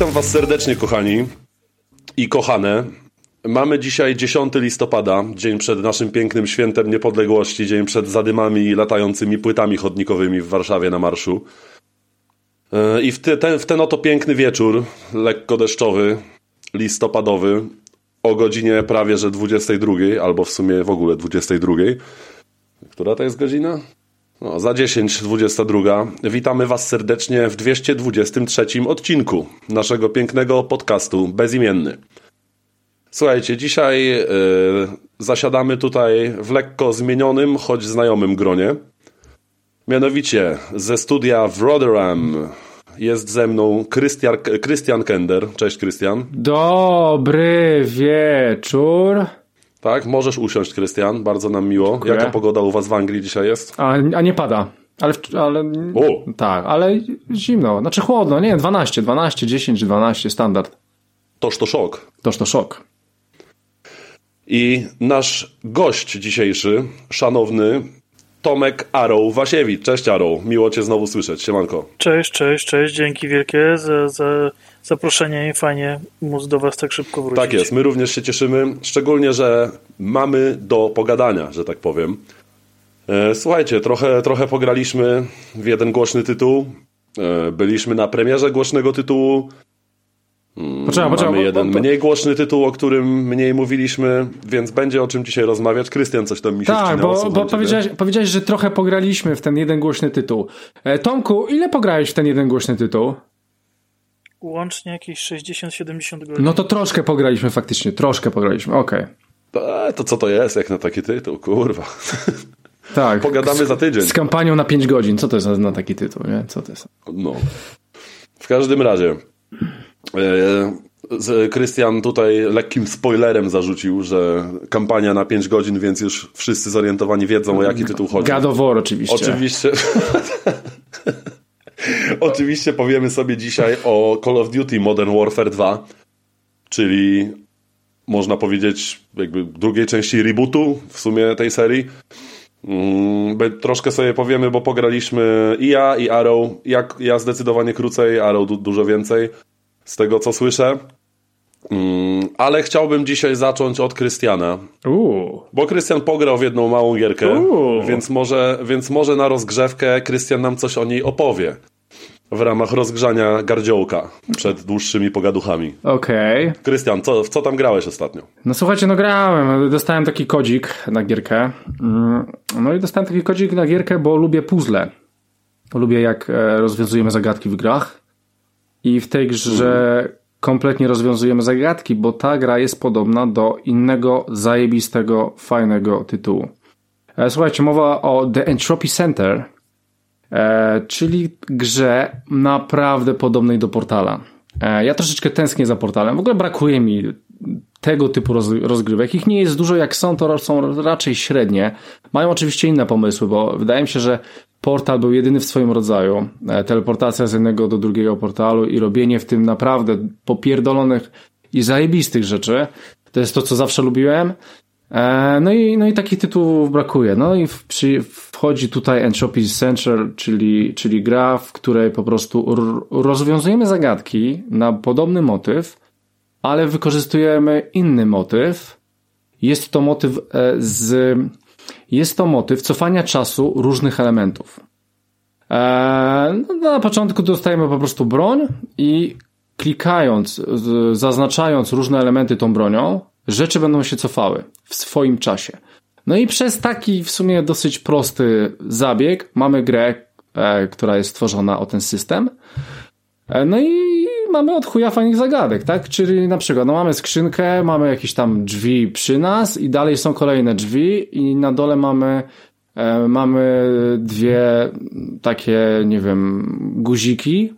Witam Was serdecznie, kochani i kochane. Mamy dzisiaj 10 listopada, dzień przed naszym pięknym świętem niepodległości, dzień przed zadymami i latającymi płytami chodnikowymi w Warszawie na marszu. E, I w, te, ten, w ten oto piękny wieczór, lekko deszczowy, listopadowy, o godzinie prawie że 22, albo w sumie w ogóle 22. Która to jest godzina? No, za 10, 22. Witamy Was serdecznie w 223 odcinku naszego pięknego podcastu Bezimienny. Słuchajcie, dzisiaj yy, zasiadamy tutaj w lekko zmienionym, choć znajomym gronie. Mianowicie ze studia w Rotherham jest ze mną Christian, Christian Kender. Cześć, Christian. Dobry wieczór. Tak, możesz usiąść, Krystian, bardzo nam miło. Dziękuję. Jaka pogoda u was w Anglii dzisiaj jest? A, a nie pada. Ale, ale o. tak, ale zimno, znaczy chłodno, nie, 12, 12, 10, 12 standard. Toż to szok. Toż to szok. I nasz gość dzisiejszy, szanowny Tomek Arrow Wasiewicz. Cześć Arrow, miło cię znowu słyszeć. Siemanko. Cześć, cześć, cześć. Dzięki wielkie za, za zaproszenie i fajnie móc do was tak szybko wrócić. Tak jest, my również się cieszymy, szczególnie, że mamy do pogadania, że tak powiem. E, słuchajcie, trochę, trochę pograliśmy w jeden głośny tytuł. E, byliśmy na premierze głośnego tytułu. Mm, poczekaj, poczekaj, Mamy jeden bo, bo, mniej głośny tytuł, o którym mniej mówiliśmy, więc będzie o czym dzisiaj rozmawiać. Krystian coś tam mi się Tak, bo, bo powiedziałeś, powiedziałeś, że trochę pograliśmy w ten jeden głośny tytuł. E, Tomku, ile pograłeś w ten jeden głośny tytuł? Łącznie jakieś 60-70 godzin. No to troszkę pograliśmy faktycznie, troszkę pograliśmy, okej. Okay. To co to jest jak na taki tytuł, kurwa. Tak. Pogadamy za tydzień. Z kampanią na 5 godzin, co to jest na taki tytuł, nie? Co to jest? No. W każdym razie e, Krystian tutaj lekkim spoilerem zarzucił, że kampania na 5 godzin, więc już wszyscy zorientowani wiedzą o jaki tytuł chodzi. God of War oczywiście. Oczywiście. Oczywiście powiemy sobie dzisiaj o Call of Duty Modern Warfare 2, czyli można powiedzieć jakby drugiej części rebootu w sumie tej serii. Mm, troszkę sobie powiemy, bo pograliśmy i ja, i Arrow. Jak, ja zdecydowanie krócej, Arrow du dużo więcej z tego co słyszę. Mm, ale chciałbym dzisiaj zacząć od Krystiana. Bo Krystian pograł w jedną małą gierkę, więc może, więc może na rozgrzewkę Krystian nam coś o niej opowie w ramach rozgrzania gardziołka przed dłuższymi pogaduchami. Okej. Okay. Krystian, co, w co tam grałeś ostatnio? No słuchajcie, no grałem. Dostałem taki kodzik na gierkę. Mm, no i dostałem taki kodzik na gierkę, bo lubię puzzle. Lubię jak e, rozwiązujemy zagadki w grach. I w tej grze kompletnie rozwiązujemy zagadki, bo ta gra jest podobna do innego zajebistego, fajnego tytułu. E, słuchajcie, mowa o The Entropy Center E, czyli grze naprawdę podobnej do portala. E, ja troszeczkę tęsknię za portalem. W ogóle brakuje mi tego typu rozgrywek. Ich nie jest dużo, jak są, to są raczej średnie. Mają oczywiście inne pomysły, bo wydaje mi się, że portal był jedyny w swoim rodzaju. E, teleportacja z jednego do drugiego portalu i robienie w tym naprawdę popierdolonych i zajebistych rzeczy. To jest to, co zawsze lubiłem. E, no i, no i takich tytułów brakuje. No i w, przy, wchodzi tutaj Entropy Central, czyli, czyli gra, w której po prostu rozwiązujemy zagadki na podobny motyw, ale wykorzystujemy inny motyw. Jest to motyw e, z, jest to motyw cofania czasu różnych elementów. E, no, na początku dostajemy po prostu broń i klikając, zaznaczając różne elementy tą bronią, rzeczy będą się cofały w swoim czasie. No i przez taki w sumie dosyć prosty zabieg mamy grę, e, która jest stworzona o ten system. E, no i mamy od chuja fajnych zagadek, tak? Czyli na przykład, no mamy skrzynkę, mamy jakieś tam drzwi przy nas i dalej są kolejne drzwi i na dole mamy e, mamy dwie takie, nie wiem, guziki,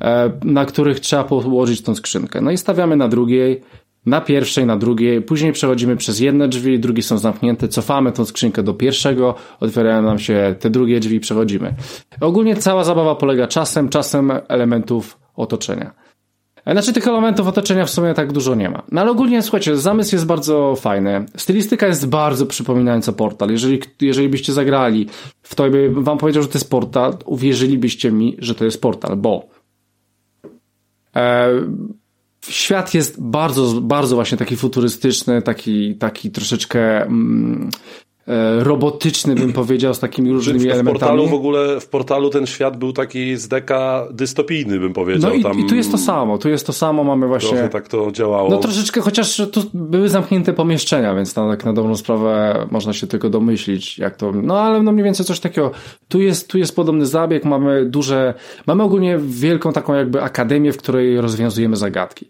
e, na których trzeba położyć tą skrzynkę. No i stawiamy na drugiej na pierwszej, na drugiej, później przechodzimy przez jedne drzwi, drugie są zamknięte, cofamy tą skrzynkę do pierwszego, otwierają nam się te drugie drzwi, przechodzimy. Ogólnie cała zabawa polega czasem, czasem elementów otoczenia. E, znaczy tych elementów otoczenia w sumie tak dużo nie ma. No ale ogólnie słuchajcie, zamysł jest bardzo fajny. Stylistyka jest bardzo przypominająca portal. Jeżeli, jeżeli byście zagrali w to i wam powiedział, że to jest portal, uwierzylibyście mi, że to jest portal, bo e, świat jest bardzo, bardzo właśnie taki futurystyczny, taki, taki troszeczkę mm, robotyczny, bym powiedział, z takimi różnymi w, elementami. W portalu w ogóle, w portalu ten świat był taki z deka dystopijny, bym powiedział. No i, Tam... i tu jest to samo, tu jest to samo, mamy właśnie... Trochę tak to działało. No troszeczkę, chociaż tu były zamknięte pomieszczenia, więc tam tak na dobrą sprawę można się tylko domyślić, jak to... No ale no mniej więcej coś takiego. Tu jest, tu jest podobny zabieg, mamy duże... Mamy ogólnie wielką taką jakby akademię, w której rozwiązujemy zagadki.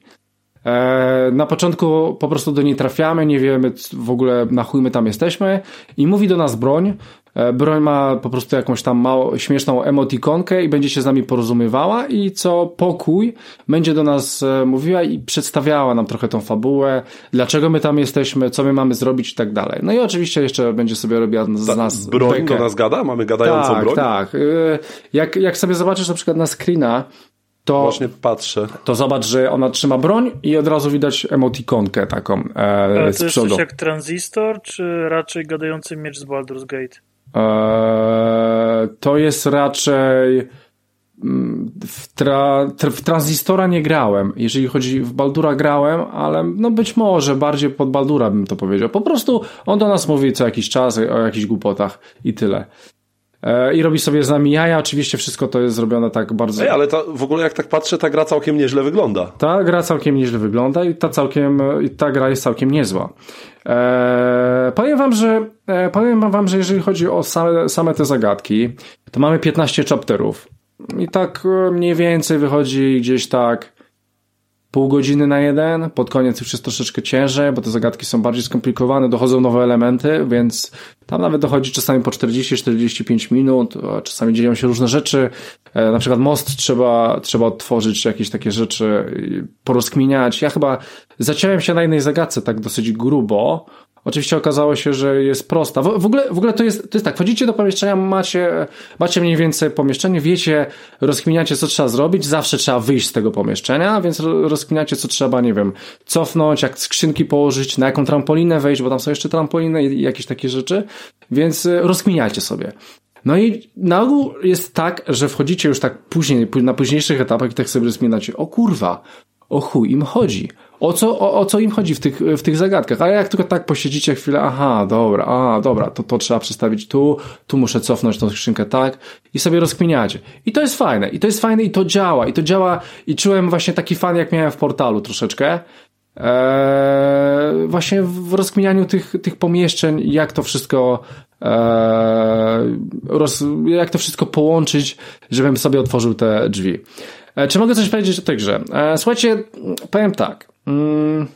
E, na początku po prostu do niej trafiamy, nie wiemy w ogóle na chuj my tam jesteśmy i mówi do nas broń. E, broń ma po prostu jakąś tam mało, śmieszną emotikonkę i będzie się z nami porozumiewała i co pokój będzie do nas e, mówiła i przedstawiała nam trochę tą fabułę, dlaczego my tam jesteśmy, co my mamy zrobić i tak dalej. No i oczywiście jeszcze będzie sobie robiła z Ta, nas Broń bekę. do nas gada? Mamy gadającą tak, broń? Tak, tak. Jak, jak sobie zobaczysz na przykład na screena, to, Właśnie patrzę. To zobacz, że ona trzyma broń i od razu widać emotikonkę taką e, Ale z to jest coś jak tranzystor, czy raczej gadający miecz z Baldur's Gate? E, to jest raczej mm, w, tra, w tranzystora nie grałem. Jeżeli chodzi w Baldura grałem, ale no być może bardziej pod Baldura bym to powiedział. Po prostu on do nas mówi co jakiś czas o jakichś głupotach i tyle. E, i robi sobie z nami jaja. Oczywiście wszystko to jest zrobione tak bardzo... Ej, ale ta, w ogóle jak tak patrzę, ta gra całkiem nieźle wygląda. Ta gra całkiem nieźle wygląda i ta całkiem, ta gra jest całkiem niezła. Eee, powiem wam, że e, powiem wam, że jeżeli chodzi o same, same te zagadki, to mamy 15 chapterów. I tak e, mniej więcej wychodzi gdzieś tak pół godziny na jeden, pod koniec już jest troszeczkę ciężej, bo te zagadki są bardziej skomplikowane, dochodzą nowe elementy, więc tam nawet dochodzi czasami po 40-45 minut, czasami dzieją się różne rzeczy, e, na przykład most trzeba, trzeba odtworzyć, jakieś takie rzeczy, porozkminiać. Ja chyba zaciąłem się na jednej zagadce tak dosyć grubo, Oczywiście okazało się, że jest prosta. W, w, ogóle, w ogóle to jest, to jest tak, wchodzicie do pomieszczenia, macie, macie mniej więcej pomieszczenie, wiecie, rozkminiacie, co trzeba zrobić, zawsze trzeba wyjść z tego pomieszczenia, więc rozkminiacie, co trzeba, nie wiem, cofnąć, jak skrzynki położyć, na jaką trampolinę wejść, bo tam są jeszcze trampoliny i jakieś takie rzeczy, więc y, rozkminiajcie sobie. No i na ogół jest tak, że wchodzicie już tak później, na późniejszych etapach i tak sobie rozkminacie, o kurwa, o chuj im chodzi o co, o, o co im chodzi w tych, w tych zagadkach. Ale jak tylko tak posiedzicie chwilę, aha, dobra, a, dobra, to, to trzeba przestawić tu, tu muszę cofnąć tą skrzynkę tak i sobie rozkminiacie. I to jest fajne, i to jest fajne i to działa, i to działa i czułem właśnie taki fan, jak miałem w portalu troszeczkę, Eee, właśnie w rozkminianiu tych, tych pomieszczeń, jak to wszystko eee, roz, jak to wszystko połączyć, żebym sobie otworzył te drzwi. Eee, czy mogę coś powiedzieć o tej grze? Eee, słuchajcie, powiem tak. Mm,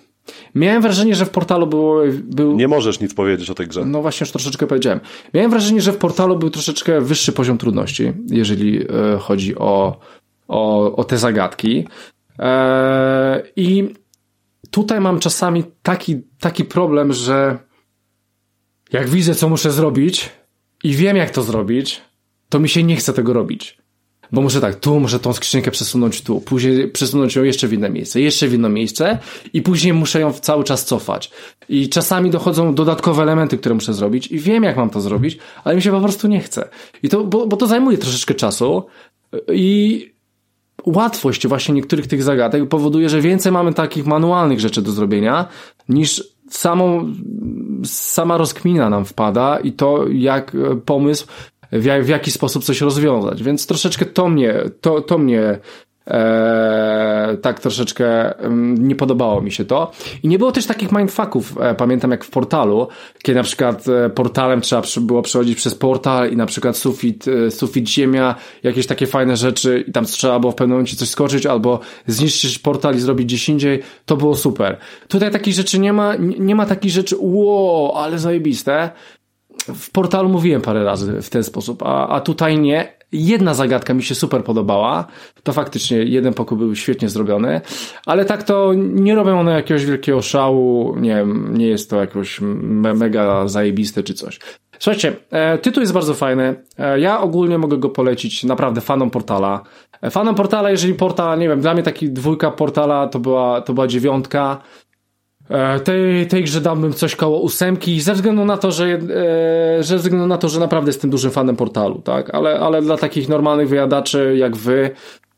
miałem wrażenie, że w portalu było, był. Nie możesz nic powiedzieć o tej grze. No właśnie, już troszeczkę powiedziałem. Miałem wrażenie, że w portalu był troszeczkę wyższy poziom trudności, jeżeli e, chodzi o, o, o te zagadki. E, I tutaj mam czasami taki, taki problem, że jak widzę, co muszę zrobić i wiem, jak to zrobić, to mi się nie chce tego robić. Bo muszę tak, tu muszę tą skrzynkę przesunąć tu, później przesunąć ją jeszcze w inne miejsce, jeszcze w inne miejsce i później muszę ją cały czas cofać. I czasami dochodzą dodatkowe elementy, które muszę zrobić i wiem, jak mam to zrobić, ale mi się po prostu nie chce. I to, bo, bo to zajmuje troszeczkę czasu i łatwość właśnie niektórych tych zagadek powoduje, że więcej mamy takich manualnych rzeczy do zrobienia niż samą, sama rozkmina nam wpada i to, jak pomysł w, w jaki sposób coś rozwiązać. Więc troszeczkę to mnie, to, to mnie e, tak troszeczkę nie podobało mi się to. I nie było też takich mindfucków, e, pamiętam jak w portalu, kiedy na przykład e, portalem trzeba było przechodzić przez portal i na przykład sufit, e, sufit ziemia, jakieś takie fajne rzeczy i tam trzeba było w pewnym momencie coś skoczyć albo zniszczyć portal i zrobić gdzieś indziej, to było super. Tutaj takich rzeczy nie ma, nie ma takich rzeczy, wow, ale zajebiste w portalu mówiłem parę razy w ten sposób, a, a tutaj nie. jedna zagadka mi się super podobała. To faktycznie jeden pokój był świetnie zrobiony, ale tak to nie robią one jakiegoś wielkiego szału, nie wiem, nie jest to jakoś me mega zajebiste czy coś. Słuchajcie, e, tytuł jest bardzo fajny. E, ja ogólnie mogę go polecić naprawdę fanom portala. E, fanom portala, jeżeli portal, nie wiem, dla mnie taki dwójka portala to była, to była dziewiątka. E, tej, tej grze dałbym coś koło ósemki, ze względu na to, że, e, ze względu na to, że naprawdę jestem dużym fanem portalu, tak? Ale, ale dla takich normalnych wyjadaczy jak wy,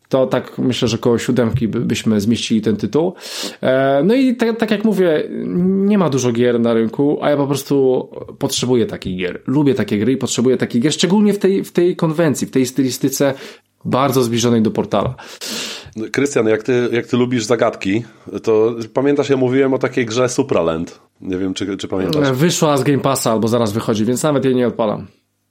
to tak myślę, że koło siódemki by, byśmy zmieścili ten tytuł. E, no i tak, tak jak mówię, nie ma dużo gier na rynku, a ja po prostu potrzebuję takich gier. Lubię takie gry i potrzebuję takich gier, szczególnie w tej, w tej konwencji, w tej stylistyce bardzo zbliżonej do portala. Krystian, jak ty, jak ty lubisz zagadki, to pamiętasz, ja mówiłem o takiej grze Supraland. Nie wiem, czy, czy pamiętasz. Wyszła z Game Passa albo zaraz wychodzi, więc nawet jej nie odpalam.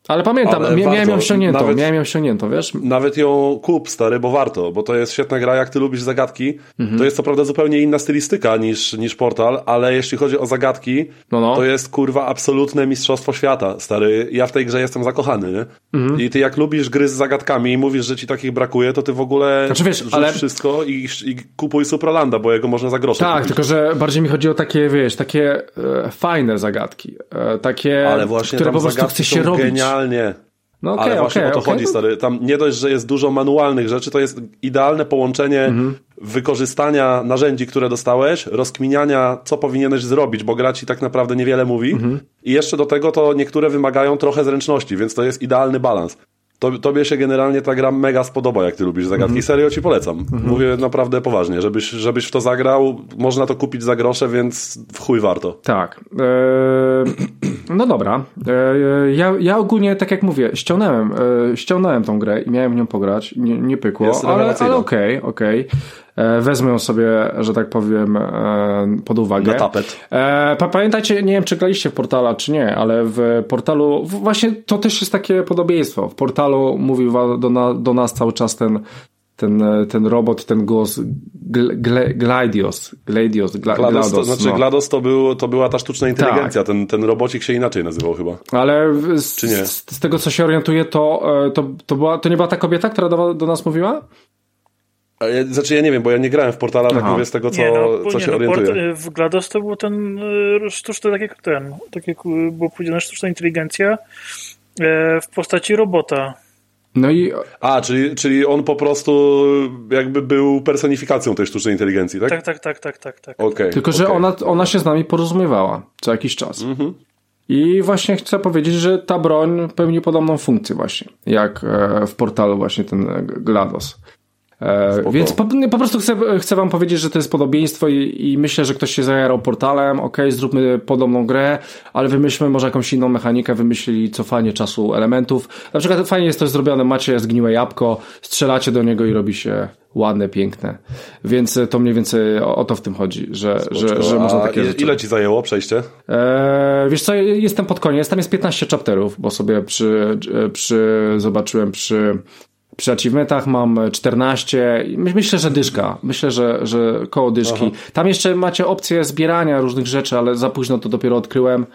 Ale pamiętam, Ale miałem ją ściągniętą, nawet, miałem ją ściągniętą, wiesz? Nawet ją kup, stary, bo warto, bo to jest świetna gra, jak ty lubisz zagadki. Mhm. To jest co prawda zupełnie inna stylistyka niż, niż Portal, ale jeśli chodzi o zagadki, no no. to jest kurwa absolutne mistrzostwo świata, stary. Ja w tej grze jestem zakochany, nie? Mhm. I ty jak lubisz gry z zagadkami i mówisz, że ci takich brakuje, to ty w ogóle znaczy, wiesz, ale... wszystko i, i kupuj Supralanda, bo jego można za grosze Tak, kupić. tylko że bardziej mi chodzi o takie, wiesz, takie e, fajne zagadki. E, takie, ale właśnie które po prostu chce się robić. Genialnie. No okay, Ale właśnie okay, o to okay, chodzi, stary. Tam nie dość, że jest dużo manualnych rzeczy, to jest idealne połączenie mhm. wykorzystania narzędzi, które dostałeś, rozkminiania, co powinieneś zrobić, bo gra ci tak naprawdę niewiele mówi. Mhm. I jeszcze do tego to niektóre wymagają trochę zręczności, więc to jest idealny balans. Tobie się generalnie ta gra mega spodoba, jak ty lubisz zagadki. Mm -hmm. Serio ci polecam. Mm -hmm. Mówię naprawdę poważnie, żebyś, żebyś w to zagrał. Można to kupić za grosze, więc w chuj warto. Tak. Eee, no dobra. Eee, ja, ja ogólnie, tak jak mówię, ściągnąłem, e, ściągnąłem tą grę i miałem w nią pograć. Nie, nie pykło, ale, ale okej, okay, okej. Okay. E, wezmę ją sobie, że tak powiem, e, pod uwagę. Na tapet. E, pamiętajcie, nie wiem, czy graliście w portala, czy nie, ale w portalu, właśnie to też jest takie podobieństwo. W portalu mówił do, na, do nas cały czas ten ten, ten robot, ten głos Gladios, Gladios, Gla, GLaDOS, to, znaczy no. GLaDOS to, był, to była ta sztuczna inteligencja, tak. ten, ten robocik się inaczej nazywał chyba. Ale z, Czy nie? z, z tego co się orientuję, to, to, to, była, to nie była ta kobieta, która do, do nas mówiła? Znaczy ja nie wiem, bo ja nie grałem w portala, tak mówię z tego, co, nie, no, co się no, orientuję. Port, y, w GLaDOS to był ten y, sztuczny, tak jak ten, tak jak było powiedziane, sztuczna inteligencja e, w postaci robota. No i... A, czyli, czyli on po prostu jakby był personifikacją tej sztucznej inteligencji, tak? Tak, tak, tak, tak, tak. tak. Okay, Tylko, okay. że ona, ona się z nami porozumiewała co jakiś czas. Mhm. I właśnie chcę powiedzieć, że ta broń pełni podobną funkcję właśnie, jak e, w portalu właśnie ten GLaDOS. E, więc po, po, prostu chcę, chcę wam powiedzieć, że to jest podobieństwo i, i myślę, że ktoś się zajarał portalem, ok, zróbmy podobną grę, ale wymyślmy może jakąś inną mechanikę, wymyślili cofanie czasu elementów. Na przykład fajnie jest to zrobione, macie zgniłe jabłko, strzelacie do niego i robi się ładne, piękne. Więc to mniej więcej o, o to w tym chodzi, że, że, że można takie rzeczy. Ile ci zajęło przejście? Eee, wiesz co, jestem pod koniec, tam jest 15 chapterów, bo sobie przy, przy zobaczyłem przy przy achievementach mam 14. Myślę, że dyszka. Myślę, że, że koło dyszki. Aha. Tam jeszcze macie opcję zbierania różnych rzeczy, ale za późno to dopiero odkryłem,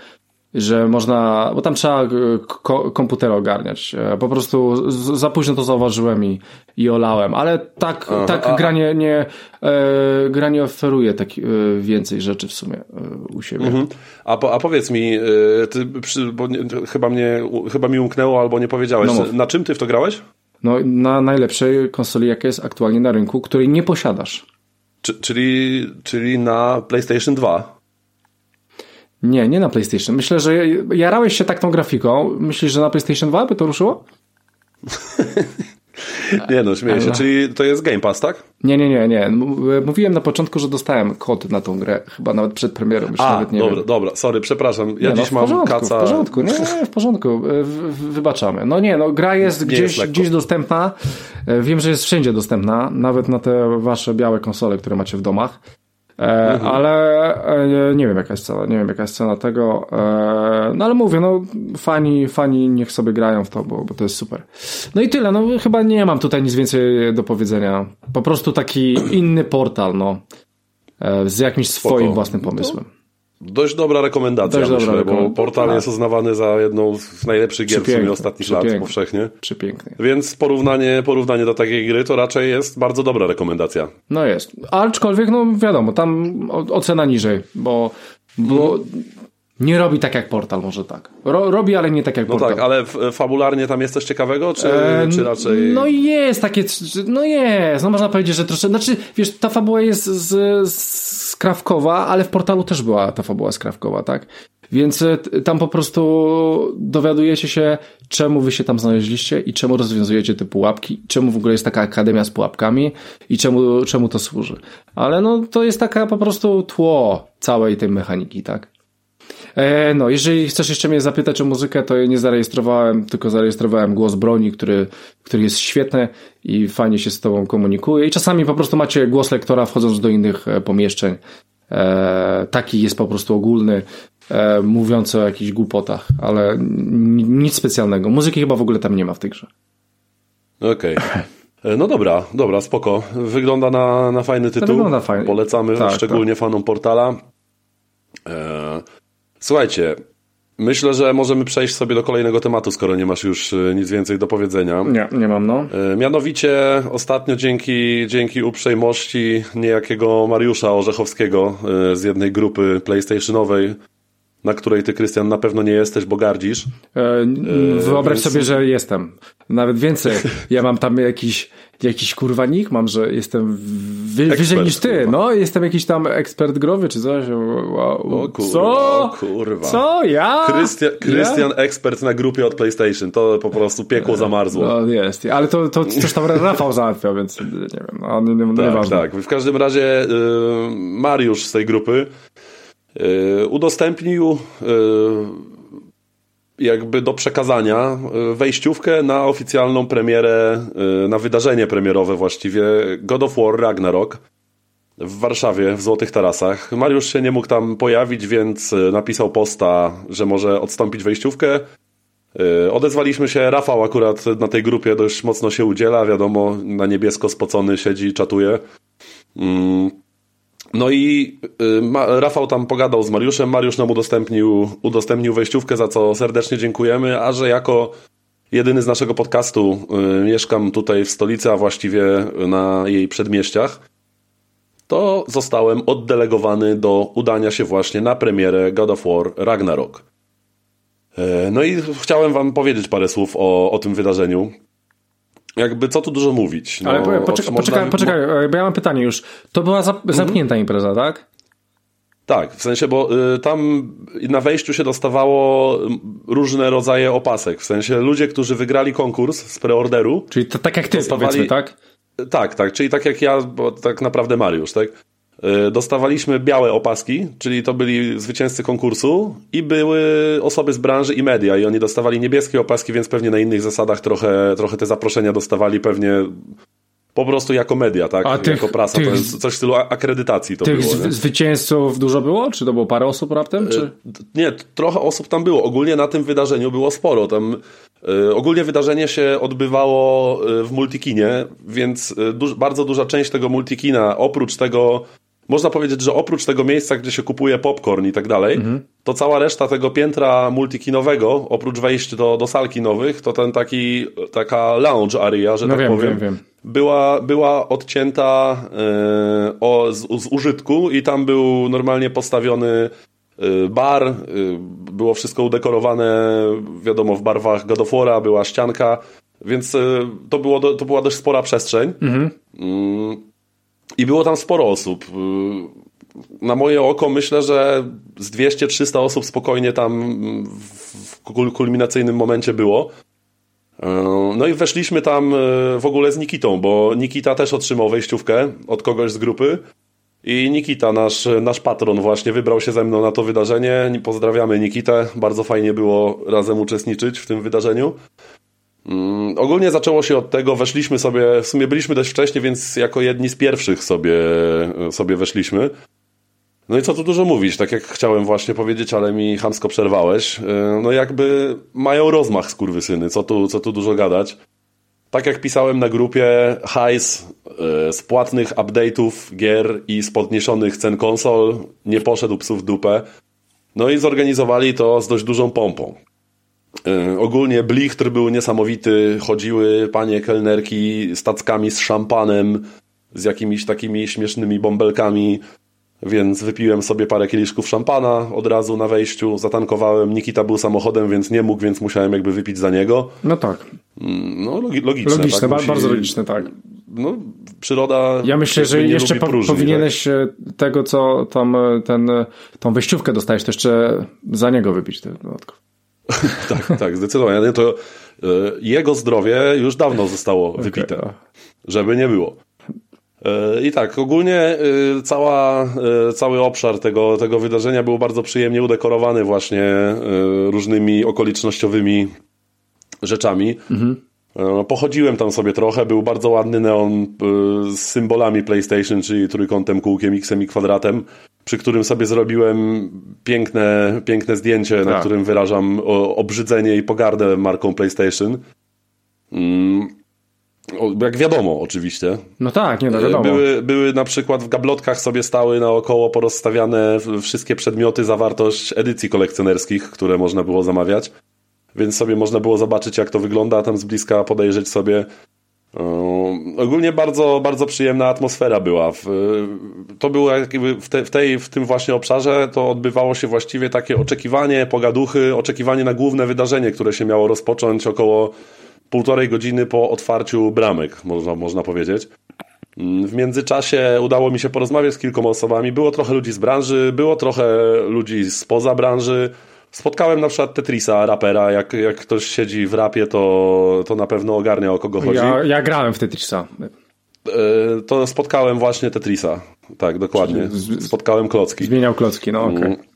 że można, bo tam trzeba e, ko komputer ogarniać. E, po prostu za późno to zauważyłem i, i olałem. Ale tak, Aha, tak gra, nie, nie, e, gra nie oferuje tak e, więcej rzeczy w sumie e, u siebie. Mhm. A, po, a powiedz mi, e, ty, przy, bo nie, chyba, mnie, chyba mi umknęło albo nie powiedziałeś, no na czym ty w to grałeś? No, na najlepszej konsoli, jaka jest aktualnie na rynku, której nie posiadasz. czyli, czyli na PlayStation 2? Nie, nie na PlayStation. Myślę, że jarałeś się tak tą grafiką. Myślisz, że na PlayStation 2 by to ruszyło? Nie no, śmieję się. Czyli to jest Game Pass, tak? Nie, nie, nie, nie. Mówiłem na początku, że dostałem kod na tą grę, chyba nawet przed premierą. Już A, nawet nie dobra, wiem. dobra, sorry, przepraszam. Ja nie, no, dziś mam kaca. W porządku, nie, nie, w porządku. Wybaczamy. No nie, no gra jest gdzieś, jest gdzieś dostępna. E, wiem, że jest wszędzie dostępna, nawet na te wasze białe konsole, które macie w domach. E, mhm. Ale e, nie wiem jaka jest cena, nie wiem jaka jest cena tego, e, no ale mówię, no fani, fani niech sobie grają w to, bo, bo to jest super. No i tyle, no chyba nie mam tutaj nic więcej do powiedzenia. Po prostu taki inny portal, no, z jakimś Spoko. swoim własnym pomysłem. Dość dobra rekomendacja, Dość myślę, dobra bo portal Tak. jest uznawany za jedną z najlepszych gier w sumie ostatnich lat powszechnie. Przepiękny. Więc porównanie, porównanie do takiej gry to raczej jest bardzo dobra rekomendacja. No jest. Aczkolwiek, no wiadomo, tam ocena niżej, bo, bo nie robi tak jak portal, może tak. Ro, robi, ale nie tak jak No portal. tak, ale fabularnie tam jest coś ciekawego, czy, E, czy raczej... No i jest takie, no jest, no można powiedzieć, że troszeczkę, znaczy, wiesz, ta fabuła jest z, skrawkowa, ale w portalu też była ta fabuła skrawkowa, tak? Więc e, tam po prostu dowiadujecie się, czemu wy się tam znaleźliście i czemu rozwiązujecie te pułapki, czemu w ogóle jest taka akademia z pułapkami i czemu, czemu to służy. Ale no, to jest taka po prostu tło całej tej mechaniki, tak? E, no, jeżeli chcesz jeszcze mnie zapytać o muzykę, to nie zarejestrowałem, tylko zarejestrowałem głos broni, który, który jest świetny i fajnie się z tobą komunikuje. I czasami po prostu macie głos lektora wchodząc do innych e, pomieszczeń. E, taki jest po prostu ogólny, e, mówiący o jakichś głupotach, ale nic specjalnego. Muzyki chyba w ogóle tam nie ma w tej grze. Okej. E, No dobra, dobra, spoko. Wygląda na, na fajny tytuł. wygląda fajnie. Polecamy Tak, szczególnie fanom portala. E, słuchajcie, myślę, że możemy przejść sobie do kolejnego tematu, skoro nie masz już e, nic więcej do powiedzenia. Nie, nie mam, no. E, Mianowicie ostatnio dzięki, dzięki uprzejmości niejakiego Mariusza Orzechowskiego e, z jednej grupy PlayStationowej, na której ty, Krystian, na pewno nie jesteś, bo gardzisz. E, n- Wyobraź więc- sobie, że jestem. Nawet więcej. Ja mam tam jakiś, jakiś kurwa nick, mam, że jestem wy, Ekspert, wyżej niż ty. kurwa. No, jestem jakiś tam ekspert growy czy coś. Wow. O kurwa, Co? o kurwa. Co? Ja? Krystian, Krystian ekspert na grupie od PlayStation. To po prostu piekło zamarzło. No jest, ale to, to coś tam Rafał załatwiał, więc nie wiem, no, nie, nie, tak, nieważne. tak. W każdym razie y, Mariusz z tej grupy udostępnił y, jakby do przekazania y, wejściówkę na oficjalną premierę, na wydarzenie premierowe właściwie God of War Ragnarok w Warszawie, w Złotych Tarasach. Mariusz się nie mógł tam pojawić, więc napisał posta, że może odstąpić wejściówkę. Odezwaliśmy się, Rafał akurat na tej grupie dość mocno się udziela, wiadomo, na niebiesko spocony siedzi czatuje. No i y, Rafał tam pogadał z Mariuszem, Mariusz nam udostępnił, udostępnił wejściówkę, za co serdecznie dziękujemy, a że jako jedyny z naszego podcastu y, mieszkam tutaj w stolicy, a właściwie na jej przedmieściach, to zostałem oddelegowany do udania się właśnie na premierę God of War Ragnarok. E, No i chciałem wam powiedzieć parę słów o, o tym wydarzeniu. Jakby co tu dużo mówić. No, Ale poczekaj, poczekaj, można- poczekaj, bo ja mam pytanie już. To była Mhm. zamknięta impreza, tak? Tak, w sensie, bo y, tam na wejściu się dostawało różne rodzaje opasek. W sensie ludzie, którzy wygrali konkurs z preorderu. Czyli to tak jak ty, Dostawali- powiedzmy, tak? Tak, tak, czyli tak jak ja, bo tak naprawdę Mariusz, tak? Y, Dostawaliśmy białe opaski, czyli to byli zwycięzcy konkursu i były osoby z branży i media i oni dostawali niebieskie opaski, więc pewnie na innych zasadach trochę, trochę te zaproszenia dostawali pewnie po prostu jako media, tak? A tych- jako prasa, tych- to jest coś w stylu akredytacji to Tych było. nie? zwycięzców dużo było? Czy to było parę osób raptem? Czy? Nie, t- trochę osób tam było. Ogólnie na tym wydarzeniu było sporo. Tam, y, ogólnie wydarzenie się odbywało w multikinie, więc duż, bardzo duża część tego multikina, oprócz tego, można powiedzieć, że oprócz tego miejsca, gdzie się kupuje popcorn i tak dalej, Mhm. to cała reszta tego piętra multikinowego, oprócz wejść do, do sal kinowych, to ten taki, taka lounge area, że No tak wiem, powiem, wiem, wiem. była, była odcięta e, o, z, z użytku i tam był normalnie postawiony e, bar, e, było wszystko udekorowane, wiadomo, w barwach God of War'a, była ścianka, więc to, było, to była dość spora przestrzeń. Mm, I było tam sporo osób. Y, Na moje oko myślę, że z 200-300 osób spokojnie tam w kul- kulminacyjnym momencie było. E, No i weszliśmy tam e, w ogóle z Nikitą, bo Nikita też otrzymał wejściówkę od kogoś z grupy. I Nikita, nasz, nasz patron, właśnie wybrał się ze mną na to wydarzenie. Pozdrawiamy Nikitę. Bardzo fajnie było razem uczestniczyć w tym wydarzeniu. Mm, Ogólnie zaczęło się od tego, weszliśmy sobie, w sumie byliśmy dość wcześnie, więc jako jedni z pierwszych sobie, sobie weszliśmy. No i co tu dużo mówić, tak jak chciałem właśnie powiedzieć, ale mi chamsko przerwałeś. Yy, No jakby mają rozmach skurwysyny, co tu, co tu dużo gadać. Tak jak pisałem na grupie, hajs yy, z płatnych update'ów gier i z podniesionych cen konsol nie poszedł psów w dupę. No i zorganizowali to z dość dużą pompą. Yy, ogólnie blichtr był niesamowity, chodziły panie kelnerki z tackami z szampanem, z jakimiś takimi śmiesznymi bąbelkami, więc wypiłem sobie parę kieliszków szampana od razu na wejściu, zatankowałem. Nikita był samochodem, więc nie mógł, więc musiałem jakby wypić za niego. No tak. Mm, no logi logiczne. Logiczne, tak? Musi... bardzo logiczne, tak. No, przyroda. Ja myślę, że jeszcze po, próżni, powinieneś tak? tego, co tam ten, tą wejściówkę dostajesz, to jeszcze za niego wypić ten dodatkowo. tak, tak, zdecydowanie. To jego zdrowie już dawno zostało okay. wypite, żeby nie było. I tak, ogólnie cała, cały obszar tego, tego wydarzenia był bardzo przyjemnie udekorowany właśnie różnymi okolicznościowymi rzeczami. Mhm. Pochodziłem tam sobie trochę, był bardzo ładny neon z symbolami PlayStation, czyli trójkątem, kółkiem, xem i kwadratem, przy którym sobie zrobiłem piękne, piękne zdjęcie, tak. na którym wyrażam obrzydzenie i pogardę marką PlayStation. Mm, jak wiadomo, oczywiście. No tak, nie no wiadomo. Były, były na przykład w gablotkach sobie stały naokoło porozstawiane wszystkie przedmioty, zawartość edycji kolekcjonerskich, które można było zamawiać. Więc sobie można było zobaczyć, jak to wygląda, a tam z bliska podejrzeć sobie. Ogólnie bardzo, bardzo przyjemna atmosfera była. To było jakby w, te, w, tej, w tym właśnie obszarze to odbywało się właściwie takie oczekiwanie, pogaduchy, oczekiwanie na główne wydarzenie, które się miało rozpocząć około półtorej godziny po otwarciu bramek, można, można powiedzieć. Mm, w międzyczasie udało mi się porozmawiać z kilkoma osobami. Było trochę ludzi z branży, było trochę ludzi spoza branży. Spotkałem na przykład Tetrisa, rapera. Jak, jak ktoś siedzi w rapie, to, to na pewno ogarnia o kogo chodzi. Ja, ja grałem w Tetrisa. E, to spotkałem właśnie Tetrisa. Tak, dokładnie. Spotkałem klocki. Zmieniał klocki, no okej. Okay. Mm.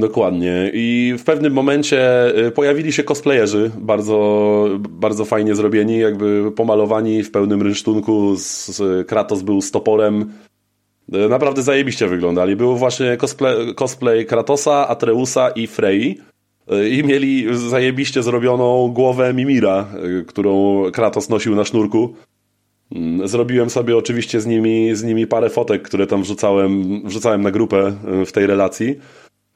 Dokładnie. I w pewnym momencie y, pojawili się cosplayerzy, bardzo, bardzo fajnie zrobieni, jakby pomalowani w pełnym rynsztunku. Z, Kratos był z toporem. Y, naprawdę zajebiście wyglądali. Był właśnie cosplay, cosplay Kratosa, Atreusa i Frey. Y, I mieli zajebiście zrobioną głowę Mimira, którą Kratos nosił na sznurku. Mm, zrobiłem sobie oczywiście z nimi, z nimi parę fotek, które tam wrzucałem, wrzucałem na grupę w tej relacji.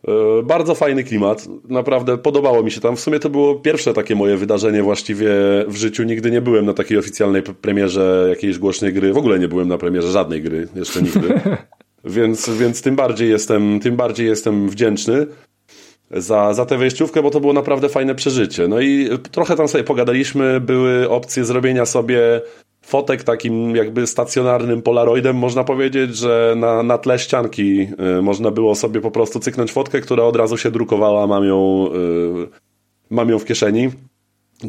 E, bardzo fajny klimat, naprawdę podobało mi się tam. W sumie to było pierwsze takie moje wydarzenie właściwie w życiu. Nigdy nie byłem na takiej oficjalnej premierze jakiejś głośnej gry. W ogóle nie byłem na premierze żadnej gry, jeszcze nigdy. więc, więc tym bardziej jestem, tym bardziej jestem wdzięczny za, za tę wejściówkę, bo to było naprawdę fajne przeżycie. No i trochę tam sobie pogadaliśmy, były opcje zrobienia sobie fotek takim jakby stacjonarnym polaroidem, można powiedzieć, że na, na tle ścianki y, można było sobie po prostu cyknąć fotkę, która od razu się drukowała, mam ją, y, mam ją w kieszeni.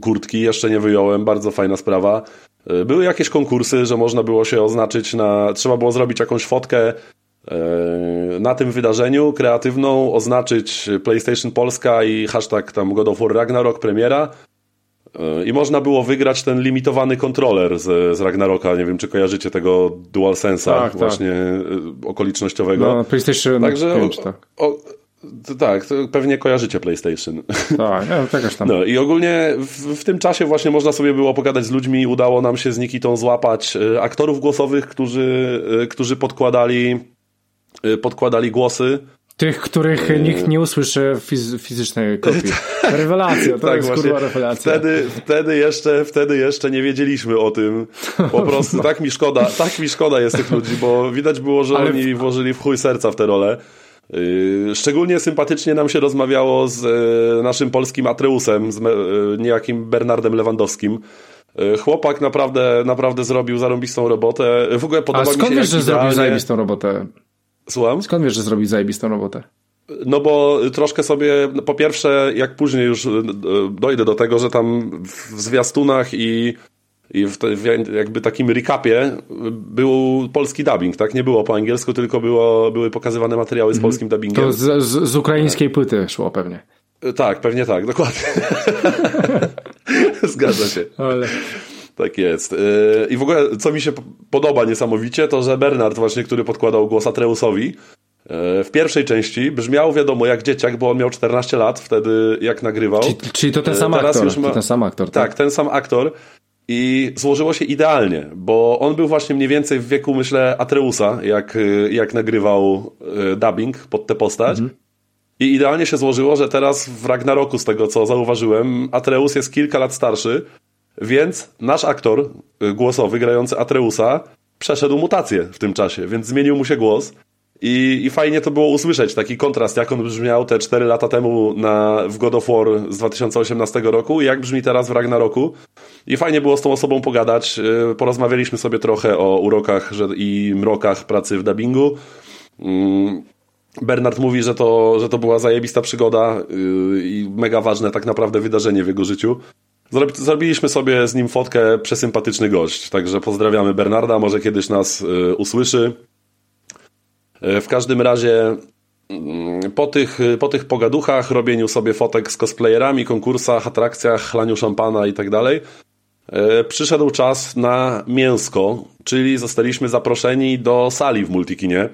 Kurtki jeszcze nie wyjąłem, bardzo fajna sprawa. Y, były jakieś konkursy, że można było się oznaczyć na, trzeba było zrobić jakąś fotkę na tym wydarzeniu kreatywną, oznaczyć PlayStation Polska i hashtag tam God of War Ragnarok premiera i można było wygrać ten limitowany kontroler z, z Ragnaroka. Nie wiem, czy kojarzycie tego DualSense'a tak, tak. właśnie tak. okolicznościowego. No, PlayStation Także, 5, tak. O, tak, pewnie kojarzycie PlayStation. Tak, ja, tam. No i ogólnie w, w, tym czasie właśnie można sobie było pogadać z ludźmi. Udało nam się z Nikitą złapać e, aktorów głosowych, którzy, e, którzy podkładali, podkładali głosy tych, których nikt nie usłyszy w fiz fizycznej kopii. Rewelacja, to tak, jest kurwa rewelacja. Wtedy, wtedy, jeszcze, wtedy jeszcze nie wiedzieliśmy o tym. Po prostu tak mi szkoda, tak mi szkoda jest tych ludzi, bo widać było, że Ale... oni włożyli w chuj serca w tę rolę. Yy, szczególnie sympatycznie nam się rozmawiało z e, naszym polskim Atreusem, z niejakim Bernardem Lewandowskim. Chłopak naprawdę, naprawdę zrobił zarąbistą robotę. W ogóle podoba A skąd mi się, wiesz, że zrobił zarąbistą robotę? Słucham? Skąd wiesz, że zrobi zajebistą robotę? No bo troszkę sobie, no po pierwsze, jak później już e, dojdę do tego, że tam w zwiastunach i, i w, te, w jakby takim recapie był polski dubbing, tak? Nie było po angielsku, tylko było, były pokazywane materiały z mhm. polskim dubbingiem. To z, z, z ukraińskiej płyty szło pewnie. E, tak, pewnie tak, dokładnie. Zgadza się. Ale... Tak jest. Y, I w ogóle, co mi się podoba niesamowicie, to że Bernard właśnie, który podkładał głos Atreusowi, y, w pierwszej części brzmiał wiadomo jak dzieciak, bo on miał 14 lat wtedy jak nagrywał. Czyli, czyli to ten y, sam Teraz aktor. Ma... ten sam aktor, tak? Tak, ten sam aktor. I złożyło się idealnie, bo on był właśnie mniej więcej w wieku, myślę, Atreusa, jak, jak nagrywał dubbing pod tę postać. Mhm. I idealnie się złożyło, że teraz w Ragnaroku, z tego co zauważyłem, Atreus jest kilka lat starszy, więc nasz aktor y, głosowy grający Atreusa przeszedł mutację w tym czasie, więc zmienił mu się głos. I, I fajnie to było usłyszeć, taki kontrast, jak on brzmiał te 4 lata temu na, w God of War z 2018 roku i jak brzmi teraz w Ragnaroku. I fajnie było z tą osobą pogadać. Y, porozmawialiśmy sobie trochę o urokach i mrokach pracy w dubbingu. Mm, Bernard mówi, że to, że to była zajebista przygoda yy, i mega ważne tak naprawdę wydarzenie w jego życiu. Zrobiliśmy sobie z nim fotkę, przesympatyczny gość, także pozdrawiamy Bernarda, może kiedyś nas yy, usłyszy. Yy, w każdym razie po tych, po tych pogaduchach, robieniu sobie fotek z cosplayerami, konkursach, atrakcjach, chlaniu szampana i tak dalej, przyszedł czas na mięsko, czyli zostaliśmy zaproszeni do sali w Multikinie.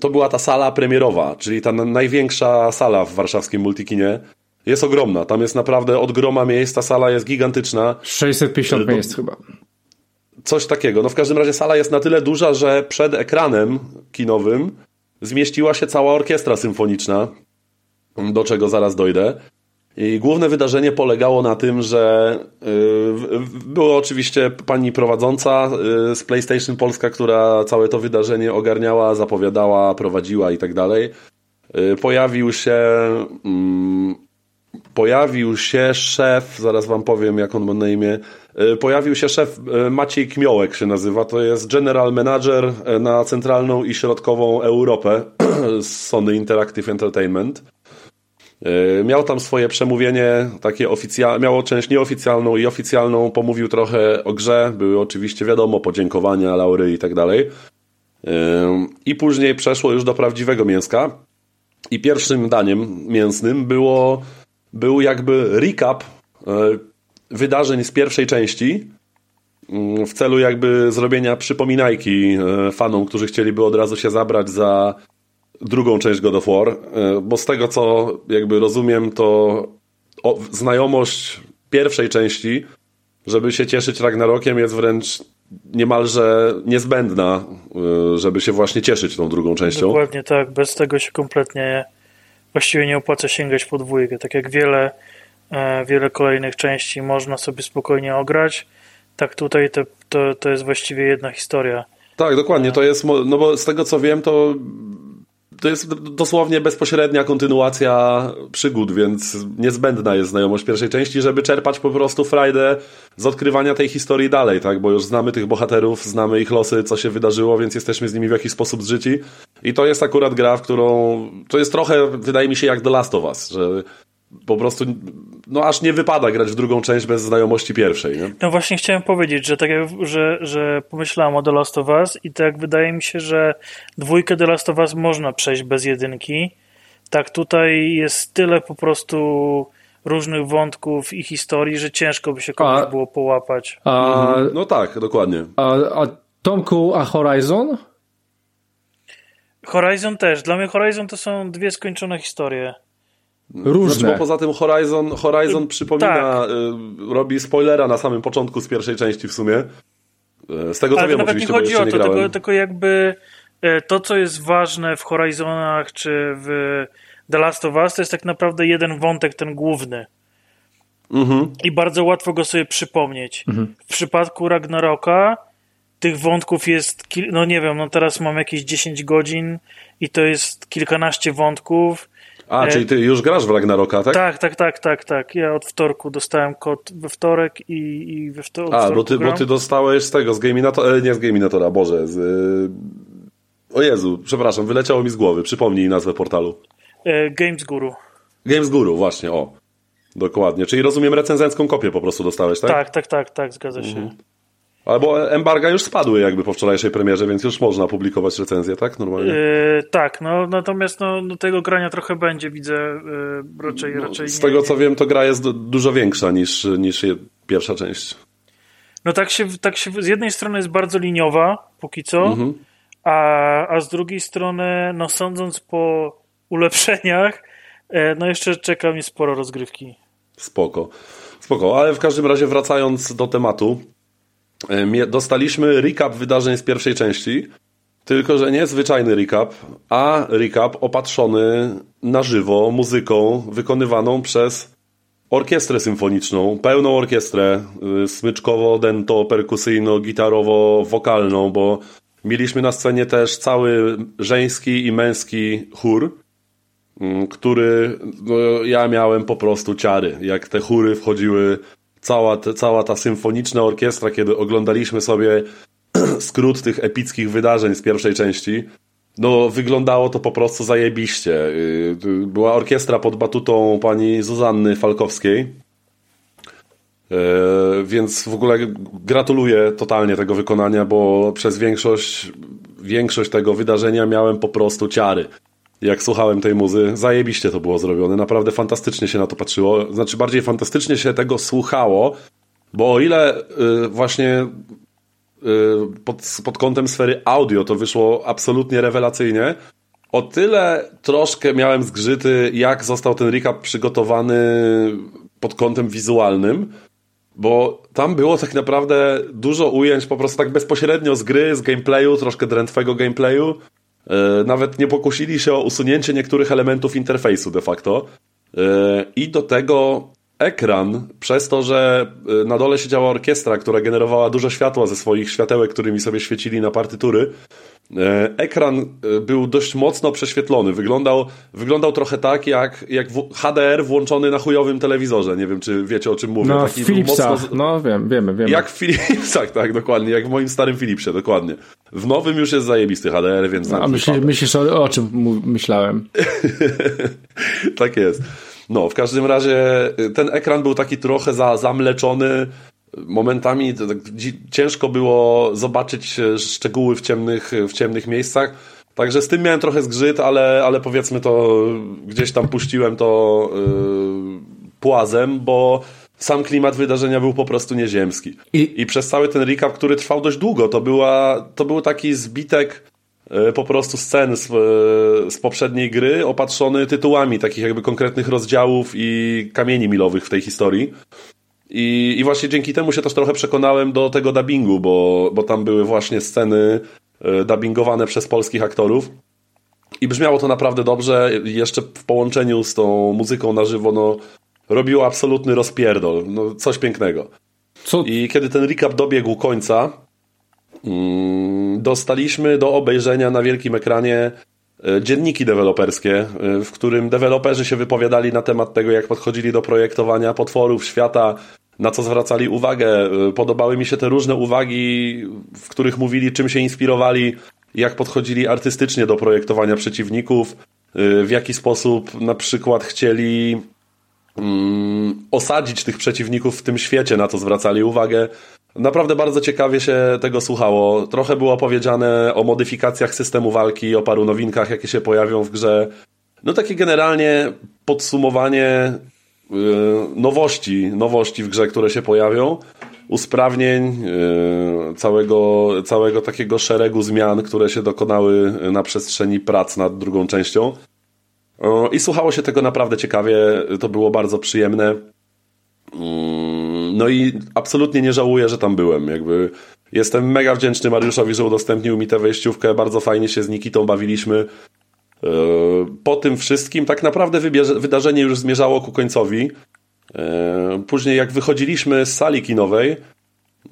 To była ta sala premierowa, czyli ta największa sala w warszawskim Multikinie. Jest ogromna, tam jest naprawdę od groma miejsc, ta sala jest gigantyczna. 650 yy, miejsc chyba. Coś takiego. No w każdym razie sala jest na tyle duża, że przed ekranem kinowym zmieściła się cała orkiestra symfoniczna, do czego zaraz dojdę. I główne wydarzenie polegało na tym, że yy, była oczywiście pani prowadząca yy, z PlayStation Polska, która całe to wydarzenie ogarniała, zapowiadała, prowadziła i tak dalej. Yy, pojawił się mm, pojawił się szef, zaraz wam powiem jak on ma na imię, pojawił się szef Maciej Kmiołek się nazywa, to jest general manager na centralną i środkową Europę z Sony Interactive Entertainment. Miał tam swoje przemówienie, takie oficjalne, miało część nieoficjalną i oficjalną, pomówił trochę o grze, były oczywiście wiadomo, podziękowania, laury i tak dalej. I później przeszło już do prawdziwego mięska. I pierwszym daniem mięsnym było, był jakby recap e, wydarzeń z pierwszej części, mm, w celu jakby zrobienia przypominajki fanom, którzy chcieliby od razu się zabrać za drugą część God of War, e, bo z tego co jakby rozumiem, to znajomość pierwszej części, żeby się cieszyć Ragnarokiem jest wręcz niemalże niezbędna, e, żeby się właśnie cieszyć tą drugą częścią. Dokładnie tak, bez tego się kompletnie właściwie nie opłaca sięgać po dwójkę. Tak jak wiele, e, wiele kolejnych części można sobie spokojnie ograć, tak tutaj to, to, to jest właściwie jedna historia. Tak, dokładnie, to jest, no bo z tego co wiem, to to jest dosłownie bezpośrednia kontynuacja przygód, więc niezbędna jest znajomość pierwszej części, żeby czerpać po prostu frajdę z odkrywania tej historii dalej, tak? Bo już znamy tych bohaterów, znamy ich losy, co się wydarzyło, więc jesteśmy z nimi w jakiś sposób zżyci. I to jest akurat gra, w którą. To jest trochę, wydaje mi się, jak The Last of Us, że po prostu, no aż nie wypada grać w drugą część bez znajomości pierwszej. Nie? No właśnie chciałem powiedzieć, że tak jak, że, że pomyślałem o The Last of Us i tak wydaje mi się, że dwójkę The Last of Us można przejść bez jedynki. Tak tutaj jest tyle po prostu różnych wątków i historii, że ciężko by się komuś a, było połapać. A, mhm. no tak, dokładnie. A, a Tomku, a Horizon? Horizon też. Dla mnie Horizon to są dwie skończone historie. Różne. Znaczy, bo poza tym Horizon, Horizon przypomina, tak. y, robi spoilera na samym początku z pierwszej części w sumie. Y, z tego co Ale wiem, nawet oczywiście, nie chodzi o to, tylko, tylko, jakby y, to, co jest ważne w Horizonach czy w The Last of Us, to jest tak naprawdę jeden wątek, ten główny. Mhm. I bardzo łatwo go sobie przypomnieć. Mhm. W przypadku Ragnaroka tych wątków jest, no nie wiem, no teraz mam jakieś 10 godzin i to jest kilkanaście wątków a, e... czyli ty już grasz w Ragnaroka, tak? Tak, tak, tak, tak, tak. Ja od wtorku dostałem kod we wtorek i, i we wtorek. A, bo ty, bo ty dostałeś z tego, z Gaminatora, e, nie z Gaminatora, Boże, z... E, o Jezu, przepraszam, wyleciało mi z głowy. Przypomnij nazwę portalu. Games Guru. Games Guru, właśnie, o. Dokładnie. Czyli rozumiem recenzencką kopię po prostu dostałeś, tak? Tak, tak, tak, tak, zgadza się. Mhm. Albo embarga już spadły jakby po wczorajszej premierze, więc już można publikować recenzję, tak? Normalnie? Yy, tak, no natomiast no, no, tego grania trochę będzie, widzę yy, raczej, no, raczej Z nie, tego co wiem, to gra jest dużo większa niż, niż pierwsza część. No tak się, tak się, z jednej strony jest bardzo liniowa, póki co, mhm. a, a z drugiej strony, no sądząc po ulepszeniach, yy, no jeszcze czeka mnie sporo rozgrywki. Spoko. Spoko, ale w każdym razie wracając do tematu, dostaliśmy recap wydarzeń z pierwszej części. Tylko, że nie zwyczajny recap, a recap opatrzony na żywo muzyką wykonywaną przez orkiestrę symfoniczną, pełną orkiestrę, y, smyczkowo, dento, perkusyjno, gitarowo, wokalną, bo mieliśmy na scenie też cały żeński i męski chór, mm, który no, ja miałem po prostu ciary. Jak te chóry wchodziły, cała, cała ta symfoniczna orkiestra, kiedy oglądaliśmy sobie skrót tych epickich wydarzeń z pierwszej części, no wyglądało to po prostu zajebiście. Y, była orkiestra pod batutą pani Zuzanny Falkowskiej, y, więc w ogóle gratuluję totalnie tego wykonania, bo przez większość, większość tego wydarzenia miałem po prostu ciary. Jak słuchałem tej muzy, zajebiście to było zrobione. Naprawdę fantastycznie się na to patrzyło. Znaczy, bardziej fantastycznie się tego słuchało, bo o ile y, właśnie Y, pod, pod kątem sfery audio to wyszło absolutnie rewelacyjnie. O tyle troszkę miałem zgrzyty, jak został ten recap przygotowany pod kątem wizualnym, bo tam było tak naprawdę dużo ujęć po prostu tak bezpośrednio z gry, z gameplayu, troszkę drętwego gameplayu. Y, nawet nie pokusili się o usunięcie niektórych elementów interfejsu de facto. Y, I do tego ekran, przez to, że y, na dole siedziała orkiestra, która generowała dużo światła ze swoich światełek, którymi sobie świecili na partytury, ekran y, był dość mocno prześwietlony. Wyglądał, wyglądał trochę tak, jak, jak HDR włączony na chujowym telewizorze. Nie wiem, czy wiecie, o czym mówię. No, Taki Philipsa. Mocno... No, wiem, wiemy, wiemy. Jak w Philipsach, tak, dokładnie. Jak w moim starym Philipsie, dokładnie. W nowym już jest zajebisty HDR, więc... No, a myślisz, myślisz o, o czym myślałem? tak jest. No, w każdym razie y, ten ekran był taki trochę za, zamleczony. Momentami tak ciężko było zobaczyć e, szczegóły w ciemnych, w ciemnych miejscach. Także z tym miałem trochę zgrzyt, ale, ale powiedzmy to gdzieś tam puściłem to yy, płazem, bo sam klimat wydarzenia był po prostu nieziemski. I, I przez cały ten recap, który trwał dość długo, to, była, to był taki zbitek E, po prostu scen z, e, z poprzedniej gry opatrzony tytułami takich jakby konkretnych rozdziałów i kamieni milowych w tej historii. I, I właśnie dzięki temu się też trochę przekonałem do tego dubbingu, bo, bo tam były właśnie sceny e, dubbingowane przez polskich aktorów. I brzmiało to naprawdę dobrze. Jeszcze w połączeniu z tą muzyką na żywo, no, robiło absolutny rozpierdol. No, coś pięknego. Co? I kiedy ten recap dobiegł końca, Mm, dostaliśmy do obejrzenia na wielkim ekranie e, dzienniki deweloperskie, e, w którym deweloperzy się wypowiadali na temat tego, jak podchodzili do projektowania potworów świata, na co zwracali uwagę. E, podobały mi się te różne uwagi, w których mówili, czym się inspirowali, jak podchodzili artystycznie do projektowania przeciwników, w jaki sposób na przykład chcieli mm, osadzić tych przeciwników w tym świecie, na co zwracali uwagę. Naprawdę bardzo ciekawie się tego słuchało. Trochę było powiedziane o modyfikacjach systemu walki, o paru nowinkach, jakie się pojawią w grze. No takie generalnie podsumowanie nowości, nowości w grze, które się pojawią, usprawnień, yy, całego, całego takiego szeregu zmian, które się dokonały na przestrzeni prac nad drugą częścią. I słuchało się tego naprawdę ciekawie, to było bardzo przyjemne. Mm, no i absolutnie nie żałuję, że tam byłem. Jakby jestem mega wdzięczny Mariuszowi, że udostępnił mi tę wejściówkę. Bardzo fajnie się z Nikitą bawiliśmy. E, po tym wszystkim tak naprawdę wydarzenie już zmierzało ku końcowi. E, później jak wychodziliśmy z sali kinowej,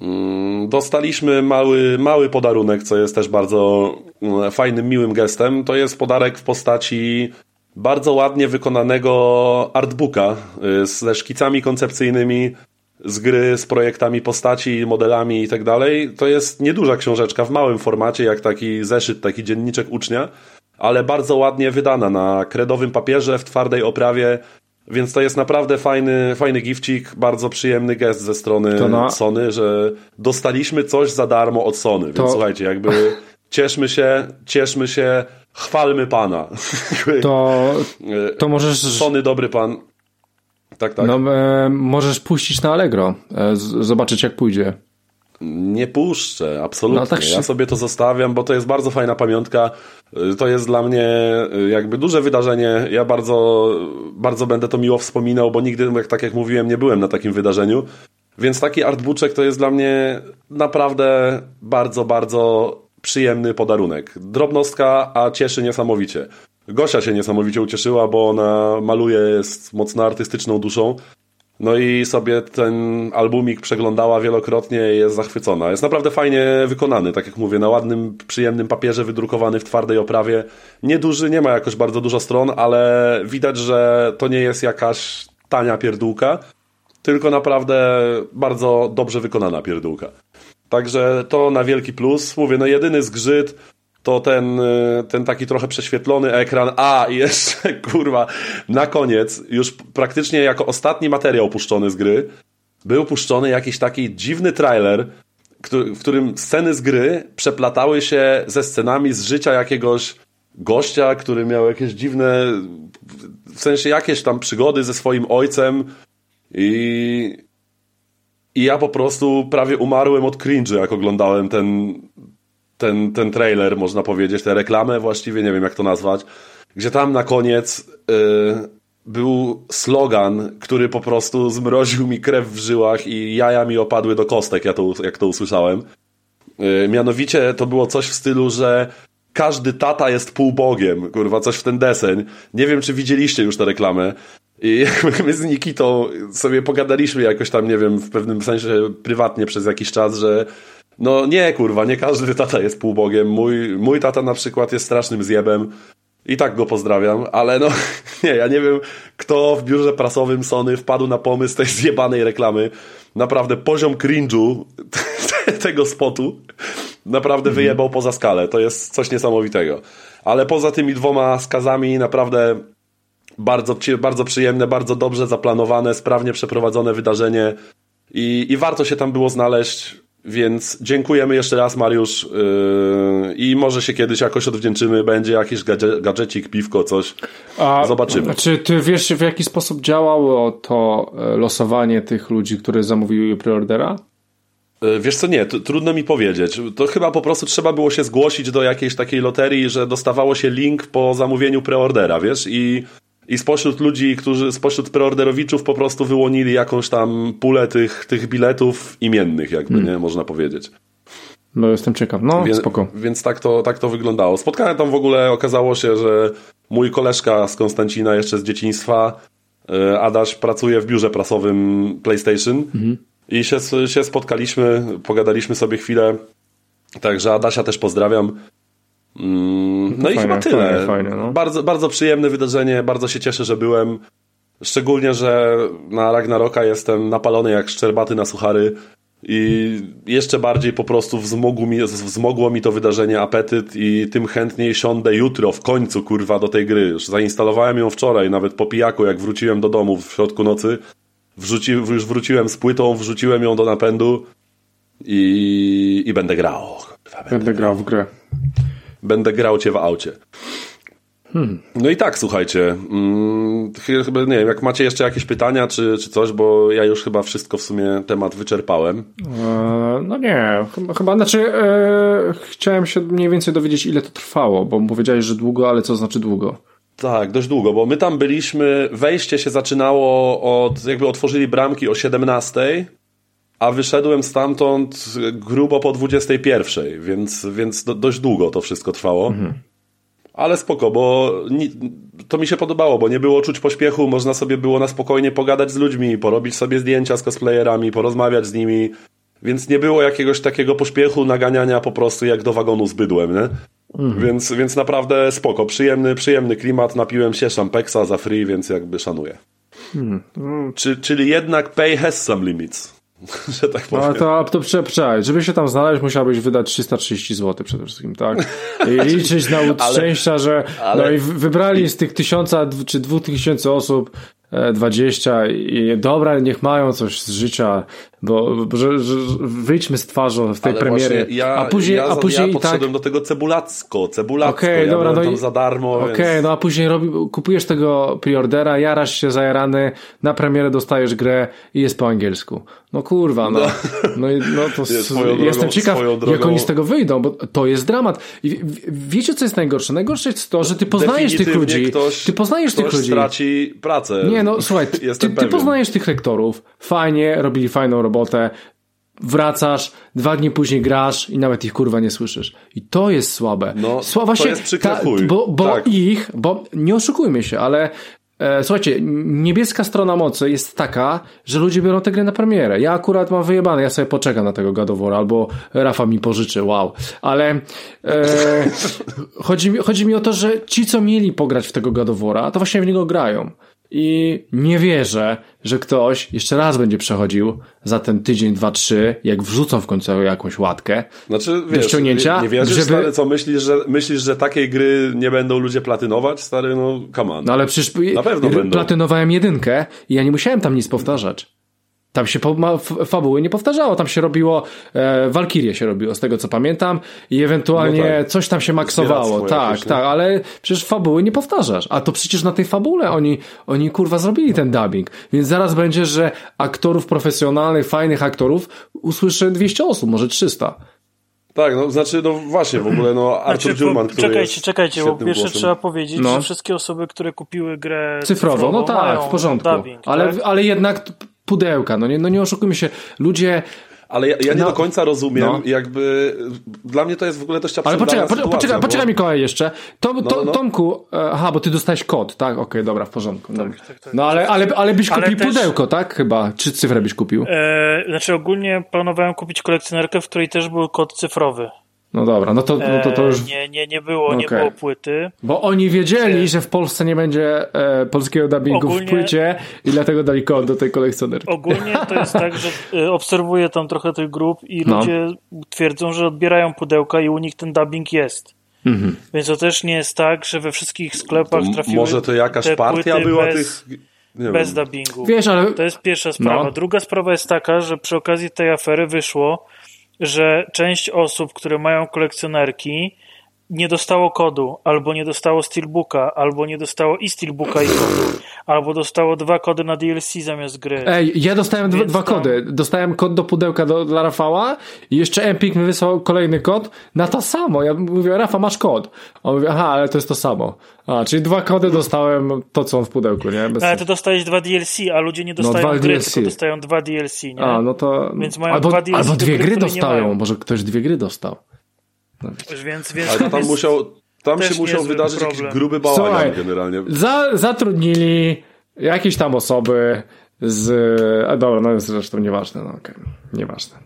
mm, dostaliśmy mały, mały podarunek, co jest też bardzo mm, fajnym, miłym gestem. To jest podarek w postaci bardzo ładnie wykonanego artbooka y, ze szkicami koncepcyjnymi z gry, z projektami postaci, modelami i tak dalej. To jest nieduża książeczka w małym formacie, jak taki zeszyt, taki dzienniczek ucznia, ale bardzo ładnie wydana na kredowym papierze, w twardej oprawie, więc to jest naprawdę fajny, fajny gifcik, bardzo przyjemny gest ze strony na... Sony, że dostaliśmy coś za darmo od Sony, więc to... słuchajcie, jakby cieszmy się, cieszmy się, chwalmy Pana. To, to możesz... Sony dobry Pan. Tak, tak. No, e, możesz puścić na Allegro, e, z, zobaczyć jak pójdzie. Nie puszczę, absolutnie. No, tak się... Ja sobie to zostawiam, bo to jest bardzo fajna pamiątka. E, to jest dla mnie e, jakby duże wydarzenie. Ja bardzo, bardzo będę to miło wspominał, bo nigdy, jak, tak jak mówiłem, nie byłem na takim wydarzeniu. Więc taki artbuczek to jest dla mnie naprawdę bardzo, bardzo przyjemny podarunek. Drobnostka, a cieszy niesamowicie. Gosia się niesamowicie ucieszyła, bo ona maluje, jest mocno artystyczną duszą. No i sobie ten albumik przeglądała wielokrotnie i jest zachwycona. Jest naprawdę fajnie wykonany, tak jak mówię, na ładnym, przyjemnym papierze wydrukowany w twardej oprawie. Nieduży, nie ma jakoś bardzo dużo stron, ale widać, że to nie jest jakaś tania pierdółka, tylko naprawdę bardzo dobrze wykonana pierdółka. Także to na wielki plus. Mówię, no jedyny zgrzyt to ten, y, ten taki trochę prześwietlony ekran. A, jeszcze, kurwa, na koniec, już praktycznie jako ostatni materiał puszczony z gry, był puszczony jakiś taki dziwny trailer, w którym sceny z gry przeplatały się ze scenami z życia jakiegoś gościa, który miał jakieś dziwne, w sensie jakieś tam przygody ze swoim ojcem i, i ja po prostu prawie umarłem od cringe, jak oglądałem ten, ten, ten trailer, można powiedzieć, tę reklamę właściwie, nie wiem jak to nazwać, gdzie tam na koniec yy, był slogan, który po prostu zmroził mi krew w żyłach i jaja mi opadły do kostek, ja to, jak to usłyszałem. Yy, mianowicie to było coś w stylu, że każdy tata jest półbogiem, kurwa, coś w ten deseń. Nie wiem, czy widzieliście już tę reklamę. I my z Nikitą sobie pogadaliśmy jakoś tam, nie wiem, w pewnym sensie prywatnie przez jakiś czas, że no nie, kurwa, nie każdy tata jest półbogiem. Mój, mój tata na przykład jest strasznym zjebem. I tak go pozdrawiam, ale no nie, ja nie wiem, kto w biurze prasowym Sony wpadł na pomysł tej zjebanej reklamy. Naprawdę poziom cringe'u tego spotu naprawdę mhm. wyjebał poza skalę. To jest coś niesamowitego. Ale poza tymi dwoma skazami naprawdę bardzo, bardzo przyjemne, bardzo dobrze zaplanowane, sprawnie przeprowadzone wydarzenie i, i warto się tam było znaleźć. Więc dziękujemy jeszcze raz, Mariusz. Yy, I może się kiedyś jakoś odwdzięczymy. Będzie jakiś gadże, gadżecik, piwko, coś. A, Zobaczymy. Czy ty wiesz, w jaki sposób działało to e, losowanie tych ludzi, którzy zamówili preordera? E, wiesz co, nie, trudno mi powiedzieć. To chyba po prostu trzeba było się zgłosić do jakiejś takiej loterii, że dostawało się link po zamówieniu preordera, wiesz? I i spośród ludzi, którzy, spośród preorderowiczów po prostu wyłonili jakąś tam pulę tych, tych biletów imiennych, jakby, hmm. nie, można powiedzieć. No jestem ciekaw, no Wie, spoko. Więc tak to, tak to wyglądało. Spotkałem tam w ogóle, okazało się, że mój koleżka z Konstancina jeszcze z dzieciństwa, e, Adaś, pracuje w biurze prasowym PlayStation mhm. i się, się spotkaliśmy, pogadaliśmy sobie chwilę, także Adasia też pozdrawiam. Mm, no i chyba tyle. No. bardzo, bardzo przyjemne wydarzenie, bardzo się cieszę, że byłem. Szczególnie, że na Ragnaroka jestem napalony jak szczerbaty na suchary i jeszcze bardziej po prostu wzmogło mi, wzmogło mi to wydarzenie apetyt i tym chętniej siądę jutro w końcu, kurwa, do tej gry. Zainstalowałem ją wczoraj, nawet po pijaku, jak wróciłem do domu w środku nocy. Wrzuci, już wróciłem z płytą, wrzuciłem ją do napędu i, i będę grał. Kurwa, będę, będę grał w grę będę grał cię w aucie. Hmm. No i tak, słuchajcie. Hmm, chyba nie wiem, jak macie jeszcze jakieś pytania czy, czy coś, bo ja już chyba wszystko w sumie temat wyczerpałem. E, no nie, chyba, chyba znaczy e, chciałem się mniej więcej dowiedzieć, ile to trwało, bo powiedziałeś, że długo, ale co znaczy długo? Tak, dość długo, bo my tam byliśmy, wejście się zaczynało od, jakby otworzyli bramki o 17, a wyszedłem stamtąd grubo po 21, więc, więc do, dość długo to wszystko trwało. Mhm. Ale spoko, bo to mi się podobało, bo nie było czuć pośpiechu, można sobie było na spokojnie pogadać z ludźmi, porobić sobie zdjęcia z cosplayerami, porozmawiać z nimi, więc nie było jakiegoś takiego pośpiechu, naganiania po prostu jak do wagonu z bydłem, nie? Mhm. Więc, więc naprawdę spoko, przyjemny, przyjemny klimat, napiłem się szampeksa za free, więc jakby szanuję. Mhm. Czy, czyli jednak pay has some limits. że tak powiem. No to, to przepraszam, żeby się tam znaleźć, musiałbyś wydać 330 zł przede wszystkim, tak? I liczyć na szczęścia, że ale... no i wybrali z tych tysiąca czy dwóch tysięcy osób 20 i dobra, niech mają coś z życia, bo, że, że wyjdźmy z twarzą w tej Ale premierie. Ja, a później, ja, a później ja podszedłem tak... do tego cebulacko, cebulacko, okay, ja dobra, no tam i... za darmo. Okej, okay, więc... no a później robi, kupujesz tego preordera, jarasz się zajarany, na premierę dostajesz grę i jest po angielsku. No kurwa, no. No, no to drogą, jestem ciekaw, drogą... jak oni z tego wyjdą, bo to jest dramat. I wiecie, co jest najgorsze? Najgorsze jest to, że ty poznajesz tych ludzi. Ktoś, ty poznajesz ktoś tych ludzi. straci pracę. Nie, no słuchaj, ty, ty poznajesz tych rektorów, fajnie, robili fajną robotę, wracasz, dwa dni później grasz i nawet ich kurwa nie słyszysz. I to jest słabe. No, Sła- to jest przykre chuj. Bo, bo Tak. ich, bo nie oszukujmy się, ale e, słuchajcie, niebieska strona mocy jest taka, że ludzie biorą tę grę na premierę. Ja akurat mam wyjebane, ja sobie poczekam na tego War, albo Rafa mi pożyczy, wow. Ale e, chodzi, mi, chodzi mi o to, że ci, co mieli pograć w tego War'a, to właśnie w niego grają. I nie wierzę, że ktoś jeszcze raz będzie przechodził za ten tydzień, dwa, trzy, jak wrzucą w końcu jakąś łatkę. Znaczy, wiesz, ściągnięcia, nie, nie wierzysz, żeby- stary, co myślisz, że myślisz, że takiej gry nie będą ludzie platynować? Stary, no come on. No ale przecież Na pewno będą. platynowałem jedynkę i ja nie musiałem tam nic powtarzać. Tam się fabuły nie powtarzało, tam się robiło, e, Walkirię się robiło, z tego co pamiętam, i ewentualnie No tak. coś tam się maksowało. Tak, jakieś, tak, ale przecież fabuły nie powtarzasz. A to przecież na tej fabule oni, oni kurwa zrobili ten dubbing. Więc zaraz będzie, że aktorów profesjonalnych, fajnych aktorów usłyszy 200 osób, może 300. Tak, no znaczy, no właśnie, w ogóle, no Arthur Znaczy, Dziurman, po- który czekajcie, jest czekajcie, bo pierwsze głosem. trzeba powiedzieć, No. że wszystkie osoby, które kupiły grę Cyfrowo, no tak, w porządku. Dubbing, ale, tak? ale jednak pudełka, no nie, no nie oszukujmy się. Ludzie, Ale ja, ja nie No. do końca rozumiem, No. jakby dla mnie to jest w ogóle dość Ale absurdalna poczekaj, poczekaj, sytuacja, poczekaj, bo- poczekaj Mikołaj jeszcze. To, to, no, no. Tomku, e, aha, bo ty dostałeś kod, tak? Okej, dobra, w porządku. Tak, tak, tak. No ale, ale, ale byś Ale kupił też- pudełko, tak? Chyba. Czy cyfrę byś kupił? E, znaczy ogólnie planowałem kupić kolekcjonerkę, w której też był kod cyfrowy. No dobra, no to, no to, to już... E, nie, nie, nie było, nie Okej. było płyty. Bo oni wiedzieli, że w Polsce nie będzie e, polskiego dubbingu w Ogólnie- płycie i dlatego dali kod do tej kolekcjonerki. Ogólnie to jest tak, że e, obserwuję tam trochę tych grup i No. ludzie twierdzą, że odbierają pudełka i u nich ten dubbing jest. Mhm. Więc to też nie jest tak, że we wszystkich sklepach To trafiły Może to jakaś te partia płyty była bez, tych... Nie bez wiem. dubbingu. Wiesz, ale... To jest pierwsza sprawa. No. Druga sprawa jest taka, że przy okazji tej afery wyszło, że część osób, które mają kolekcjonerki, nie dostało kodu, albo nie dostało steelbooka, albo nie dostało i steelbooka i kodu, albo dostało dwa kody na DLC zamiast gry. Ej, ja dostałem dwa, dwa kody. Dostałem kod do pudełka do, dla Rafała i jeszcze Empik mi wysłał kolejny kod na to samo. Ja mówię, Rafa, masz kod. On mówi, aha, ale to jest to samo. A, czyli dwa kody dostałem, to co on w pudełku, nie? Bez No, ale ty dostajesz dwa DLC, a ludzie nie dostają dwa gry, DLC. tylko dostają dwa DLC, nie? A, no to... Więc mają albo, dwa DLC albo dwie gry, gry dostają. Może ktoś dwie gry dostał. Więc, więc Ale tam jest- musiał... Tam się musiał wydarzyć problem. jakiś gruby bałagan generalnie. Za, zatrudnili jakieś tam osoby z... A dobra, no zresztą nieważne, no okej, nieważne.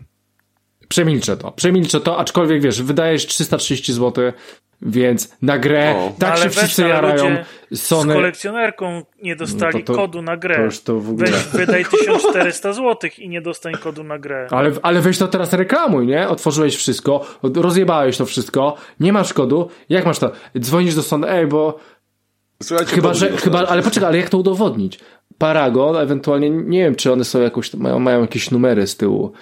Przemilczę to, przemilczę to, aczkolwiek wiesz, wydajesz 330 zł, więc na grę No. tak Ale się wszyscy jarają. Sony... Z kolekcjonerką nie dostali No to- to- kodu na grę. to już to w ogóle- Weź, wydaj 1400 zł i nie dostań kodu na grę. Ale, ale weź to teraz reklamuj, nie? Otworzyłeś wszystko, rozjebałeś to wszystko, nie masz kodu, jak masz to? Dzwonisz do Sony, ej, bo Słuchajcie, Chyba, że, chyba, ale poczekaj, ale jak to udowodnić? Paragon, ewentualnie, nie wiem, czy one są jakoś, mają, mają jakieś numery z tyłu.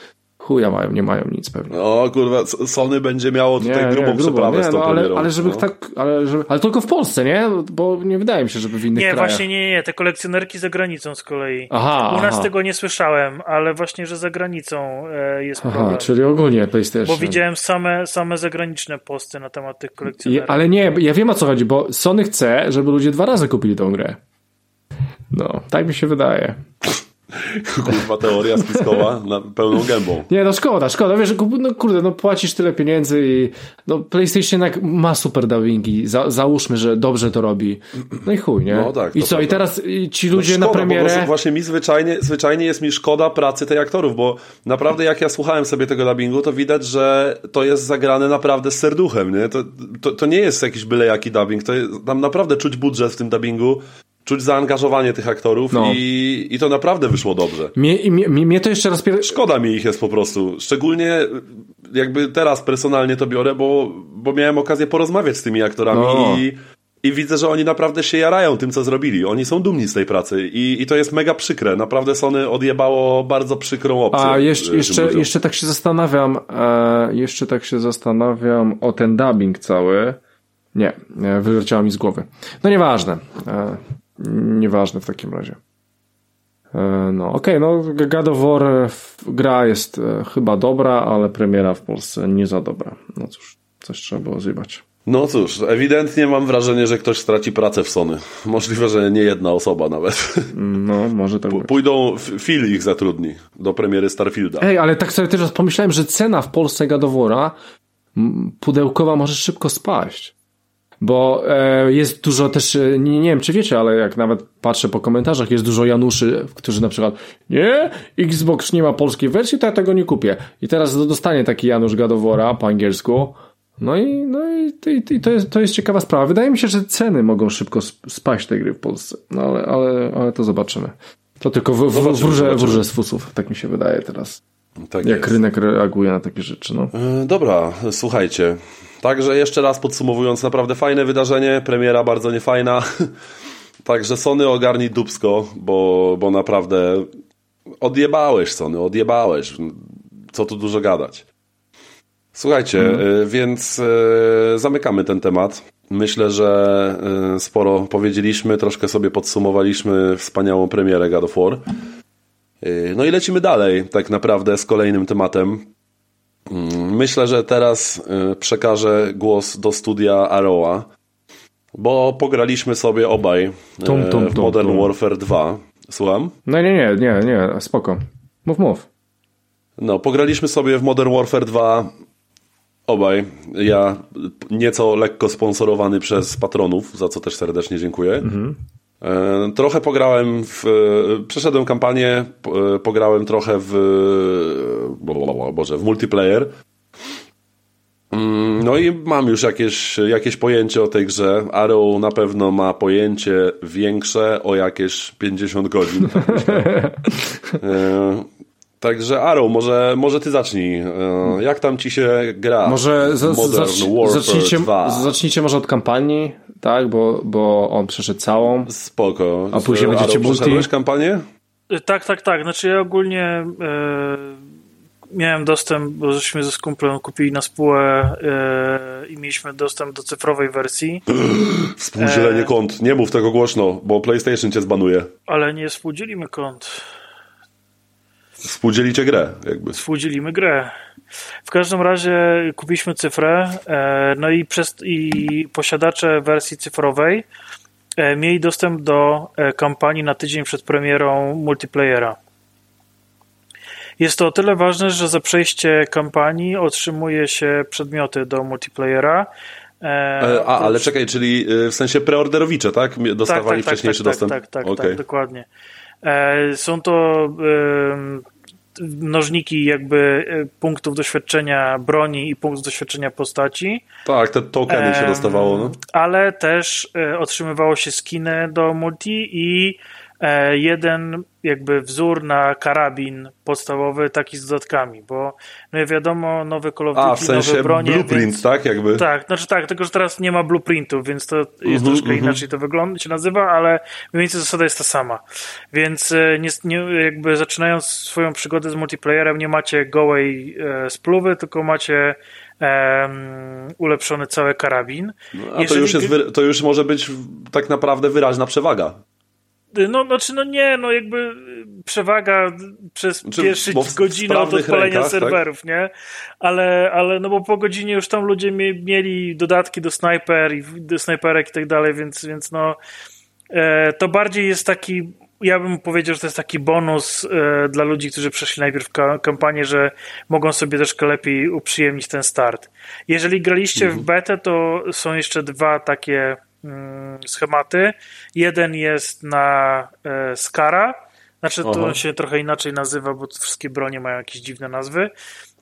Chuja mają, nie mają nic pewnie. O kurwa, S- Sony będzie miało tutaj grubą przeprawę z tą no, ale, premierą. ale żeby no. tak, ale, żeby, ale tylko w Polsce, nie? Bo nie wydaje mi się, żeby w innych Nie, krajach. właśnie nie, nie, te kolekcjonerki za granicą z kolei. Aha, U nas aha. tego nie słyszałem, ale właśnie, że za granicą e, jest Aha, problem. czyli ogólnie PlayStation. Bo widziałem same, same zagraniczne posty na temat tych kolekcjonerek. ale nie, ja wiem o co chodzi, bo Sony chce, żeby ludzie dwa razy kupili tą grę. No, tak mi się wydaje. Kurwa teoria spiskowa na pełną gębą. Nie, no szkoda, szkoda, wiesz, no kurde, no płacisz tyle pieniędzy i no PlayStation jednak ma super dubbingi, Za, załóżmy, że dobrze to robi. No i chuj, nie? No tak, I co, i prawda. teraz y, ci ludzie No na szkoda, Po premierę... właśnie mi zwyczajnie, zwyczajnie jest mi szkoda pracy tych aktorów, bo naprawdę jak ja słuchałem sobie tego dubbingu, to widać, że to jest zagrane naprawdę z serduchem, nie? To, to, to nie jest jakiś byle jaki dubbing, to jest, tam naprawdę czuć budżet w tym dubbingu, czuć zaangażowanie tych aktorów No. i, i to naprawdę wyszło dobrze. Mnie, mnie, mnie to jeszcze raz... Pier... Szkoda mi ich jest po prostu. Szczególnie jakby teraz personalnie to biorę, bo, bo miałem okazję porozmawiać z tymi aktorami No. i, i widzę, że oni naprawdę się jarają tym, co zrobili. Oni są dumni z tej pracy i, i to jest mega przykre. Naprawdę Sony odjebało bardzo przykrą opcję. A y, jeszcze, jeszcze, ludziom. jeszcze tak się zastanawiam, e, jeszcze tak się zastanawiam o ten dubbing cały. Nie, e, wyleciało mi z głowy. No nieważne. E, nieważne w takim razie. E, no okej, no God of War e, gra jest e, chyba dobra, ale premiera w Polsce nie za dobra. No cóż, coś trzeba było zjebać. No cóż, ewidentnie mam wrażenie, że ktoś straci pracę w Sony. Możliwe, że nie jedna osoba nawet. No, może tak być. Pójdą, Phil ich zatrudni do premiery Starfielda. Ej, ale tak sobie teraz pomyślałem, że cena w Polsce Gadowora pudełkowa może szybko spaść. Bo e, jest dużo też, e, nie, nie wiem czy wiecie, ale jak nawet patrzę po komentarzach, jest dużo Januszy, którzy na przykład nie, Xbox nie ma polskiej wersji, to ja tego nie kupię. I teraz dostanie taki Janusz Gadowora po angielsku. No i, no i, i, i to, jest, to jest ciekawa sprawa. Wydaje mi się, że ceny mogą szybko spaść tej gry w Polsce. No ale, ale, ale to zobaczymy. To tylko w, w, wróżę, wróżę z fusów, tak mi się wydaje teraz. Tak Jak jest. rynek reaguje na takie rzeczy, no. E, Dobra, słuchajcie. Także jeszcze raz podsumowując, naprawdę fajne wydarzenie, premiera bardzo niefajna. Także Sony ogarnij dubsko, bo, bo naprawdę odjebałeś Sony, odjebałeś. Co tu dużo gadać. Słuchajcie, e, więc e, zamykamy ten temat. Myślę, że e, sporo powiedzieliśmy, troszkę sobie podsumowaliśmy wspaniałą premierę God of War. No i lecimy dalej, tak naprawdę, z kolejnym tematem. Mm, Myślę, że teraz y, przekażę głos do studia Arrowa, bo pograliśmy sobie obaj y, w Modern. Warfare 2. Słucham? No nie, nie, nie, nie, spoko. Mów, mów. No, pograliśmy sobie w Modern Warfare 2 obaj. Ja nieco lekko sponsorowany przez patronów, za co też serdecznie dziękuję. E, Trochę pograłem w. e, Przeszedłem kampanię, e, pograłem trochę w. Boże, w multiplayer. Mm, No i mam już jakieś, jakieś pojęcie o tej grze. Arrow na pewno ma pojęcie większe o jakieś 50 godzin. tak. E, Także Arrow, może, może ty zacznij. E, Jak tam ci się gra? Może za, Modern zacz, Warfare zacznijcie, 2. zacznijcie może od kampanii, tak, bo, bo on przeszedł całą. Spoko. A później Arrow, będziecie multi? kampanię? Y, Tak, tak, tak. Znaczy ja ogólnie e, miałem dostęp, bo żeśmy ze kumplem kupili na spółę e, i mieliśmy dostęp do cyfrowej wersji, Współdzielenie E. kont. Nie mów tego głośno, bo PlayStation cię zbanuje. ale nie współdzielimy kont. Współdzielicie grę, jakby. Współdzielimy grę. W każdym razie kupiliśmy cyfrę, e, no i, przez, i posiadacze wersji cyfrowej e, mieli dostęp do e, kampanii na tydzień przed premierą multiplayera. Jest to o tyle ważne, że za przejście kampanii otrzymuje się przedmioty do multiplayera. E, A, ale czekaj, czyli w sensie preorderowicze, tak? Dostawali wcześniejszy tak, dostęp? Tak, tak, Okej. tak, dokładnie. Są to mnożniki jakby e, punktów doświadczenia broni i punktów doświadczenia postaci. Tak, te tokeny się dostawało. No. Ale też e, otrzymywało się skiny do multi i jeden jakby wzór na karabin podstawowy, taki z dodatkami, bo no wiadomo, nowe Call of Duty, A, w sensie nowe bronie, blueprint, więc... tak? Jakby. Tak, znaczy tak, tylko że teraz nie ma blueprintu, więc to jest Mhm, troszkę mhm. inaczej to wygląda, się nazywa, ale mniej więcej zasada jest ta sama. Więc e, nie, nie, jakby zaczynając swoją przygodę z multiplayerem nie macie gołej e, spluwy, tylko macie em, ulepszony cały karabin. A to Jeżeli już, jest, to już może być tak naprawdę wyraźna przewaga. No, znaczy, no nie, no jakby y, przewaga przez Znaczy, w godzinę od odpalenia rękach, tak? serwerów, nie? Ale, ale no bo po godzinie już tam ludzie mie- mieli dodatki do snajper i do snajperek i tak dalej, więc, więc no e, to bardziej jest taki ja bym powiedział, że to jest taki bonus e, dla ludzi, którzy przeszli najpierw ka- kampanię, że mogą sobie troszkę lepiej uprzyjemnić ten start. Jeżeli graliście Mhm. w betę, to są jeszcze dwa takie schematy. Jeden jest na e, Skara, znaczy to Aha. on się trochę inaczej nazywa, bo wszystkie bronie mają jakieś dziwne nazwy.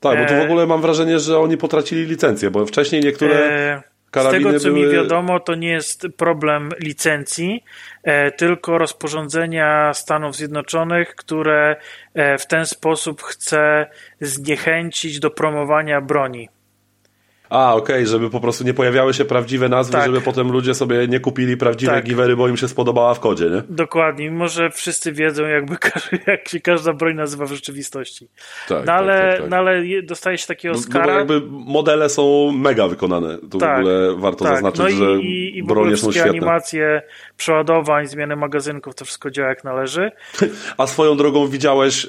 Tak, bo tu w E, ogóle mam wrażenie, że oni potracili licencję, bo wcześniej niektóre E, z tego, co były... mi wiadomo, to nie jest problem licencji, e, tylko rozporządzenia Stanów Zjednoczonych, które e, w ten sposób chce zniechęcić do promowania broni. A, okej, żeby po prostu nie pojawiały się prawdziwe nazwy, Tak. żeby potem ludzie sobie nie kupili prawdziwej Tak. giwery, bo im się spodobała w kodzie, nie? Dokładnie, mimo że wszyscy wiedzą, jakby jak się każda broń nazywa w rzeczywistości. Tak, No ale, tak, tak, tak. no, ale je- dostaje się takiego No, no skara. jakby modele są mega wykonane. Tu w ogóle warto tak. zaznaczyć, no i, że i, i bronie są świetne. animacje przeładowań, zmiany magazynków, to wszystko działa jak należy. A swoją drogą widziałeś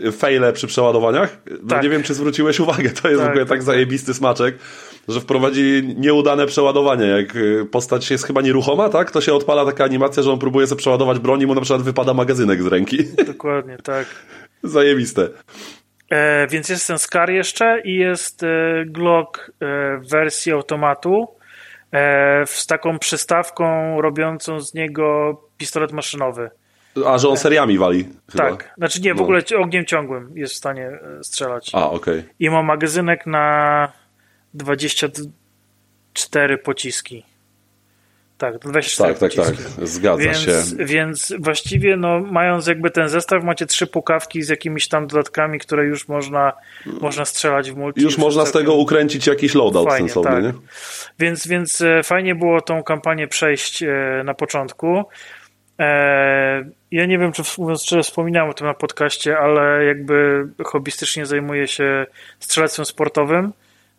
yy, fejle przy przeładowaniach? No Tak. nie wiem, czy zwróciłeś uwagę, to jest w Tak, ogóle tak tak, zajebisty smaczek. Smaczek, że wprowadzili nieudane przeładowanie. Jak y, postać jest chyba nieruchoma, tak? To się odpala taka animacja, że on próbuje sobie przeładować broń i mu na przykład wypada magazynek z ręki. Dokładnie, tak. Zajebiste. E, więc jest ten Scar jeszcze i jest e, Glock e, w wersji automatu e, z taką przystawką robiącą z niego pistolet maszynowy. A, że on seriami wali. Chyba. Tak, znaczy nie, w No. ogóle ogniem ciągłym jest w stanie e, strzelać. A, okej. I ma magazynek na 24 pociski. Tak, 24 Tak, tak, tak. pociski. Zgadza Więc, się. więc właściwie, no, mając jakby ten zestaw, macie trzy pukawki z jakimiś tam dodatkami, które już można, można strzelać w multi. Już można z tego ukręcić jakiś loadout Fajnie, sensowny, tak. nie? Więc, więc e, fajnie było tą kampanię przejść e, na początku. E, Ja nie wiem, czy szczerze, wspominałem o tym na podcaście, ale jakby hobbystycznie zajmuję się strzelectwem sportowym.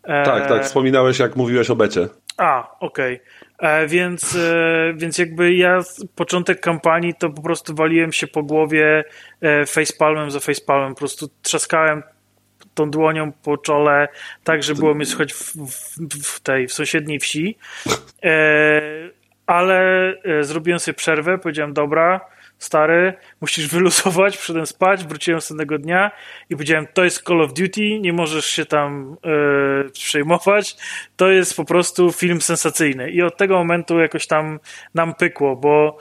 Tak, tak. Wspominałeś, jak mówiłeś o becie. A, okej. E, Więc, e, więc jakby ja początek kampanii to po prostu waliłem się po głowie e, facepalmem za facepalmem. Po prostu trzaskałem tą dłonią po czole, tak, że było mnie słychać w, w, w tej, w sąsiedniej wsi. E, ale e, zrobiłem sobie przerwę, powiedziałem, dobra, stary, musisz wyluzować, przyszedłem spać, wróciłem następnego dnia i powiedziałem, to jest Call of Duty, nie możesz się tam e, przejmować, to jest po prostu film sensacyjny. I od tego momentu jakoś tam nam pykło, bo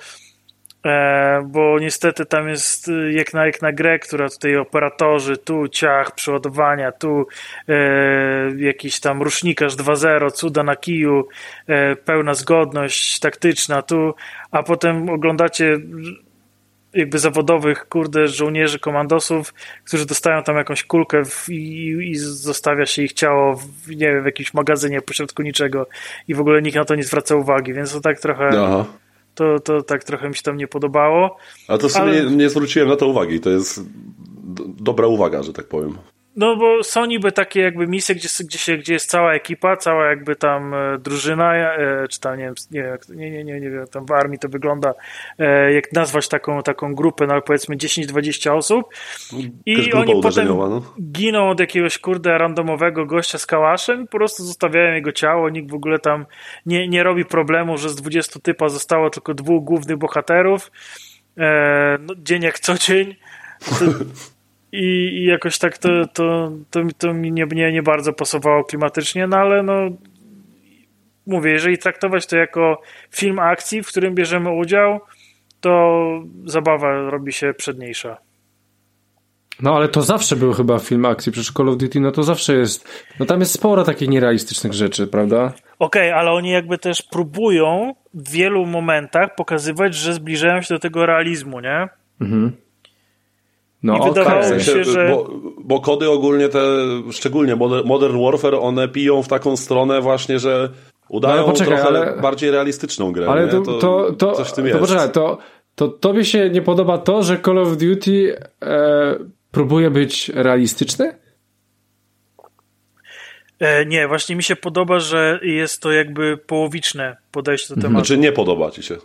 E, bo niestety tam jest y, jak na, jak na grę, która tutaj operatorzy, tu ciach, przeładowania, tu e, jakiś tam rusznikarz 2.0, cuda na kiju, e, pełna zgodność taktyczna, tu, a potem oglądacie jakby zawodowych, kurde, żołnierzy, komandosów, którzy dostają tam jakąś kulkę w, i, i zostawia się ich ciało w, nie wiem, w jakimś magazynie pośrodku niczego i w ogóle nikt na to nie zwraca uwagi, więc to tak trochę Aha. to, to tak trochę mi się tam nie podobało. A to sobie Ale- nie, zwróciłem na to uwagi. To jest dobra uwaga, że tak powiem. No bo są niby takie jakby misje, gdzie, gdzie, się, gdzie jest cała ekipa, cała jakby tam e, drużyna, e, czy tam nie wiem, nie, nie, nie, nie, wiem, tam w armii to wygląda, e, jak nazwać taką, taką grupę, no powiedzmy 10-20 osób i oni potem no. giną od jakiegoś kurde randomowego gościa z kałaszem po prostu zostawiają jego ciało, nikt w ogóle tam nie, nie robi problemu, że z 20 typa zostało tylko dwóch głównych bohaterów, no, dzień jak co dzień. To, i, I jakoś tak to, to, to, mi- to mi nie, nie, nie bardzo pasowało klimatycznie, no ale no mówię, jeżeli traktować to jako film akcji, w którym bierzemy udział, to zabawa robi się przedniejsza. No ale to zawsze był chyba film akcji, przecież Call of Duty, no to zawsze jest, no tam jest sporo takich nierealistycznych rzeczy, prawda? Okej, ale oni jakby też próbują w wielu momentach pokazywać, że zbliżają się do tego realizmu, nie? No I wydawało mi się, że- bo, bo kody ogólnie te, szczególnie Modern Warfare, one piją w taką stronę właśnie, że udają No, poczekaj, trochę ale- bardziej realistyczną grę. Ale nie? to, to, to, coś w tym to jest. poczekaj, to, to tobie się nie podoba to, że Call of Duty e, próbuje być realistyczny? E, nie, właśnie mi się podoba, że jest to jakby połowiczne podejście do tematu. Znaczy nie podoba ci się.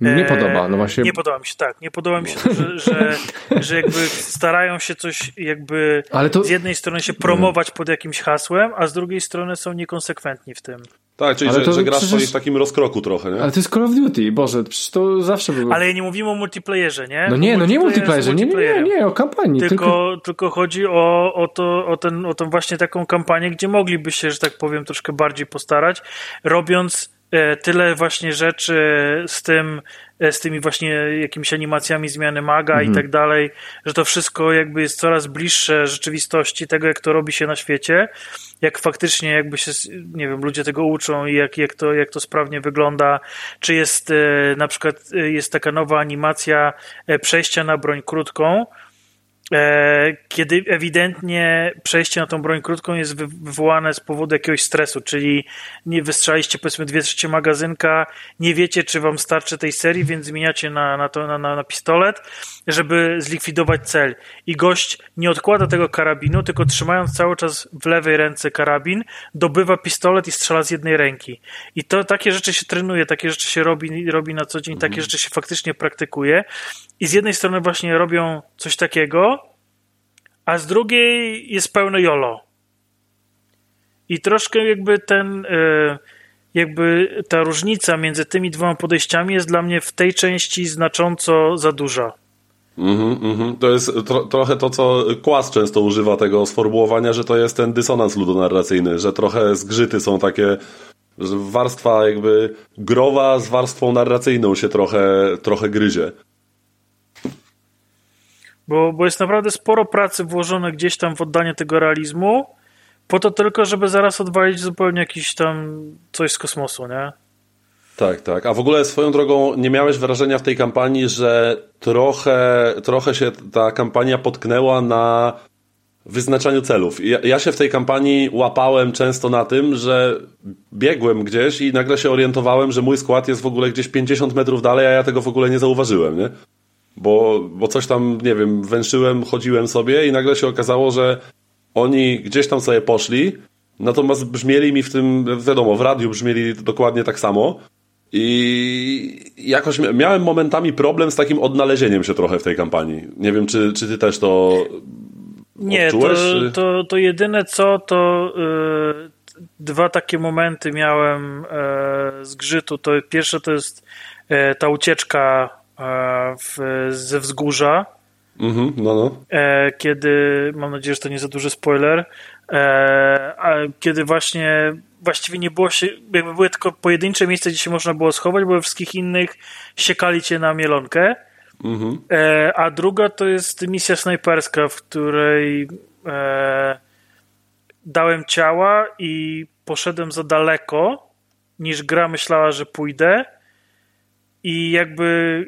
Nie E, podoba, no właśnie. Nie podoba mi się, tak. Nie podoba mi się, to, że, że, że jakby starają się coś jakby Ale to- z jednej strony się promować pod jakimś hasłem, a z drugiej strony są niekonsekwentni w tym. Tak, czyli Ale że, to że grasz przecież- w takim rozkroku trochę, nie? Ale to jest Call of Duty, Boże, przecież to zawsze było. Ale nie mówimy o multiplayerze, nie? no nie, no nie multiplayerze, nie, nie, nie, o kampanii. Tylko, Tylko, tylko chodzi o, o, to, o, ten, o tą właśnie taką kampanię, gdzie mogliby się, że tak powiem, troszkę bardziej postarać, robiąc tyle właśnie rzeczy z tym, e, z tymi właśnie jakimiś animacjami zmiany maga Mhm. i tak dalej, że to wszystko jakby jest coraz bliższe rzeczywistości tego, jak to robi się na świecie, jak faktycznie jakby się, nie wiem, ludzie tego uczą i jak, jak, to, jak to sprawnie wygląda, czy jest e, na przykład e, jest taka nowa animacja e, przejścia na broń krótką, e, kiedy ewidentnie przejście na tą broń krótką jest wy- wywołane z powodu jakiegoś stresu, czyli nie wystrzeliście powiedzmy dwie trzecie magazynka, nie wiecie, czy wam starczy tej serii, więc zmieniacie na, na, to, na, na, na pistolet, żeby zlikwidować cel. I gość nie odkłada tego karabinu, tylko trzymając cały czas w lewej ręce karabin, dobywa pistolet i strzela z jednej ręki. I to takie rzeczy się trenuje, takie rzeczy się robi, robi na co dzień, takie rzeczy się faktycznie praktykuje. I z jednej strony właśnie robią coś takiego, a z drugiej jest pełne jolo. I troszkę jakby ten, e, jakby ta różnica między tymi dwoma podejściami jest dla mnie w tej części znacząco za duża. Mm -hmm, To jest tro trochę to, co Kłas często używa tego sformułowania, że to jest ten dysonans ludonarracyjny, że trochę zgrzyty są takie, że warstwa jakby growa z warstwą narracyjną się trochę, trochę gryzie. Bo, bo jest naprawdę sporo pracy włożone gdzieś tam w oddanie tego realizmu, po to tylko, żeby zaraz odwalić zupełnie jakiś tam coś z kosmosu, nie? Tak, tak. A w ogóle swoją drogą nie miałeś wrażenia w tej kampanii, że trochę, trochę się ta kampania potknęła na wyznaczaniu celów. Ja, ja, się w tej kampanii łapałem często na tym, że biegłem gdzieś i nagle się orientowałem, że mój skład jest w ogóle gdzieś 50 metrów dalej, a ja tego w ogóle nie zauważyłem, nie? Bo, bo coś tam, nie wiem, węszyłem, chodziłem sobie i nagle się okazało, że oni gdzieś tam sobie poszli, natomiast brzmieli mi w tym, wiadomo, w radiu brzmieli dokładnie tak samo. I jakoś miałem momentami problem z takim odnalezieniem się trochę w tej kampanii. Nie wiem, czy, czy ty też to Nie, to, to, to jedyne co, to yy, dwa takie momenty miałem yy, zgrzytu. To pierwsze to jest yy, ta ucieczka w, ze wzgórza. Mhm, no, no. Kiedy, mam nadzieję, że to nie za duży spoiler, kiedy właśnie właściwie nie było się, jakby były tylko pojedyncze miejsca, gdzie się można było schować, bo we wszystkich innych siekali cię na mielonkę. Mhm. E, a druga to jest misja snajperska, w której e, dałem ciała i poszedłem za daleko, niż gra myślała, że pójdę. I jakby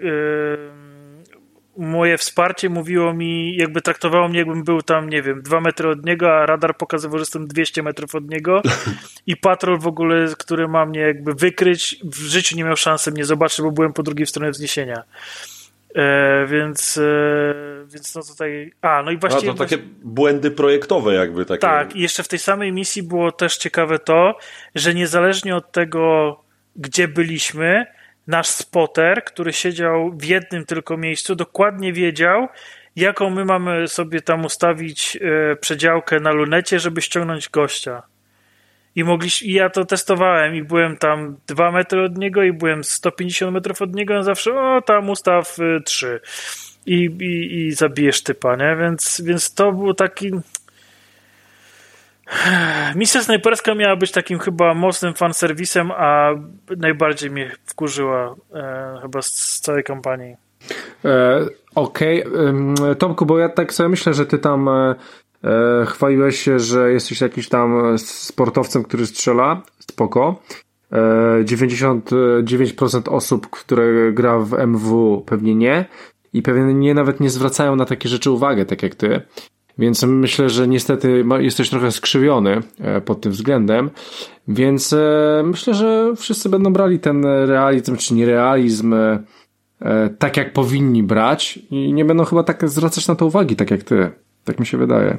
e, moje wsparcie mówiło mi, jakby traktowało mnie, jakbym był tam, nie wiem, dwa metry od niego, a radar pokazywał, że jestem 200 metrów od niego i patrol w ogóle, który ma mnie jakby wykryć, w życiu nie miał szansy mnie zobaczyć, bo byłem po drugiej stronie wzniesienia. E, więc, e, więc no tutaj. A, no i właściwie. A to takie błędy projektowe, jakby takie. Tak, i jeszcze w tej samej misji było też ciekawe to, że niezależnie od tego, gdzie byliśmy, nasz spotter, który siedział w jednym tylko miejscu, dokładnie wiedział, jaką my mamy sobie tam ustawić e, przedziałkę na lunecie, żeby ściągnąć gościa. I mogliśmy, i ja to testowałem i byłem tam dwa metry od niego i byłem 150 metrów od niego, i zawsze o, tam ustaw y, trzy i, i, i zabijesz typa, nie? Więc, więc to był taki Misja snajperska miała być takim chyba mocnym fanserwisem, a najbardziej mnie wkurzyła e, chyba z, z, całej kampanii. E, Okej. Okay. Tomku, bo ja tak sobie myślę, że ty tam e, e chwaliłeś się, że jesteś jakiś tam sportowcem, który strzela. Spoko. 99% e, osób, które gra w MW pewnie nie i pewnie nie nawet nie zwracają na takie rzeczy uwagę, tak jak ty. Więc myślę, że niestety jesteś trochę skrzywiony e, pod tym względem. Więc e, myślę, że wszyscy będą brali ten realizm czy nierealizm e, tak, jak powinni brać i nie będą chyba tak zwracać na to uwagi, tak jak ty. Tak mi się wydaje.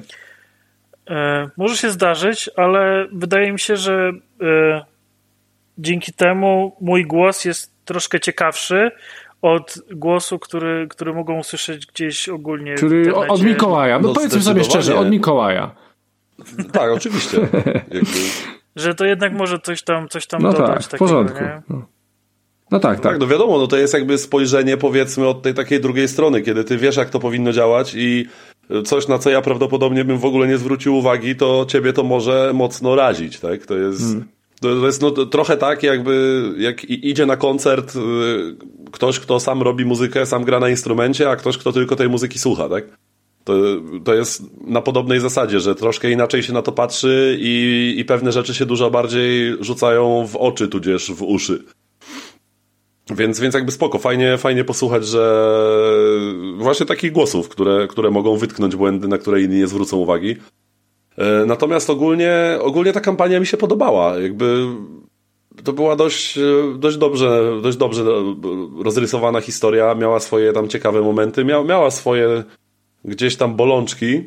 może się zdarzyć, ale wydaje mi się, że dzięki temu mój głos jest troszkę ciekawszy, od głosu, który, który mogą usłyszeć gdzieś ogólnie. Który od Mikołaja. No, no powiedzmy sobie szczerze, od Mikołaja. Tak, oczywiście. Że to jednak może coś tam, coś tam no dodać. Tak, w porządku. No. no. tak, tak. Tak, no wiadomo, no to jest jakby spojrzenie powiedzmy od tej takiej drugiej strony, kiedy ty wiesz, jak to powinno działać i coś, na co ja prawdopodobnie bym w ogóle nie zwrócił uwagi, to ciebie to może mocno razić, tak? To jest... Hmm. To jest no, trochę tak, jakby jak idzie na koncert y, ktoś, kto sam robi muzykę, sam gra na instrumencie, a ktoś, kto tylko tej muzyki słucha, tak? To, to jest na podobnej zasadzie, że troszkę inaczej się na to patrzy i, i pewne rzeczy się dużo bardziej rzucają w oczy, tudzież w uszy. Więc, więc jakby spoko, fajnie, fajnie posłuchać, że właśnie takich głosów, które, które mogą wytknąć błędy, na które inni nie zwrócą uwagi. E, natomiast ogólnie, ogólnie ta kampania mi się podobała. Jakby to była dość, dość, dobrze, dość dobrze rozrysowana historia, miała swoje tam ciekawe momenty, mia, miała swoje gdzieś tam bolączki,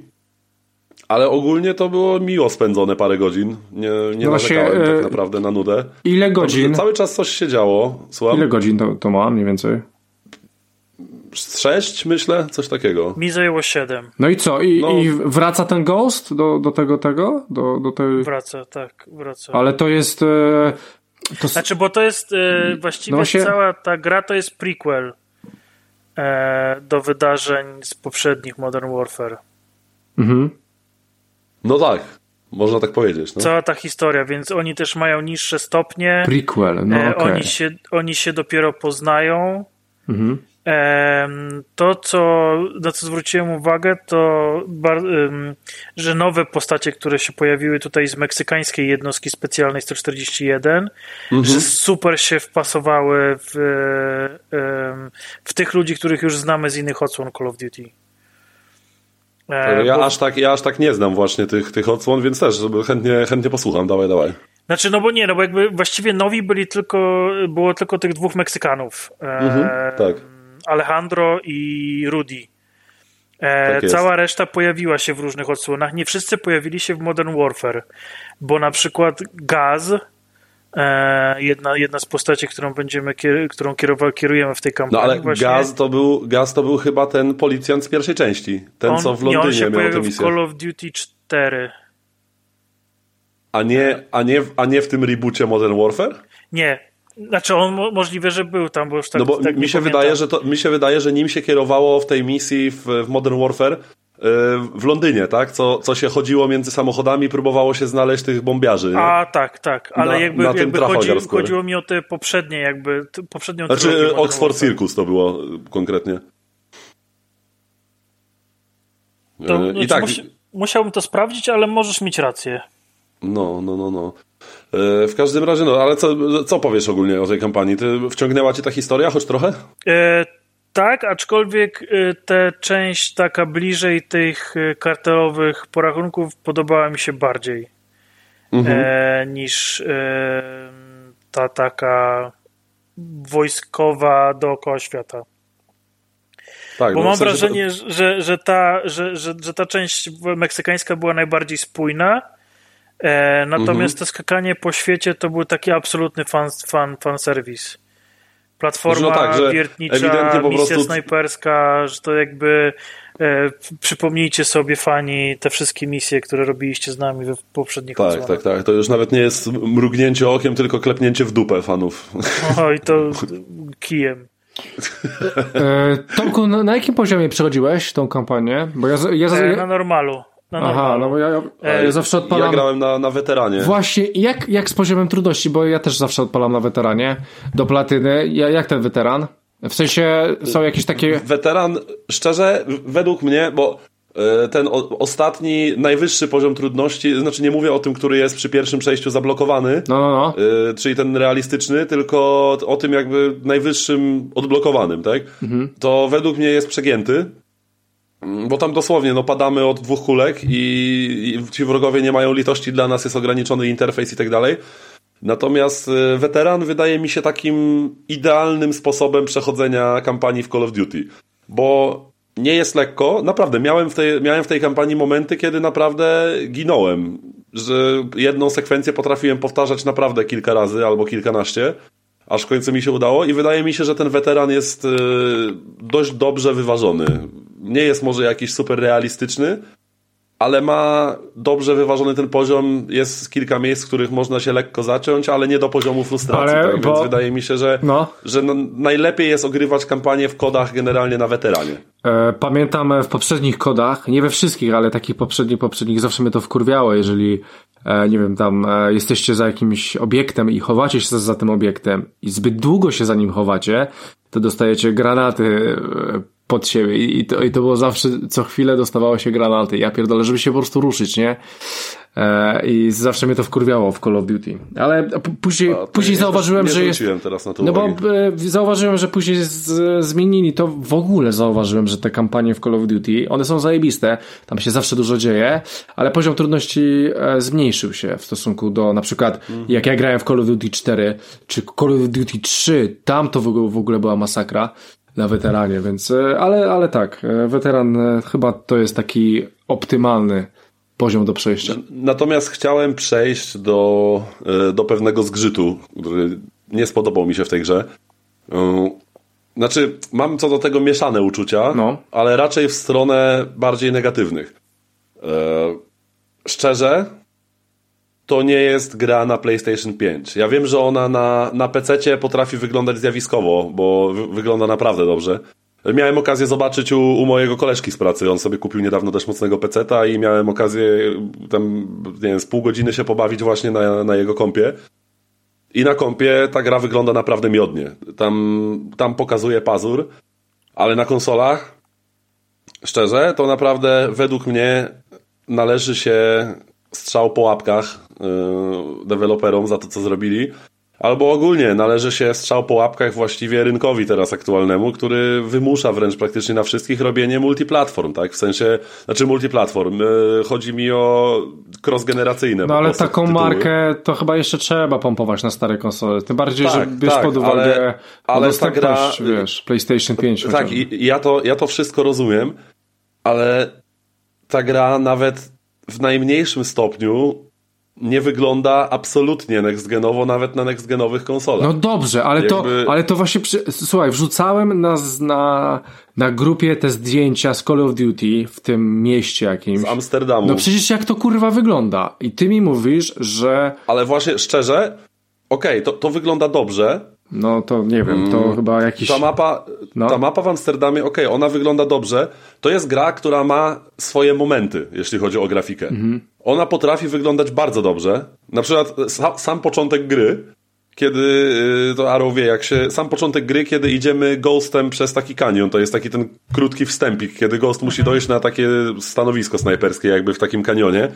ale ogólnie to było miło spędzone parę godzin. Nie, nie no narzekałem tak e, naprawdę na nudę. Ile godzin? Cały czas coś się działo. Słucham? Ile godzin to, to ma mniej więcej? 6, myślę, coś takiego. Mi zajęło 7. No i co? I, No. i wraca ten Ghost do, do tego, tego? Do, do tej... Wraca, tak, wraca. Ale to jest... E, to... Znaczy, bo to jest e, właściwie No właśnie- cała ta gra to jest prequel e, do wydarzeń z poprzednich Modern Warfare. Mhm. No tak, można tak powiedzieć. No. Cała ta historia, więc oni też mają niższe stopnie. Prequel, no e, okej. oni, się, oni się dopiero poznają. Mhm. To, co, na co zwróciłem uwagę, to że nowe postacie, które się pojawiły tutaj z meksykańskiej jednostki specjalnej 141, że super się wpasowały w, em, w tych ludzi, których już znamy z innych odsłon Call of Duty. E, Ja bo- aż, tak, ja aż tak nie znam właśnie tych, tych odsłon, więc też chętnie, chętnie posłucham. Dawaj, dawaj. Znaczy, no bo nie, no bo jakby właściwie nowi byli tylko, było tylko tych dwóch Meksykanów. E, Mhm, tak. Alejandro i Rudy. E, Tak cała reszta pojawiła się w różnych odsłonach. Nie wszyscy pojawili się w Modern Warfare, bo na przykład Gaz, e, jedna, jedna z postaci, którą będziemy, kier- którą kierowa, kierujemy w tej No kampanii. ale właśnie, Gaz to, był, Gaz to był chyba ten policjant z pierwszej części. Ten, on, co w nie, on Londynie się miał tę pojawił w misję. Call of Duty 4. A nie, a, nie, a nie w tym reboocie Modern Warfare? Nie, znaczy on mo- możliwe, że był tam, bo już tak No bo tak mi, się pamiętam. wydaje, że to, mi się wydaje, że nim się kierowało w tej misji w, w Modern Warfare yy, w Londynie, tak? Co, co się chodziło między samochodami, próbowało się znaleźć tych bombiarzy. nie? A tak, tak, ale Na- jakby, na jakby chodzi, chodziło mi o te poprzednie, jakby poprzednią Znaczy Oxford. Circus to było y, konkretnie. To, znaczy, I tak, musi, musiałbym to sprawdzić, ale możesz mieć rację. No, no, no, no. Yy, W każdym razie, no, ale co, co powiesz ogólnie o tej kampanii? Ty wciągnęła cię ta historia choć trochę? E, tak, aczkolwiek e, ta część taka bliżej tych e, kartelowych porachunków podobała mi się bardziej Mhm. e, niż e, ta taka wojskowa dookoła świata. Tak, Bo no, mam w sensie wrażenie, że, że, ta, że, że, że ta część meksykańska była najbardziej spójna, e, natomiast Mhm. to skakanie po świecie to był taki absolutny fan, fan, fan serwis. Platforma no tak, wiertnicza, misja prostu- snajperska, że to jakby e, przypomnijcie sobie fani te wszystkie misje, które robiliście z nami we poprzednich Tak, odsłonach. tak, tak. To już nawet nie jest mrugnięcie okiem, tylko klepnięcie w dupę fanów. O, i to kijem. E, Tomku, na, na jakim poziomie przechodziłeś tą kampanię? Bo ja, ja, ja, E, na normalu. Na Aha, normalu. no bo ja, ja, E, ja zawsze odpalam... Ja grałem na, na weteranie. Właśnie, jak, jak z poziomem trudności, bo ja też zawsze odpalam na weteranie, do platyny. Ja, jak ten weteran? W sensie są jakieś takie... Weteran, szczerze, według mnie, bo e, ten o, ostatni, najwyższy poziom trudności, znaczy nie mówię o tym, który jest przy pierwszym przejściu zablokowany, No, no, no. e, czyli ten realistyczny, tylko o tym jakby najwyższym odblokowanym, tak? To według mnie jest przegięty. Mm, Bo tam dosłownie, no padamy od dwóch kulek i, i ci wrogowie nie mają litości, dla nas jest ograniczony interfejs i tak dalej. Natomiast e, weteran wydaje mi się takim idealnym sposobem przechodzenia kampanii w Call of Duty. Bo nie jest lekko. Naprawdę, miałem w tej, miałem w tej kampanii momenty, kiedy naprawdę ginąłem. Że jedną sekwencję potrafiłem powtarzać naprawdę kilka razy albo kilkanaście, aż w końcu mi się udało. I wydaje mi się, że ten weteran jest e, dość dobrze wyważony. Nie jest może jakiś super realistyczny, ale ma dobrze wyważony ten poziom. Jest kilka miejsc, w których można się lekko zaciąć, ale nie do poziomu frustracji. Ale tak? bo- Więc wydaje mi się, że, No. że no, najlepiej jest ogrywać kampanię w kodach generalnie na weteranie. E, Pamiętam e, w poprzednich kodach, nie we wszystkich, ale takich poprzednich, poprzednich zawsze mnie to wkurwiało, jeżeli nie wiem, tam e, jesteście za jakimś obiektem i chowacie się za, za tym obiektem i zbyt długo się za nim chowacie, to dostajecie granaty e, pod siebie i, to, i to było zawsze, co chwilę dostawało się granaty. Ja pierdolę, żeby się po prostu ruszyć, nie? E, I zawsze mnie to wkurwiało w Call of Duty. Ale później, A później nie- zauważyłem, że jest... teraz na to No bo uwagi. e, zauważyłem, że później z, zmienili to w ogóle zauważyłem, że te kampanie w Call of Duty, one są zajebiste, tam się zawsze dużo dzieje, ale poziom trudności e, zmniejszył się w stosunku do na przykład Mhm. jak ja grałem w Call of Duty 4 czy Call of Duty 3, tam to w ogóle, w ogóle była masakra na weteranie, więc e, ale, ale tak, e, weteran e, chyba to jest taki optymalny poziom do przejścia. Natomiast chciałem przejść do, do pewnego zgrzytu, który nie spodobał mi się w tej grze. Znaczy, mam co do tego mieszane uczucia, No. ale raczej w stronę bardziej negatywnych. Szczerze, to nie jest gra na PlayStation 5. Ja wiem, że ona na, na PC potrafi wyglądać zjawiskowo, bo wy, wygląda naprawdę dobrze. Miałem okazję zobaczyć u, u mojego koleżki z pracy. On sobie kupił niedawno dość mocnego peceta i miałem okazję tam, nie wiem, z pół godziny się pobawić właśnie na, na jego kompie. I na kompie ta gra wygląda naprawdę miodnie. Tam, tam pokazuje pazur, ale na konsolach, szczerze, to naprawdę według mnie należy się strzał po łapkach deweloperom za to, co zrobili. Albo ogólnie należy się strzał po łapkach właściwie rynkowi teraz aktualnemu, który wymusza wręcz praktycznie na wszystkich robienie multiplatform, tak? W sensie, znaczy multiplatform. Yy, chodzi mi o cross-generacyjne. No ale taką tytuły. markę to chyba jeszcze trzeba pompować na stare konsole. Tym bardziej, że Tak, bierz tak, pod uwagę ale- ale ta dostępność, gra- wiesz, PlayStation 5. Tak, chociażby. i ja to, ja to wszystko rozumiem, ale ta gra nawet w najmniejszym stopniu nie wygląda absolutnie next-genowo, nawet na next-genowych konsolach. No dobrze, ale, to, Jakby- ale to właśnie, przy... słuchaj, wrzucałem na, na, na grupie te zdjęcia z Call of Duty w tym mieście jakimś. z Amsterdamu. No przecież jak to kurwa wygląda? I ty mi mówisz, że Ale właśnie szczerze, okej, to, to wygląda dobrze. No to nie wiem, to chyba jakiś... Ta mapa, No. ta mapa w Amsterdamie, okej, ona wygląda dobrze. To jest gra, która ma swoje momenty, jeśli chodzi o grafikę. Mhm. Ona potrafi wyglądać bardzo dobrze. Na przykład sa, sam początek gry, kiedy y, to Arrow wie, jak się. Sam początek gry, kiedy idziemy Ghostem przez taki kanion, to jest taki ten krótki wstępik, kiedy Ghost musi dojść na takie stanowisko snajperskie, jakby w takim kanionie.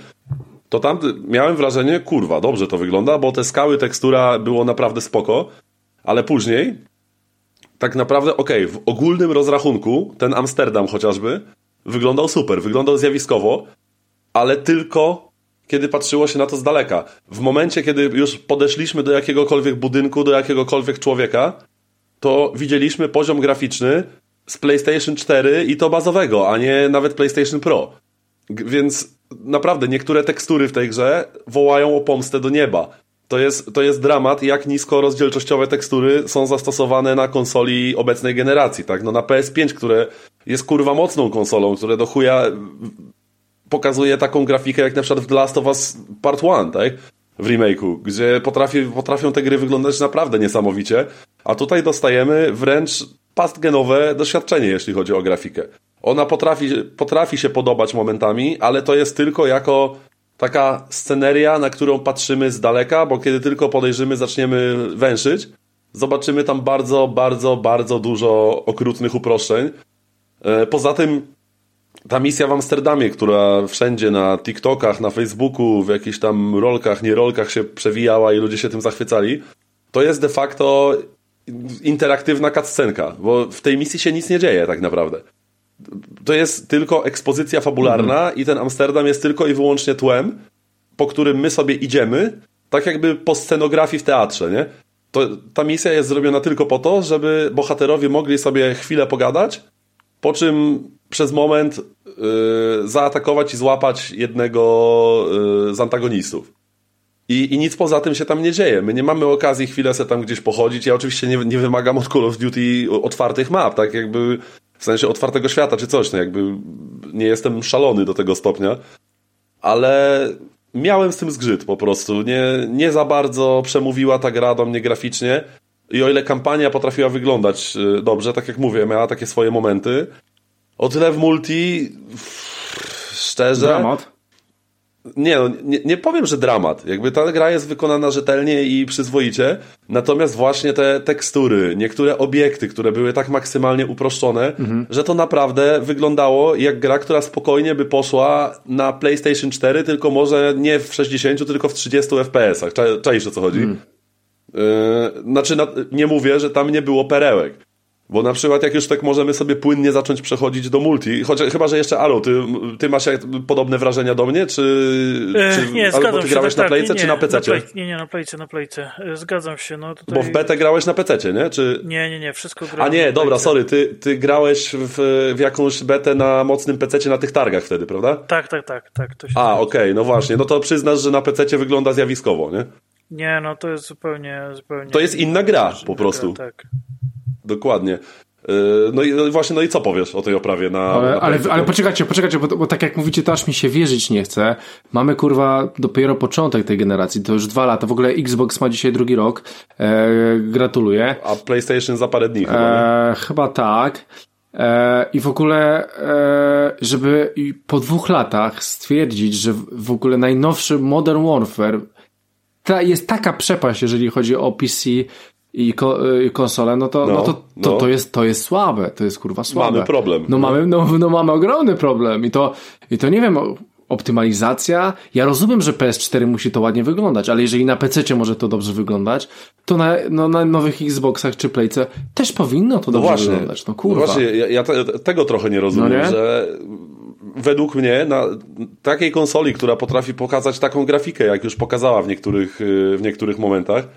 To tam miałem wrażenie, kurwa, dobrze to wygląda, bo te skały, tekstura było naprawdę spoko, ale później tak naprawdę, okej, w ogólnym rozrachunku ten Amsterdam chociażby wyglądał super, wyglądał zjawiskowo, ale tylko kiedy patrzyło się na to z daleka. W momencie, kiedy już podeszliśmy do jakiegokolwiek budynku, do jakiegokolwiek człowieka, to widzieliśmy poziom graficzny z PlayStation 4 i to bazowego, a nie nawet PlayStation Pro. G- Więc naprawdę niektóre tekstury w tej grze wołają o pomstę do nieba. To jest, to jest dramat, jak nisko rozdzielczościowe tekstury są zastosowane na konsoli obecnej generacji, tak? No na PS5, które jest kurwa mocną konsolą, które do chuja pokazuje taką grafikę jak na przykład w The Last of Us Part 1, tak? W remake'u, gdzie potrafi, potrafią te gry wyglądać naprawdę niesamowicie, a tutaj dostajemy wręcz pastgenowe doświadczenie, jeśli chodzi o grafikę. Ona potrafi, potrafi się podobać momentami, ale to jest tylko jako taka sceneria, na którą patrzymy z daleka, bo kiedy tylko podejrzymy, zaczniemy węszyć, zobaczymy tam bardzo, bardzo, bardzo dużo okrutnych uproszczeń. E, Poza tym ta misja w Amsterdamie, która wszędzie na TikTokach, na Facebooku, w jakichś tam rolkach, nie rolkach się przewijała i ludzie się tym zachwycali, to jest de facto interaktywna cutscenka, bo w tej misji się nic nie dzieje tak naprawdę. To jest tylko ekspozycja fabularna i ten Amsterdam jest tylko i wyłącznie tłem, po którym my sobie idziemy, tak jakby po scenografii w teatrze, nie? To, ta misja jest zrobiona tylko po to, żeby bohaterowie mogli sobie chwilę pogadać, po czym przez moment y, zaatakować i złapać jednego y, z antagonistów. I, I nic poza tym się tam nie dzieje. My nie mamy okazji chwilę sobie tam gdzieś pochodzić. Ja oczywiście nie, nie wymagam od Call of Duty otwartych map, tak jakby w sensie otwartego świata czy coś. No jakby nie jestem szalony do tego stopnia, ale miałem z tym zgrzyt po prostu. Nie, nie za bardzo przemówiła ta gra do mnie graficznie. I o ile kampania potrafiła wyglądać y, dobrze, tak jak mówię, miała takie swoje momenty, o tyle w multi szczerze... Dramat. Nie, no, nie, nie powiem, że dramat. Jakby ta gra jest wykonana rzetelnie i przyzwoicie, natomiast właśnie te tekstury, niektóre obiekty, które były tak maksymalnie uproszczone, że to naprawdę wyglądało jak gra, która spokojnie by poszła na PlayStation 4, tylko może nie w 60, tylko w 30 FPS-ach. Cza- Czaisz o co chodzi? Yy, znaczy, na, nie mówię, że tam nie było perełek. Bo na przykład jak już tak możemy sobie płynnie zacząć przechodzić do multi, chociaż chyba, że jeszcze Aro, ty, ty masz jak, podobne wrażenia do mnie, czy, E, czy nie, albo ty grałeś tak, na playce, nie, czy na nie, PC? play- Nie, nie, na playce, na playce. E, Zgadzam się. No tutaj... Bo w betę grałeś na PC, nie? Czy... Nie, nie, nie, wszystko A grałem nie, na dobra, sorry, ty, ty grałeś w, w jakąś betę na mocnym PC na tych targach wtedy, prawda? Tak, tak, tak, tak. To się A, okej, no właśnie, no to przyznasz, że na PC wygląda zjawiskowo, nie? Nie, no to jest zupełnie, zupełnie. To jest inna gra, po prostu. Gra, tak. Dokładnie. no i właśnie, no i co powiesz o tej oprawie na. Ale, na ale, ale poczekajcie, poczekajcie, bo, bo, tak jak mówicie, to aż mi się wierzyć nie chce. Mamy kurwa dopiero początek tej generacji, to już dwa lata. W ogóle Xbox ma dzisiaj drugi rok. E, gratuluję. A PlayStation za parę dni chyba. E, chyba tak. E, I w ogóle, e, żeby po dwóch latach stwierdzić, że w ogóle najnowszy Modern Warfare ta, jest taka przepaść, jeżeli chodzi o PC i, ko, y, konsolę, no to, no, no to, to, no. to, jest, to jest słabe, to jest kurwa słabe. Mamy problem. No, no. Mamy, no, no mamy ogromny problem i to, i to nie wiem, optymalizacja. Ja rozumiem, że PS4 musi to ładnie wyglądać, ale jeżeli na PC może to dobrze wyglądać, to na, no, na nowych Xboxach czy Playce też powinno to dobrze właśnie, wyglądać. No kurwa. No właśnie, ja, ja te, tego trochę nie rozumiem, no nie? że według mnie na takiej konsoli, która potrafi pokazać taką grafikę, jak już pokazała w niektórych, y, w niektórych momentach,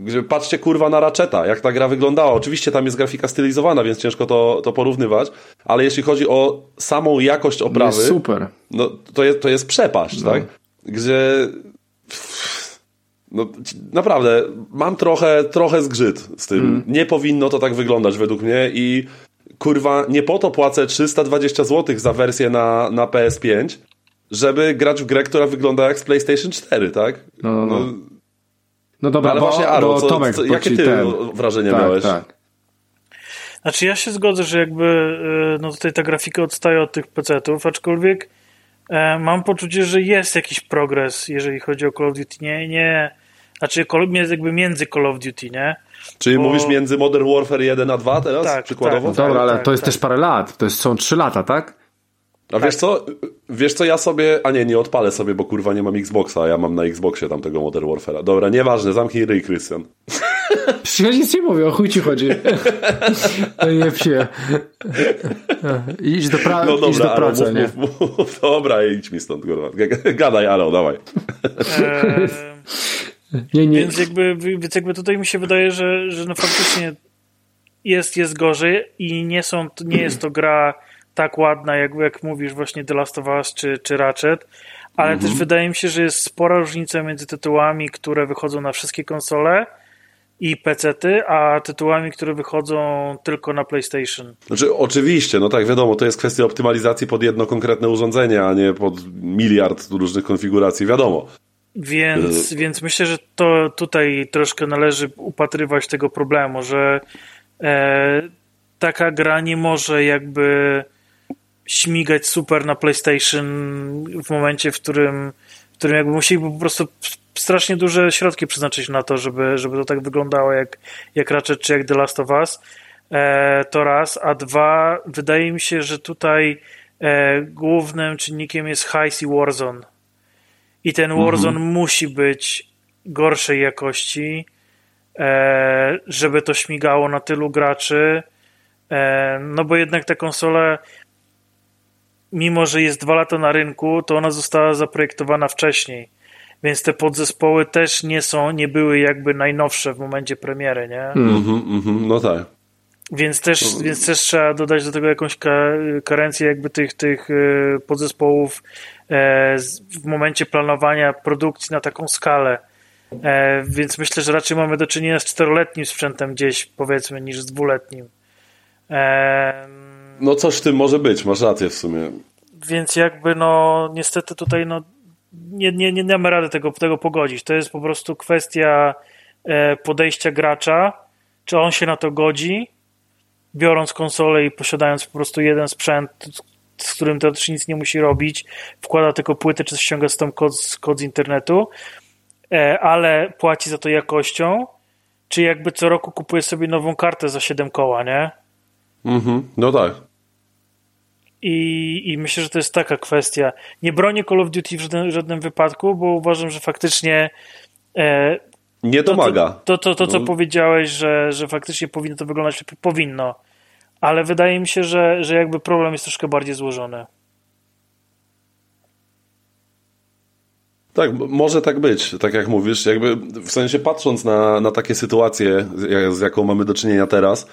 gdzie patrzcie kurwa na Ratcheta, jak ta gra wyglądała. Oczywiście tam jest grafika stylizowana, więc ciężko to, to porównywać, ale jeśli chodzi o samą jakość oprawy, jest super. No, to, jest, to jest przepaść, no. tak? Gdzie no, naprawdę, mam trochę, trochę zgrzyt z tym. Mm. Nie powinno to tak wyglądać według mnie i kurwa, nie po to płacę 320 zł za wersję na, na PS5, żeby grać w grę, która wygląda jak z PlayStation 4, tak? No, no, no. No dobra, ale właśnie, Aro, co, Tomek, co, jakie ty ten... wrażenie tak, miałeś? Tak. Znaczy ja się zgodzę, że jakby e, no tutaj ta grafika odstaje od tych PC-ów, aczkolwiek e, mam poczucie, że jest jakiś progres, jeżeli chodzi o Call of Duty. Nie, nie, znaczy jakby między Call of Duty, nie? Czyli Bo... mówisz między Modern Warfare 1 a 2 teraz? Tak, przykładowo? Tak, Dobra, ale tak, to jest tak. też parę lat. To jest, są 3 lata, tak? A wiesz co? Wiesz co, ja sobie... A nie, nie odpalę sobie, bo kurwa nie mam Xboxa, a ja mam na Xboxie tamtego Modern Warfare'a. Dobra, nieważne, zamknij ryj, Krystian. Ja nic nie mówię, o chuj ci chodzi. nie psie. Idź do, pra... no dobra, idź do pracy, mów, nie? Mów, mów, dobra, idź mi stąd, kurwa. Gadaj, Aro, dawaj. Eee... Nie, nie. Więc jakby, więc jakby tutaj mi się wydaje, że, że no faktycznie jest, jest gorzej i nie, są, nie jest to gra tak ładna, jak, jak mówisz właśnie The Last of Us czy, czy Ratchet, ale mhm. też wydaje mi się, że jest spora różnica między tytułami, które wychodzą na wszystkie konsole i PC-ty, a tytułami, które wychodzą tylko na PlayStation. Znaczy, oczywiście, no tak, wiadomo, to jest kwestia optymalizacji pod jedno konkretne urządzenie, a nie pod miliard różnych konfiguracji, wiadomo. Więc, więc myślę, że to tutaj troszkę należy upatrywać tego problemu, że e, taka gra nie może jakby śmigać super na PlayStation w momencie, w którym, w którym jakby musieli po prostu strasznie duże środki przeznaczyć na to, żeby, żeby to tak wyglądało jak, jak Ratchet czy jak The Last of Us. E, to raz, a dwa, wydaje mi się, że tutaj e, głównym czynnikiem jest Heist i Warzone i ten Warzone mhm. musi być gorszej jakości, e, żeby to śmigało na tylu graczy. E, no bo jednak ta konsola, mimo że jest dwa lata na rynku, to ona została zaprojektowana wcześniej. Więc te podzespoły też nie są, nie były jakby najnowsze w momencie premiery, nie? Mm -hmm, no tak. Więc też, no. więc też trzeba dodać do tego jakąś karencję jakby tych, tych e, podzespołów E, w momencie planowania produkcji na taką skalę. E, więc myślę, że raczej mamy do czynienia z czteroletnim sprzętem gdzieś, powiedzmy, niż z dwuletnim. E, no coś w tym może być, masz rację w sumie. Więc jakby no niestety tutaj no nie, nie, nie damy rady tego, tego pogodzić. To jest po prostu kwestia podejścia gracza, czy on się na to godzi, biorąc konsolę i posiadając po prostu jeden sprzęt, z którym też nic nie musi robić, wkłada tylko płytę, czy ściąga stąd kod, kod z internetu, e, ale płaci za to jakością, czy jakby co roku kupuje sobie nową kartę za 7 koła, nie? Mhm, no tak. I, I myślę, że to jest taka kwestia. Nie bronię Call of Duty w żadnym, żadnym wypadku, bo uważam, że faktycznie e, nie domaga. To, to, to, to, to co no. powiedziałeś, że, że faktycznie powinno to wyglądać, powinno ale wydaje mi się, że, że jakby problem jest troszkę bardziej złożony. Tak, może tak być, tak jak mówisz, jakby w sensie patrząc na, na takie sytuacje, z jaką mamy do czynienia teraz,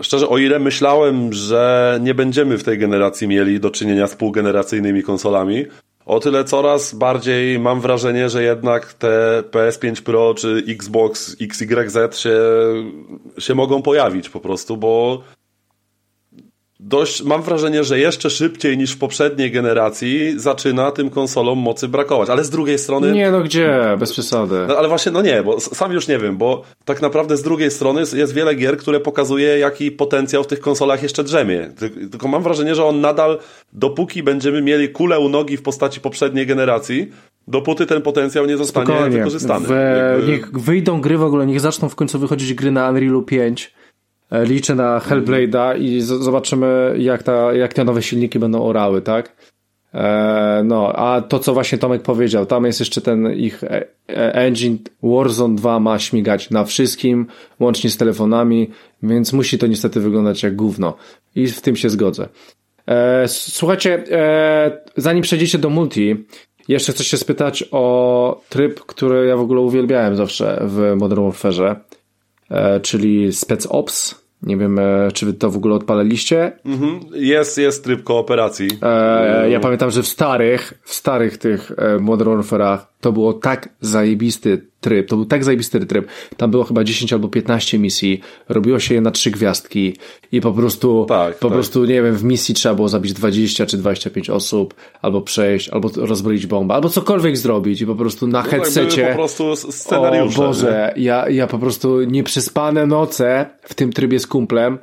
szczerze, o ile myślałem, że nie będziemy w tej generacji mieli do czynienia z półgeneracyjnymi konsolami, o tyle coraz bardziej mam wrażenie, że jednak te PS5 Pro czy Xbox XYZ się, się mogą pojawić po prostu, bo dość, mam wrażenie, że jeszcze szybciej niż w poprzedniej generacji zaczyna tym konsolom mocy brakować. Ale z drugiej strony. Nie, no gdzie? Bez przesady. No, ale właśnie, no nie, bo sam już nie wiem, bo tak naprawdę z drugiej strony jest wiele gier, które pokazuje, jaki potencjał w tych konsolach jeszcze drzemie. Tylko mam wrażenie, że on nadal, dopóki będziemy mieli kulę u nogi w postaci poprzedniej generacji, dopóty ten potencjał nie zostanie Spokojnie. wykorzystany. Jakby... Niech wyjdą gry w ogóle, niech zaczną w końcu wychodzić gry na Unrealu 5 E, liczę na Hellblade'a i zobaczymy, jak, ta, jak te nowe silniki będą orały, tak? E, no, a to, co właśnie Tomek powiedział, tam jest jeszcze ten ich e, engine Warzone 2 ma śmigać na wszystkim, łącznie z telefonami, więc musi to niestety wyglądać jak gówno. I w tym się zgodzę. słuchajcie, zanim przejdziecie do multi, jeszcze chcę się spytać o tryb, który ja w ogóle uwielbiałem zawsze w Modern Warfare, czyli Spec Ops. Nie wiem, e, czy wy to w ogóle odpalaliście. Mhm. Jest, jest tryb kooperacji. E, ja pamiętam, że w starych, w starych tych e, Modern Warfare'ach to było tak zajebisty tryb, to był tak zajebisty tryb. Tam było chyba 10 albo 15 misji, robiło się je na trzy gwiazdki i po prostu, tak, po tak. prostu, nie wiem, w misji trzeba było zabić 20 czy 25 osób, albo przejść, albo rozbroić bombę, albo cokolwiek zrobić i po prostu na no, headsetie. po prostu scenariusze. O Boże, ja, ja po prostu nieprzespane noce w tym trybie z kumplem,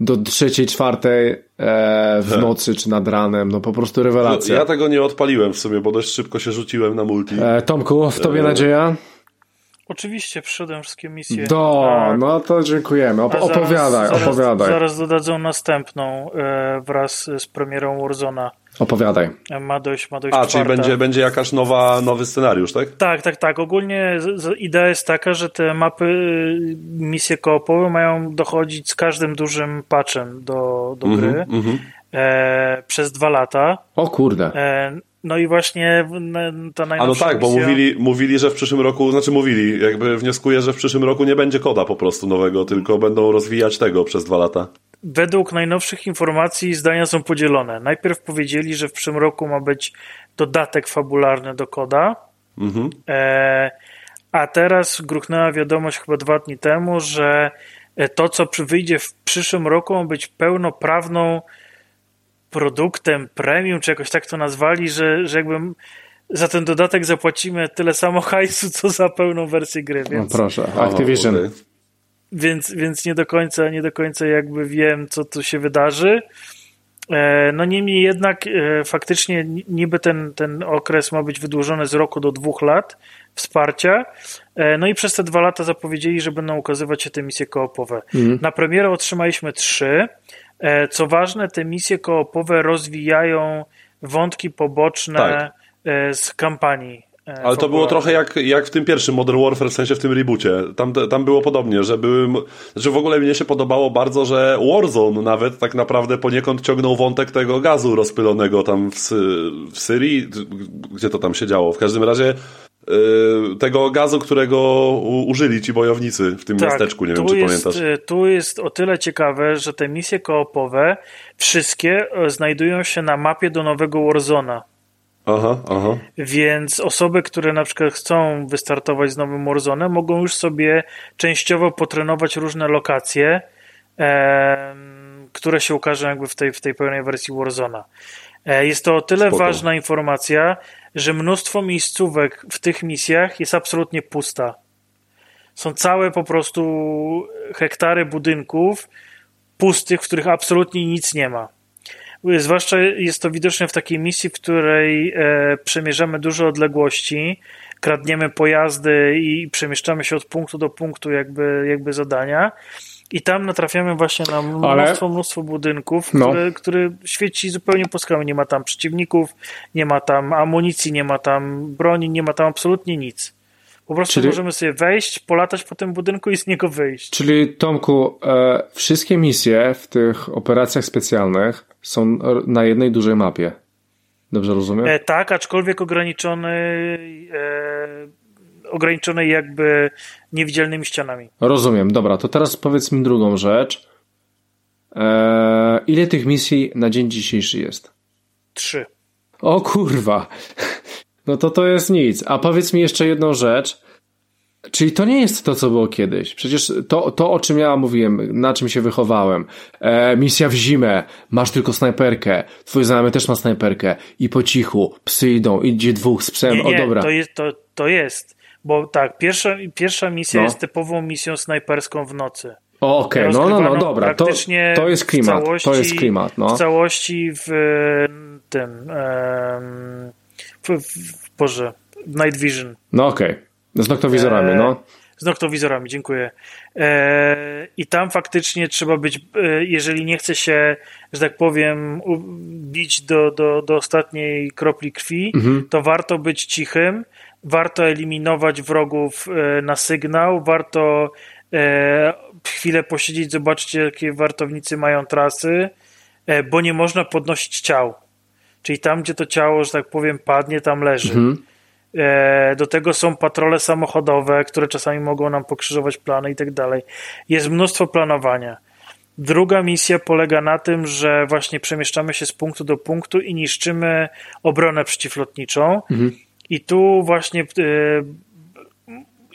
do trzeciej, czwartej e, w nocy czy nad ranem. No po prostu rewelacja. Ja tego nie odpaliłem w sumie, bo dość szybko się rzuciłem na multi. E, Tomku, w tobie e... nadzieja? Oczywiście, przyszedłem wszystkie misje. Do, a, no to dziękujemy. Op opowiadaj, zaraz, opowiadaj. Zaraz dodadzą następną e, wraz z premierą Warzona. Opowiadaj. Ma dojść, ma dojść A, czyli będzie, będzie jakaś nowa, nowy scenariusz, tak? Tak, tak, tak. Ogólnie z, z, idea jest taka, że te mapy, y, misje koopowe mają dochodzić z każdym dużym patchem do, do mm -hmm, gry mm -hmm. e, przez dwa lata. O kurde. E, no i właśnie ta najnowsza A no tak, misja... bo mówili, mówili, że w przyszłym roku, znaczy mówili, jakby wnioskuję, że w przyszłym roku nie będzie koda po prostu nowego, tylko będą rozwijać tego przez dwa lata. Według najnowszych informacji zdania są podzielone. Najpierw powiedzieli, że w przyszłym roku ma być dodatek fabularny do koda, mhm. e, a teraz gruchnęła wiadomość chyba dwa dni temu, że to, co wyjdzie w przyszłym roku, ma być pełnoprawną produktem premium, czy jakoś tak to nazwali, że, że jakby za ten dodatek zapłacimy tyle samo hajsu, co za pełną wersję gry. No więc, no proszę, Activision. Więc, więc nie do końca, nie do końca jakby wiem, co tu się wydarzy. E, no niemniej jednak e, faktycznie niby ten, ten okres ma być wydłużony z roku do dwóch lat wsparcia. E, no i przez te dwa lata zapowiedzieli, że będą ukazywać się te misje koopowe. Mhm. Na premierę otrzymaliśmy trzy. Co ważne, te misje koopowe rozwijają wątki poboczne tak. Z kampanii. E, Ale to było trochę jak, jak w tym pierwszym Modern Warfare, w sensie w tym reboocie. Tam, tam było podobnie, że były. Znaczy w ogóle mnie się podobało bardzo, że Warzone nawet tak naprawdę poniekąd ciągnął wątek tego gazu rozpylonego tam w, w Syrii. Gdzie to tam się działo? W każdym razie Y, tego gazu, którego użyli ci bojownicy w tym tak, miasteczku, nie wiem czy jest, pamiętasz. Y, tu jest o tyle ciekawe, że te misje koopowe wszystkie e, znajdują się na mapie do nowego Warzona. Aha, aha. Więc osoby, które na przykład chcą wystartować z nowym Warzonem, mogą już sobie częściowo potrenować różne lokacje, e, które się ukażą jakby w tej, w tej pełnej wersji Warzona. E, jest to o tyle Spoko. ważna informacja, że mnóstwo miejscówek w tych misjach jest absolutnie pusta. Są całe po prostu hektary budynków pustych, w których absolutnie nic nie ma. Zwłaszcza jest to widoczne w takiej misji, w której e, przemierzamy duże odległości, kradniemy pojazdy i przemieszczamy się od punktu do punktu, jakby, jakby zadania. I tam natrafiamy właśnie na mnóstwo, Ale... mnóstwo budynków, no. które, które świeci zupełnie po skałę. Nie ma tam przeciwników, nie ma tam amunicji, nie ma tam broni, nie ma tam absolutnie nic. Po prostu Czyli... możemy sobie wejść, polatać po tym budynku i z niego wyjść. Czyli Tomku, e, wszystkie misje w tych operacjach specjalnych są na jednej dużej mapie. Dobrze rozumiem? E, tak, aczkolwiek ograniczony e, ograniczonej jakby niewidzialnymi ścianami. Rozumiem, dobra, to teraz powiedz mi drugą rzecz. Eee, ile tych misji na dzień dzisiejszy jest? Trzy. O kurwa. No to to jest nic. A powiedz mi jeszcze jedną rzecz. Czyli to nie jest to, co było kiedyś. Przecież to, to o czym ja mówiłem, na czym się wychowałem. E, misja w zimę, masz tylko snajperkę, twój znajomy też ma snajperkę i po cichu, psy idą, idzie dwóch z psem, nie, nie, o dobra. To jest, to, to jest, bo tak, pierwsza, pierwsza misja No. jest typową misją snajperską w nocy. Okej, no, no, no, Rozgrywaną dobra, to, to jest w klimat, całości- to jest klimat, no. W całości w tym, em, w, w, Boże, w Night Vision. No okej, z noktowizorami, no. Z noktowizorami, dziękuję. E, I tam faktycznie trzeba być, e, jeżeli nie chce się, że tak powiem, bić do, do, do ostatniej kropli krwi, Mhm. to warto być cichym, warto eliminować wrogów e, na sygnał, warto e, chwilę posiedzieć, zobaczyć, jakie wartownicy mają trasy, e, bo nie można podnosić ciał. Czyli tam, gdzie to ciało, że tak powiem, padnie, tam leży. Mhm. E, Do tego są patrole samochodowe, które czasami mogą nam pokrzyżować plany i tak dalej. Jest mnóstwo planowania. Druga misja polega na tym, że właśnie przemieszczamy się z punktu do punktu i niszczymy obronę przeciwlotniczą. I tu właśnie e,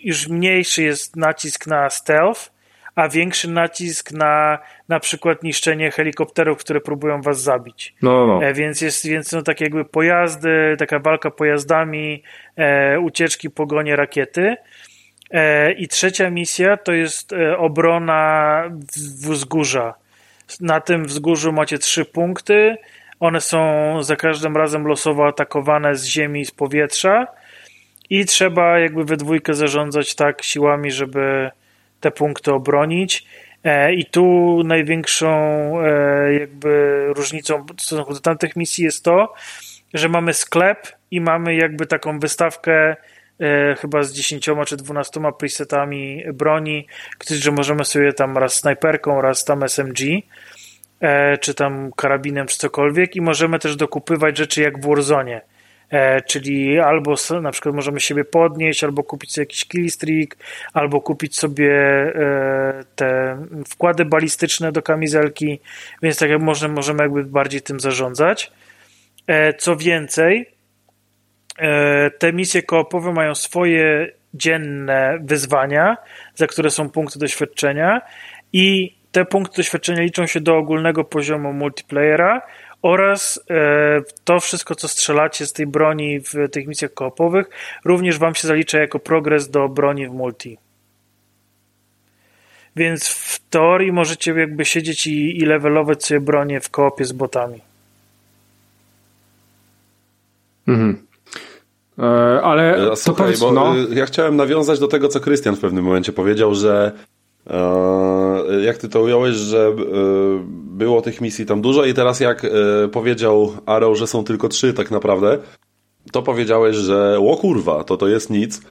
już mniejszy jest nacisk na stealth, a większy nacisk na na przykład niszczenie helikopterów, które próbują was zabić. No, no. E, Więc jest więc no, takie jakby pojazdy, taka walka pojazdami, e, ucieczki, pogonie, rakiety. E, I trzecia misja to jest e, obrona wzgórza. Na tym wzgórzu macie trzy punkty. One są za każdym razem losowo atakowane z ziemi i z powietrza. I trzeba jakby we dwójkę zarządzać tak siłami, żeby te punkty obronić. E, I tu największą e, jakby różnicą w stosunku do tamtych misji jest to, że mamy sklep i mamy jakby taką wystawkę e, chyba z 10 czy 12 presetami broni, że możemy sobie tam raz snajperką, raz tam SMG czy tam karabinem, czy cokolwiek i możemy też dokupywać rzeczy jak w Warzone. E, czyli albo na przykład możemy siebie podnieść, albo kupić sobie jakiś killstreak, albo kupić sobie e, te wkłady balistyczne do kamizelki, więc tak jak możemy, możemy jakby bardziej tym zarządzać. E, co więcej, te misje koopowe mają swoje dzienne wyzwania, za które są punkty doświadczenia i te punkty doświadczenia liczą się do ogólnego poziomu multiplayera oraz e, to wszystko, co strzelacie z tej broni w tych misjach koopowych, również wam się zalicza jako progres do broni w multi. Więc w teorii możecie jakby siedzieć i, i levelować sobie bronię w koopie z botami. Mhm. E, ale E, to Słuchaj, powiedz, bo no. y, ja chciałem nawiązać do tego, co Krystian w pewnym momencie powiedział, że e, jak ty to ująłeś, że e, było tych misji tam dużo i teraz jak e, powiedział Arrow, że są tylko trzy tak naprawdę, to powiedziałeś, że o kurwa, to to jest nic.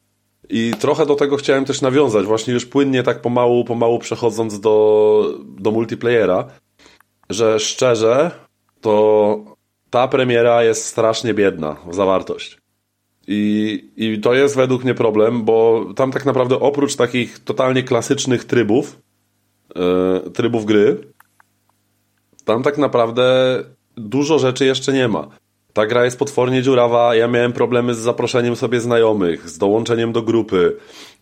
I trochę do tego chciałem też nawiązać, właśnie już płynnie tak pomału, pomału przechodząc do, do multiplayera, że szczerze, to ta premiera jest strasznie biedna w zawartość. I, I to jest według mnie problem, bo tam tak naprawdę oprócz takich totalnie klasycznych trybów, yy, trybów gry, tam tak naprawdę dużo rzeczy jeszcze nie ma. Ta gra jest potwornie dziurawa, ja miałem problemy z zaproszeniem sobie znajomych, z dołączeniem do grupy.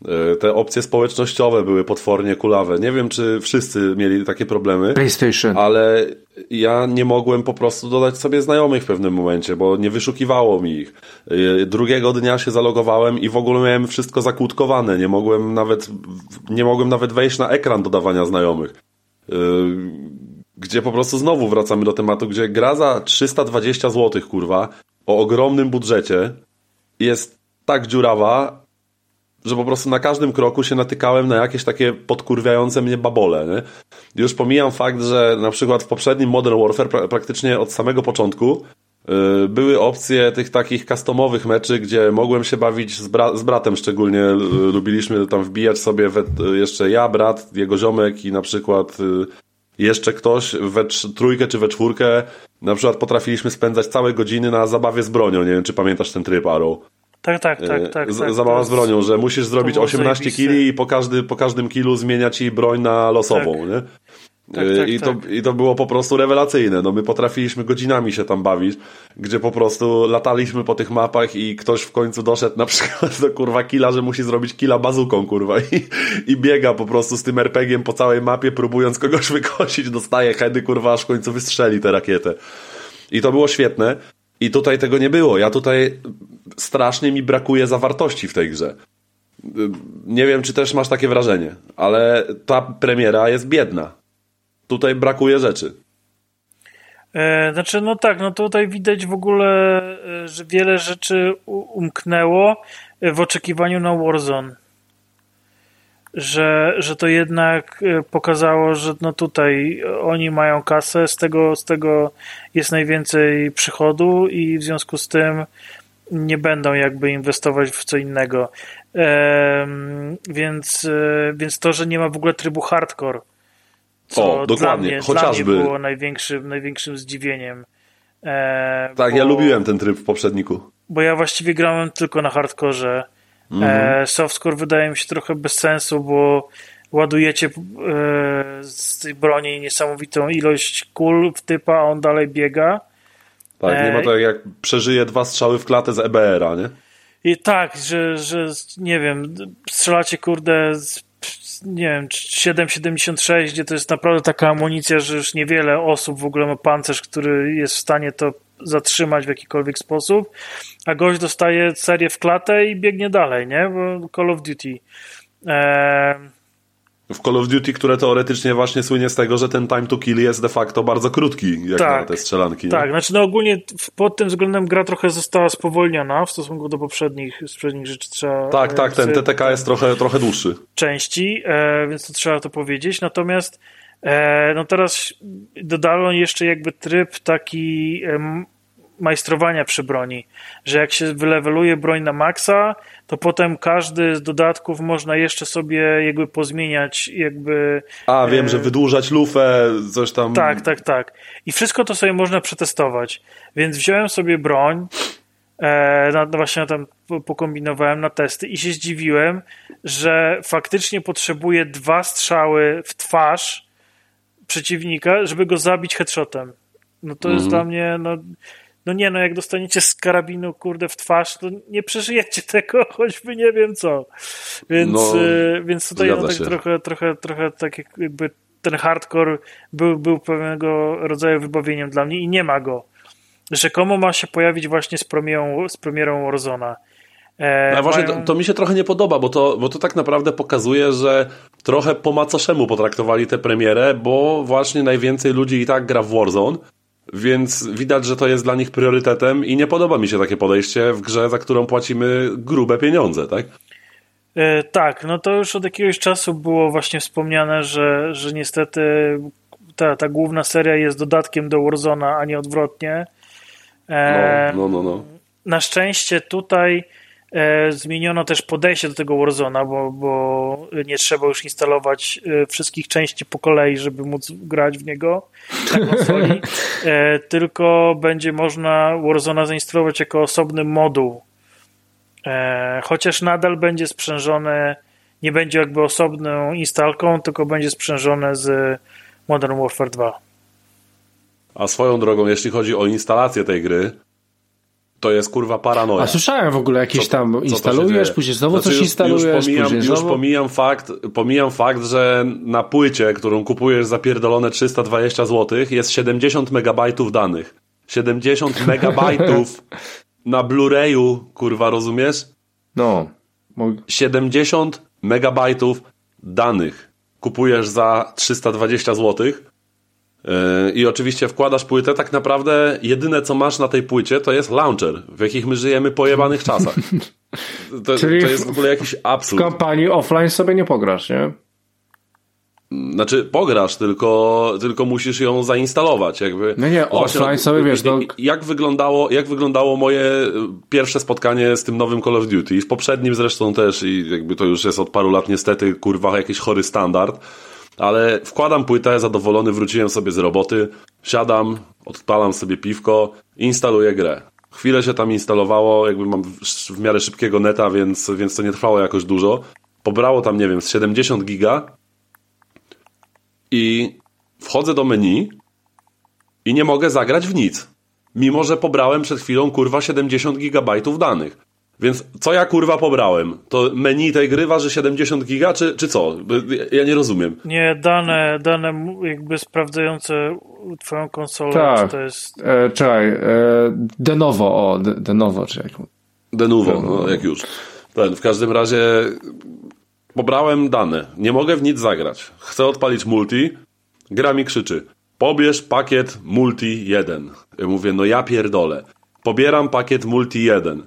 Yy, Te opcje społecznościowe były potwornie kulawe. Nie wiem, czy wszyscy mieli takie problemy PlayStation. ale ja nie mogłem po prostu dodać sobie znajomych w pewnym momencie, bo nie wyszukiwało mi ich. Yy, Drugiego dnia się zalogowałem i w ogóle miałem wszystko zakłódkowane. Nie mogłem nawet, nie mogłem nawet wejść na ekran dodawania znajomych. Gdzie po prostu znowu wracamy do tematu, gdzie gra za 320 zł, kurwa, o ogromnym budżecie jest tak dziurawa, że po prostu na każdym kroku się natykałem na jakieś takie podkurwiające mnie babole. Nie? Już pomijam fakt, że na przykład w poprzednim Modern Warfare pra praktycznie od samego początku yy, były opcje tych takich customowych meczy, gdzie mogłem się bawić z, bra z bratem szczególnie. Yy, lubiliśmy tam wbijać sobie yy, jeszcze ja, brat, jego ziomek i na przykład yy, jeszcze ktoś we trójkę czy we czwórkę. Na przykład potrafiliśmy spędzać całe godziny na zabawie z bronią. Nie wiem, czy pamiętasz ten tryb, Arrow. Tak, tak, tak, E, tak. tak zabawa z bronią, że musisz zrobić było 18 zajebiste. kili i po, każdy, po każdym kilu zmieniać jej broń na losową, Tak. nie? Tak, tak, I, to, tak. I to było po prostu rewelacyjne. No my potrafiliśmy godzinami się tam bawić, gdzie po prostu lataliśmy po tych mapach i ktoś w końcu doszedł na przykład do kurwa killa, że musi zrobić killa bazuką, kurwa. I, i biega po prostu z tym RPG-iem po całej mapie, próbując kogoś wykosić, dostaje heady, kurwa, aż w końcu wystrzeli tę rakietę. I to było świetne. I tutaj tego nie było. Ja tutaj strasznie mi brakuje zawartości w tej grze. Nie wiem, czy też masz takie wrażenie, ale ta premiera jest biedna. Tutaj brakuje rzeczy. E, znaczy, no tak, no tutaj widać w ogóle, e, że wiele rzeczy umknęło e, w oczekiwaniu na Warzone. Że, że to jednak pokazało, że no tutaj oni mają kasę, z tego, z tego jest najwięcej przychodu i w związku z tym nie będą jakby inwestować w co innego. Em, więc, więc to, że nie ma w ogóle trybu hardcore, co O, dokładnie, Dla mnie, chociażby. Dla mnie było największym, największym zdziwieniem. E, Tak, bo, ja lubiłem ten tryb w poprzedniku. Bo ja właściwie grałem tylko na hardkorze. E, softcore wydaje mi się trochę bez sensu, bo ładujecie e, z tej broni niesamowitą ilość kul w typa, a on dalej biega. Tak, nie ma Ej. tak jak przeżyje dwa strzały w klatę z EBR-a, nie? I tak, że, że nie wiem, strzelacie kurde z, nie wiem, 7,76, gdzie to jest naprawdę taka amunicja, że już niewiele osób w ogóle ma pancerz, który jest w stanie to zatrzymać w jakikolwiek sposób, a gość dostaje serię w klatę i biegnie dalej, nie? Bo Call of Duty. Eee, W Call of Duty, które teoretycznie właśnie słynie z tego, że ten time to kill jest de facto bardzo krótki, jak Tak. na te strzelanki. nie? tak, znaczy no ogólnie pod tym względem gra trochę została spowolniona w stosunku do poprzednich, poprzednich rzeczy trzeba... Tak, tak, ten TTK jest trochę, trochę dłuższy. części, e, więc to trzeba to powiedzieć. Natomiast e, no teraz dodano jeszcze jakby tryb taki majstrowania przy broni, że jak się wyleweluje broń na maksa, to potem każdy z dodatków można jeszcze sobie jakby pozmieniać jakby A, wiem, E, że wydłużać lufę, coś tam. tak, tak, tak. I wszystko to sobie można przetestować. Więc wziąłem sobie broń, e, na, właśnie tam po- pokombinowałem na testy i się zdziwiłem, że faktycznie potrzebuję dwa strzały w twarz przeciwnika, żeby go zabić headshotem. No to jest dla mnie, no, no nie, no jak dostaniecie z karabinu, kurde, w twarz, to nie przeżyjecie tego, choćby nie wiem co. Więc, No, e, więc tutaj no, tak się. trochę, trochę, trochę tak jak- jakby ten hardcore był, był pewnego rodzaju wybawieniem dla mnie i nie ma go. Rzekomo ma się pojawić właśnie z premierą, z premierą Warzona. E, No właśnie, mają- to, to mi się trochę nie podoba, bo to, bo to tak naprawdę pokazuje, że trochę po macoszemu potraktowali tę premierę, bo właśnie najwięcej ludzi i tak gra w Warzone, więc widać, że to jest dla nich priorytetem i nie podoba mi się takie podejście w grze, za którą płacimy grube pieniądze, tak? E, tak, no to już od jakiegoś czasu było właśnie wspomniane, że, że niestety ta, ta główna seria jest dodatkiem do Warzona, a nie odwrotnie. E, No, no, no. no. Na szczęście tutaj zmieniono też podejście do tego Warzona, bo, bo nie trzeba już instalować e, wszystkich części po kolei, żeby móc grać w niego na konsoli, e, tylko będzie można Warzona zainstalować jako osobny moduł. E, chociaż nadal będzie sprzężone, nie będzie jakby osobną instalką, tylko będzie sprzężone z Modern Warfare 2. A swoją drogą, jeśli chodzi o instalację tej gry, to jest kurwa paranoja. A słyszałem w ogóle jakieś Co- tam co instalujesz, później znowu Znaczy coś już, instalujesz, już pomijam, później już znowu... pomijam fakt, pomijam fakt, że na płycie, którą kupujesz za pierdolone 320 zł, jest 70 megabajtów danych. 70 megabajtów na Blu-rayu, kurwa, rozumiesz? No. Mo- 70 megabajtów danych kupujesz za 320 zł. Yy, I oczywiście wkładasz płytę, tak naprawdę jedyne co masz na tej płycie to jest launcher, w jakich my żyjemy pojebanych czasach. To, Czyli to jest w- w ogóle jakiś W absurd. kampanii offline sobie nie pograsz, nie? Znaczy pograsz, tylko, tylko musisz ją zainstalować. Jakby. No nie, Właśnie, offline sobie, wiesz, no- Jak wyglądało, jak wyglądało moje y, pierwsze spotkanie z tym nowym Call of Duty? W poprzednim zresztą też i jakby to już jest od paru lat niestety, kurwa, jakiś chory standard. Ale wkładam płytę, zadowolony, wróciłem sobie z roboty, siadam, odpalam sobie piwko, instaluję grę. Chwilę się tam instalowało, jakby mam w, miarę szybkiego neta, więc, więc to nie trwało jakoś dużo. Pobrało tam, nie wiem, z 70 giga, i wchodzę do menu i nie mogę zagrać w nic. Mimo, że pobrałem przed chwilą kurwa 70 gigabajtów danych. Więc co ja kurwa pobrałem? To menu tej gry waży 70 giga, czy, czy co? Ja nie rozumiem. Nie, dane, dane jakby sprawdzające twoją konsolę, Tak. to jest... E, czekaj, e, o, de, de novo, czy jak... De novo, no, jak już. Ten, w każdym razie pobrałem dane. Nie mogę w nic zagrać. Chcę odpalić multi. Gra mi krzyczy. Pobierz pakiet multi 1. Ja mówię, no ja pierdolę. Pobieram pakiet multi 1,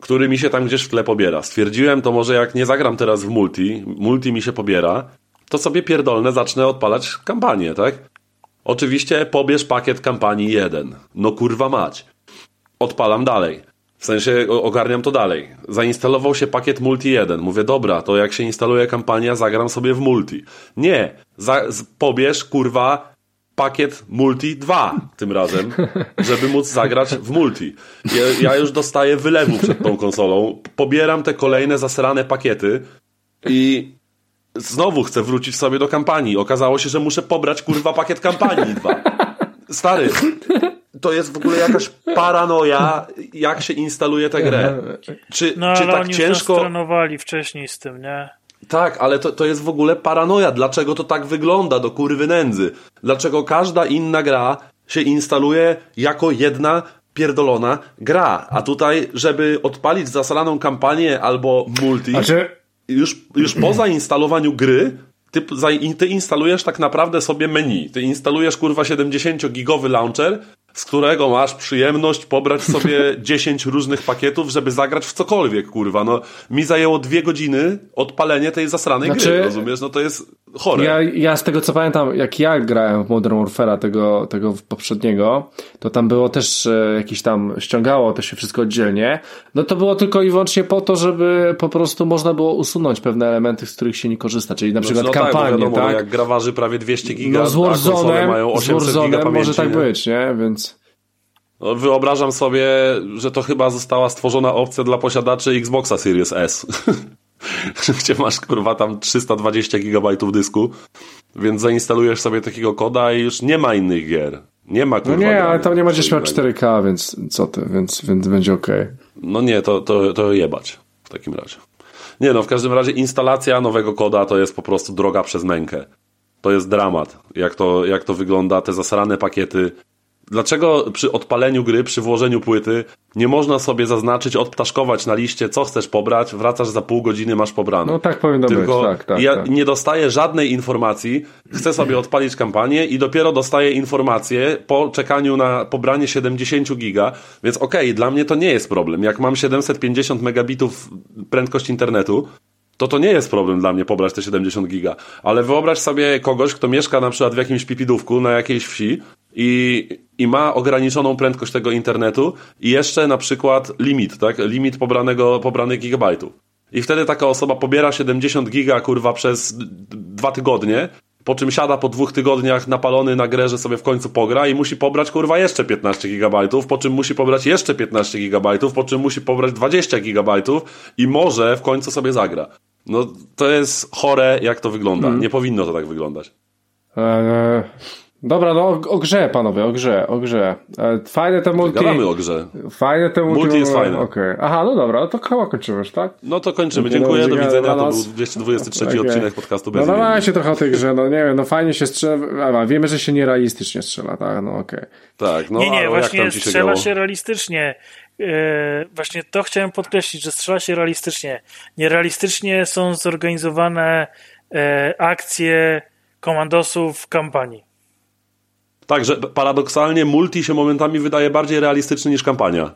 który mi się tam gdzieś w tle pobiera. Stwierdziłem, to może jak nie zagram teraz w multi, multi mi się pobiera, to sobie pierdolne zacznę odpalać kampanię, tak? Oczywiście pobierz pakiet kampanii 1. No kurwa mać. Odpalam dalej. W sensie ogarniam to dalej. Zainstalował się pakiet Multi 1. Mówię, dobra, to jak się instaluje kampania, zagram sobie w Multi. Nie, za, pobierz kurwa pakiet Multi 2 tym razem, żeby móc zagrać w Multi. Ja, ja już dostaję wylewu przed tą konsolą. Pobieram te kolejne zasrane pakiety i znowu chcę wrócić sobie do kampanii. Okazało się, że muszę pobrać kurwa pakiet kampanii 2. Stary, to jest w ogóle jakaś paranoja, jak się instaluje tę grę. Czy, No czy ale tak oni ciężko. wcześniej z tym, nie? Tak, ale to, to jest w ogóle paranoja. Dlaczego to tak wygląda do kurwy nędzy? Dlaczego każda inna gra się instaluje jako jedna pierdolona gra? A tutaj, żeby odpalić zasraną kampanię albo multi, Znaczy, już, już po zainstalowaniu gry, ty, ty instalujesz tak naprawdę sobie menu. Ty instalujesz kurwa 70-gigowy launcher, z którego masz przyjemność pobrać sobie 10 różnych pakietów, żeby zagrać w cokolwiek, kurwa. No, mi zajęło dwie godziny odpalenie tej zasranej Znaczy- gry, rozumiesz? No to jest chore. Ja, ja z tego co pamiętam, jak ja grałem w Modern Warfare'a tego, tego poprzedniego, to tam było też e, jakiś tam, ściągało to się wszystko oddzielnie. No to było tylko i wyłącznie po to, żeby po prostu można było usunąć pewne elementy, z których się nie korzysta, czyli na przykład no tak, bo kampanię, wiadomo, tak? no jak gra waży prawie 200 giga, No z Warzone'em, mają z 800 giga Warzone'em pamięci. może tak nie? być, nie? Więc... No, wyobrażam sobie, że to chyba została stworzona opcja dla posiadaczy Xboxa Series S. Gdzie masz kurwa tam 320 GB dysku, więc zainstalujesz sobie takiego koda i już nie ma innych gier. Nie ma No kurwa. nie, ale tam nie będziesz miał innego. 4K, więc co ty, więc, więc będzie okej. No nie, to, to, to jebać w takim razie. Nie no, w każdym razie instalacja nowego koda to jest po prostu droga przez mękę. To jest dramat, jak to, jak to wygląda, te zasrane pakiety. Dlaczego przy odpaleniu gry, przy włożeniu płyty, nie można sobie zaznaczyć, odptaszkować na liście, co chcesz pobrać, wracasz za pół godziny, masz pobrane. No tak powinno Tylko być, tak, tak. ja tak. nie dostaję żadnej informacji, chcę sobie odpalić kampanię i dopiero dostaję informację po czekaniu na pobranie 70 giga, więc okej, dla mnie to nie jest problem. Jak mam 750 megabitów prędkość internetu, to to nie jest problem dla mnie pobrać te 70 giga. Ale wyobraź sobie kogoś, kto mieszka na przykład w jakimś pipidówku na jakiejś wsi i, i ma ograniczoną prędkość tego internetu i jeszcze na przykład limit, tak? Limit pobranego, pobranych gigabajtów. I wtedy taka osoba pobiera 70 giga, kurwa, przez dwa tygodnie, po czym siada po dwóch tygodniach napalony na grę, że sobie w końcu pogra i musi pobrać, kurwa, jeszcze 15 gigabajtów, po czym musi pobrać jeszcze 15 gigabajtów, po czym musi pobrać 20 gigabajtów i może w końcu sobie zagra. No, to jest chore, jak to wygląda. Nie powinno to tak wyglądać. Eee, dobra, no o, o grze, panowie, o grze, o grze. E, fajne te multi... Gadamy o grze. Fajne te multi... Multi jest fajne. Okej. Aha, no dobra, no to chyba kończymy już, tak? No to kończymy. Dziękuję, do widzenia. To był 223 Okej. odcinek podcastu bez No dawajcie trochę o tej grze, no nie wiem, no fajnie się strzela, wiemy, że się nierealistycznie strzela, tak, no okej. Tak, no nie, nie, właśnie tam ci się strzela grało? się realistycznie. E, właśnie to chciałem podkreślić, że strzela się realistycznie. Nierealistycznie są zorganizowane e, akcje komandosów w kampanii. Także paradoksalnie multi się momentami wydaje bardziej realistyczny niż kampania.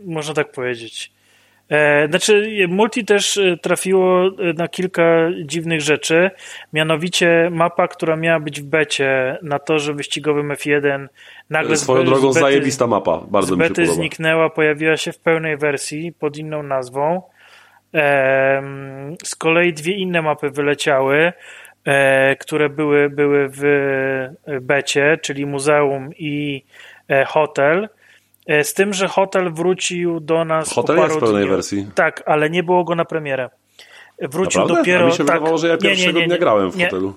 Można tak powiedzieć. E, znaczy, multi też e, trafiło e, na kilka dziwnych rzeczy. Mianowicie mapa, która miała być w becie na torze wyścigowym F1, nagle z Swoją be- drogą z bety, zajebista mapa. Bardzo z mi się podoba. zniknęła, pojawiła się w pełnej wersji pod inną nazwą. Z kolei dwie inne mapy wyleciały, które były, były w becie, czyli muzeum i e, hotel. E, Z tym, że hotel wrócił do nas Hotel po jest w pełnej wersji. Tak, ale nie było go na premierę. Wrócił Naprawdę? dopiero. A mi się tak, wydawało, że ja nie, nie, pierwszego nie, dnia nie, grałem w nie. hotelu.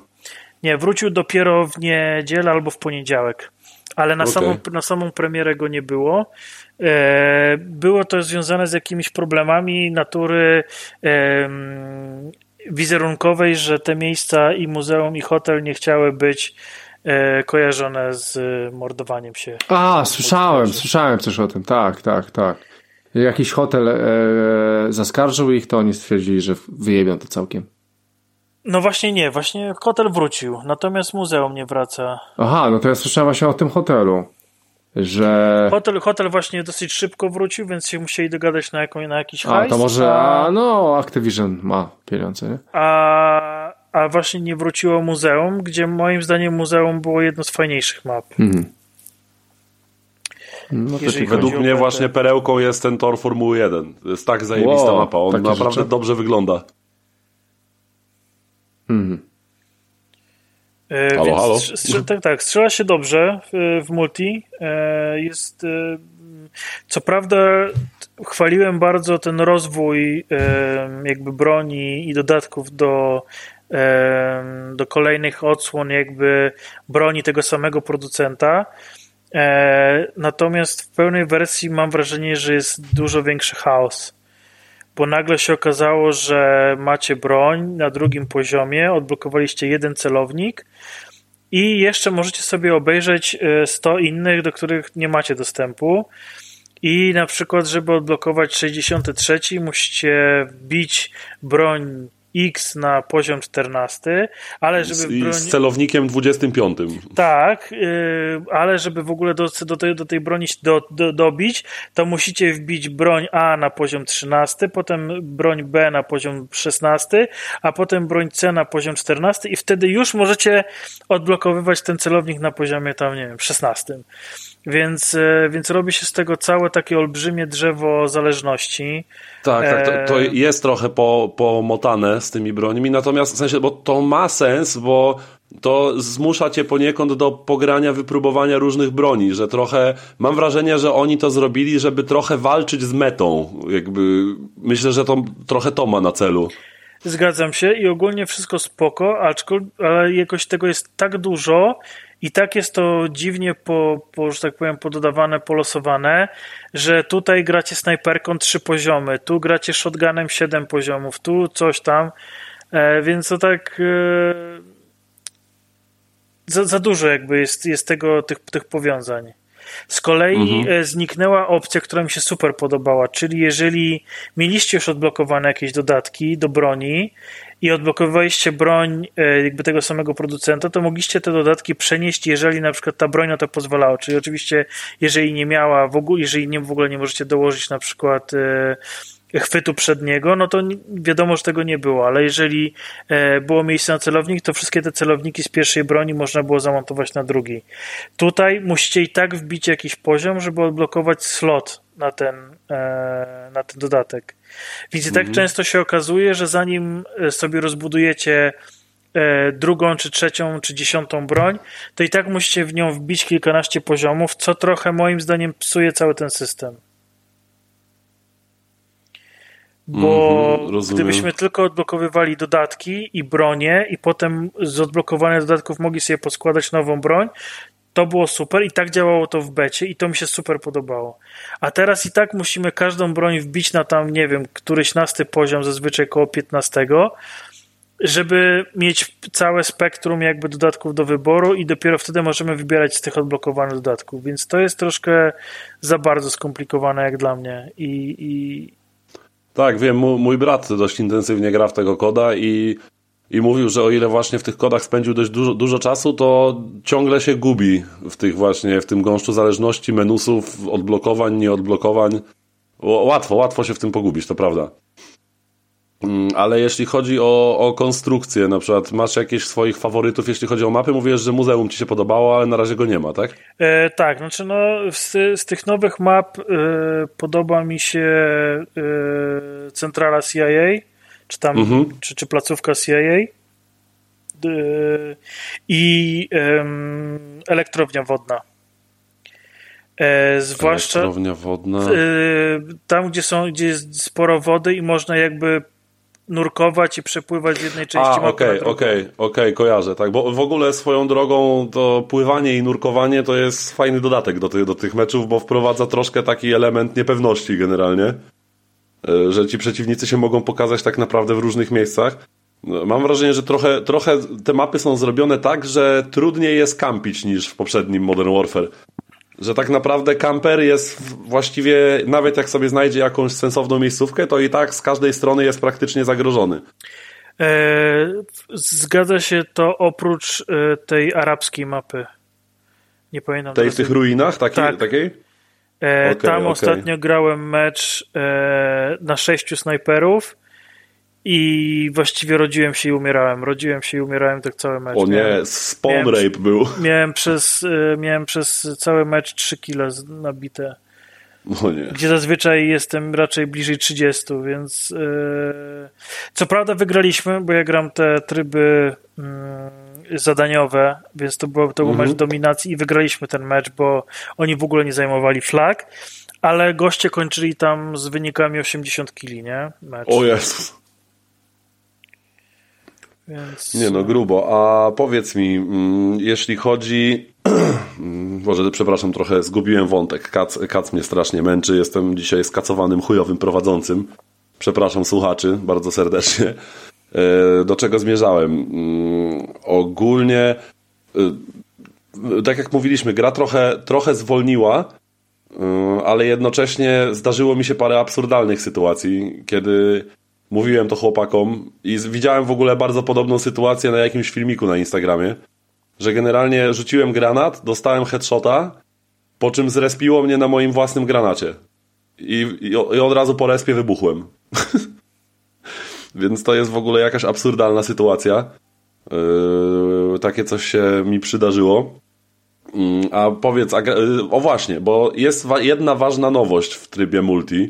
Nie, wrócił dopiero w niedzielę albo w poniedziałek. Ale na, okay. samą, na samą premierę go nie było. E, było to związane z jakimiś problemami natury wizerunkowej, że te miejsca i muzeum, i hotel nie chciały być e, kojarzone z mordowaniem się. A, słyszałem, słyszałem coś o tym. Tak, tak, tak. Jakiś hotel e, zaskarżył ich, to oni stwierdzili, że wyjebią to całkiem. No właśnie nie, właśnie hotel wrócił, natomiast muzeum nie wraca. Aha, no to ja słyszałem właśnie o tym hotelu, że... Hotel, hotel właśnie dosyć szybko wrócił, więc się musieli dogadać na, jaką, na jakiś hajs. A, to może, a... a no, Activision ma pieniądze, nie? A, a właśnie nie wróciło muzeum, gdzie moim zdaniem muzeum było jedno z fajniejszych map. Mhm. No Według mnie właśnie perełką jest ten tor Formuły 1. To jest tak zajebista wow, mapa. On naprawdę rzeczy? dobrze wygląda. Mhm. E, halo, halo. Strze- tak, tak, strzela się dobrze w, w multi. E, jest. E, co prawda, chwaliłem bardzo ten rozwój jakby broni i dodatków do, do kolejnych odsłon, jakby broni tego samego producenta. Natomiast w pełnej wersji mam wrażenie, że jest dużo większy chaos bo nagle się okazało, że macie broń na drugim poziomie, odblokowaliście jeden celownik i jeszcze możecie sobie obejrzeć 100 e, innych, do których nie macie dostępu. I na przykład, żeby odblokować 63, musicie wbić broń X na poziom 14, ale żeby. I z celownikiem 25. Tak, yy, ale żeby w ogóle do, do, tej, do tej broni do, do, dobić, to musicie wbić broń A na poziom 13, potem broń B na poziom 16, a potem broń C na poziom 14 i wtedy już możecie odblokowywać ten celownik na poziomie tam, nie wiem, 16. Więc, e, więc robi się z tego całe takie olbrzymie drzewo zależności. Tak, tak to, to, e, jest trochę po, pomotane z tymi brońmi, natomiast w sensie, bo to ma sens, bo to zmusza cię poniekąd do pogrania, wypróbowania różnych broni, że trochę, mam wrażenie, że oni to zrobili, żeby trochę walczyć z metą, jakby, myślę, że to trochę to ma na celu. Zgadzam się i ogólnie wszystko spoko, ale jakoś tego jest tak dużo i tak jest to dziwnie, po, po, że tak powiem, pododawane, polosowane, że tutaj gracie snajperką trzy poziomy, tu gracie shotgunem siedem poziomów, tu coś tam, e, więc to tak e, za, za dużo jakby jest, jest tego, tych, tych powiązań. Z kolei mhm. E, zniknęła opcja, która mi się super podobała, czyli jeżeli mieliście już odblokowane jakieś dodatki do broni i odblokowaliście broń e, jakby tego samego producenta, to mogliście te dodatki przenieść, jeżeli na przykład ta broń na to pozwalała. Czyli oczywiście, jeżeli nie miała w ogóle, jeżeli nie, w ogóle nie możecie dołożyć na przykład e, chwytu przedniego, no to wiadomo, że tego nie było, ale jeżeli e, było miejsce na celownik, to wszystkie te celowniki z pierwszej broni można było zamontować na drugi. Tutaj musicie i tak wbić jakiś poziom, żeby odblokować slot na ten, e, na ten dodatek. Więc i tak mhm. często się okazuje, że zanim e, sobie rozbudujecie drugą, czy trzecią, czy dziesiątą broń, to i tak musicie w nią wbić kilkanaście poziomów, co trochę moim zdaniem psuje cały ten system. Bo mm, gdybyśmy tylko odblokowywali dodatki i bronie i potem z odblokowanych dodatków mogli sobie poskładać nową broń, to było super i tak działało to w becie i to mi się super podobało. A teraz i tak musimy każdą broń wbić na tam, nie wiem, któryś nasty poziom, zazwyczaj koło 15, żeby mieć całe spektrum jakby dodatków do wyboru i dopiero wtedy możemy wybierać z tych odblokowanych dodatków. Więc to jest troszkę za bardzo skomplikowane jak dla mnie i, i tak, wiem, mój brat dość intensywnie gra w tego koda i, i mówił, że o ile właśnie w tych kodach spędził dość dużo, dużo czasu, to ciągle się gubi w tych właśnie, w tym gąszczu zależności, menusów, odblokowań, nieodblokowań. Łatwo, łatwo się w tym pogubić, to prawda. Mm, ale jeśli chodzi o, o konstrukcję, na przykład masz jakieś swoich faworytów, jeśli chodzi o mapy, mówisz, że muzeum ci się podobało, ale na razie go nie ma, tak? E, tak, znaczy no z, z tych nowych map e, podoba mi się e, centrala CIA, czy tam, mhm. czy, czy placówka CIA e, i elektrownia wodna. E, zwłaszcza Elektrownia wodna. E, tam, gdzie są, gdzie jest sporo wody i można jakby nurkować i przepływać z jednej części A, mapy okej, okej, okej, kojarzę, tak, bo w ogóle swoją drogą to pływanie i nurkowanie to jest fajny dodatek do, tych do tych meczów, bo wprowadza troszkę taki element niepewności generalnie, e, że ci przeciwnicy się mogą pokazać tak naprawdę w różnych miejscach. No, Mam wrażenie, że trochę, trochę te mapy są zrobione tak, że trudniej jest kampić niż w poprzednim Modern Warfare. Że tak naprawdę kamper jest właściwie, nawet jak sobie znajdzie jakąś sensowną miejscówkę, to i tak z każdej strony jest praktycznie zagrożony. E, zgadza się to oprócz e, tej arabskiej mapy. Nie pamiętam. Tej w tych ruinach taki, Tak. takiej? E, Okej, tam okej. ostatnio grałem mecz e, na sześciu snajperów i właściwie rodziłem się i umierałem. Rodziłem się i umierałem tak cały mecz. O Miałem- nie, spawn miałem- rape był. Miałem przez, e, miałem przez cały mecz 3 kile nabite, O nie. gdzie zazwyczaj jestem raczej bliżej 30, więc e, co prawda wygraliśmy, bo ja gram te tryby mm, zadaniowe, więc to, było, to był Mhm. mecz dominacji i wygraliśmy ten mecz, bo oni w ogóle nie zajmowali flag, ale goście kończyli tam z wynikami 80 kili, nie? Mecz. O Jezus. Więc... Nie no, grubo. A powiedz mi, mm, jeśli chodzi... Może, przepraszam, trochę zgubiłem wątek. Kac, kac mnie strasznie męczy. Jestem dzisiaj skacowanym, chujowym prowadzącym. Przepraszam słuchaczy bardzo serdecznie. E, Do czego zmierzałem? Mm, Ogólnie, e, tak jak mówiliśmy, gra trochę, trochę zwolniła, e, ale jednocześnie zdarzyło mi się parę absurdalnych sytuacji, kiedy mówiłem to chłopakom i widziałem w ogóle bardzo podobną sytuację na jakimś filmiku na Instagramie, że generalnie rzuciłem granat, dostałem headshota, po czym zrespiło mnie na moim własnym granacie. I, i, i od razu po respie wybuchłem. Więc to jest w ogóle jakaś absurdalna sytuacja. Yy, takie coś się mi przydarzyło. Mm, A powiedz, a, yy, o właśnie, bo jest wa- jedna ważna nowość w trybie multi.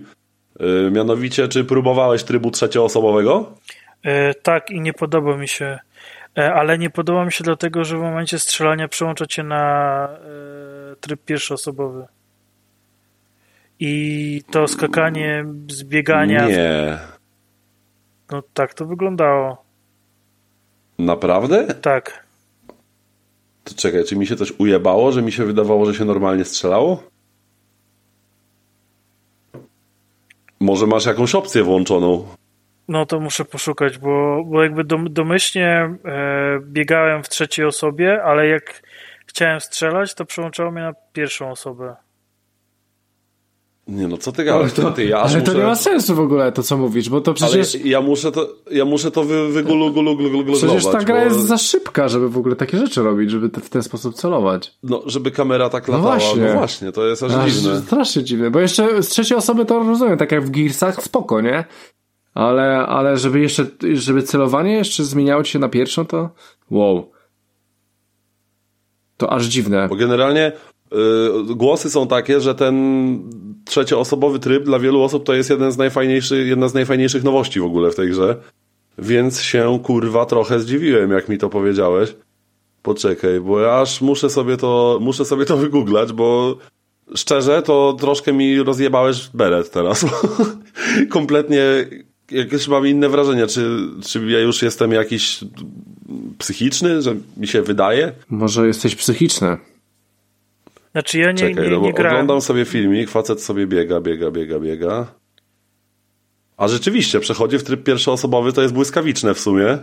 Yy, Mianowicie, czy próbowałeś trybu trzecioosobowego? E, tak, i nie podoba mi się. E, ale nie podoba mi się dlatego, że w momencie strzelania przełącza cię na e, tryb pierwszoosobowy. I to skakanie z biegania. Nie. No tak to wyglądało. Naprawdę? Tak. To czekaj, czy mi się coś ujebało, że mi się wydawało, że się normalnie strzelało? Może masz jakąś opcję włączoną? No to muszę poszukać, bo, bo jakby dom, domyślnie e, biegałem w trzeciej osobie, ale jak chciałem strzelać, to przełączało mnie na pierwszą osobę. Nie no, co ty Ale gadasz? to, ty, ja ale to muszę... nie ma sensu w ogóle to, co mówisz, bo to Ale przecież, ja muszę to, ja muszę to wy, wygulu, gulu, gulu, gulu, przecież ta gra bo, jest za szybka, żeby w ogóle takie rzeczy robić, żeby te, w ten sposób celować. No, żeby kamera tak No latała. właśnie. No właśnie, to jest aż Aż dziwne. strasznie dziwne, bo jeszcze z trzeciej osoby to rozumiem, tak jak w Gearsach, spoko, nie? Ale, ale żeby jeszcze, żeby celowanie jeszcze zmieniało się na pierwszą, to wow. To aż dziwne. Bo generalnie y, głosy są takie, że ten trzecioosobowy tryb dla wielu osób to jest jeden z najfajniejszych, jedna z najfajniejszych nowości w ogóle w tej grze. Więc się kurwa trochę zdziwiłem, jak mi to powiedziałeś. Poczekaj, bo aż muszę sobie to, muszę sobie to wygooglać, bo szczerze to troszkę mi rozjebałeś beret teraz. Kompletnie jakieś mam inne wrażenie. Czy, czy ja już jestem jakiś psychiczny, że mi się wydaje? Może jesteś psychiczny. Znaczy ja nie, Czekaj, nie, no bo nie grałem. oglądam sobie filmik, facet sobie biega, biega, biega, biega. A rzeczywiście, przechodzi w tryb pierwszoosobowy, to jest błyskawiczne w sumie.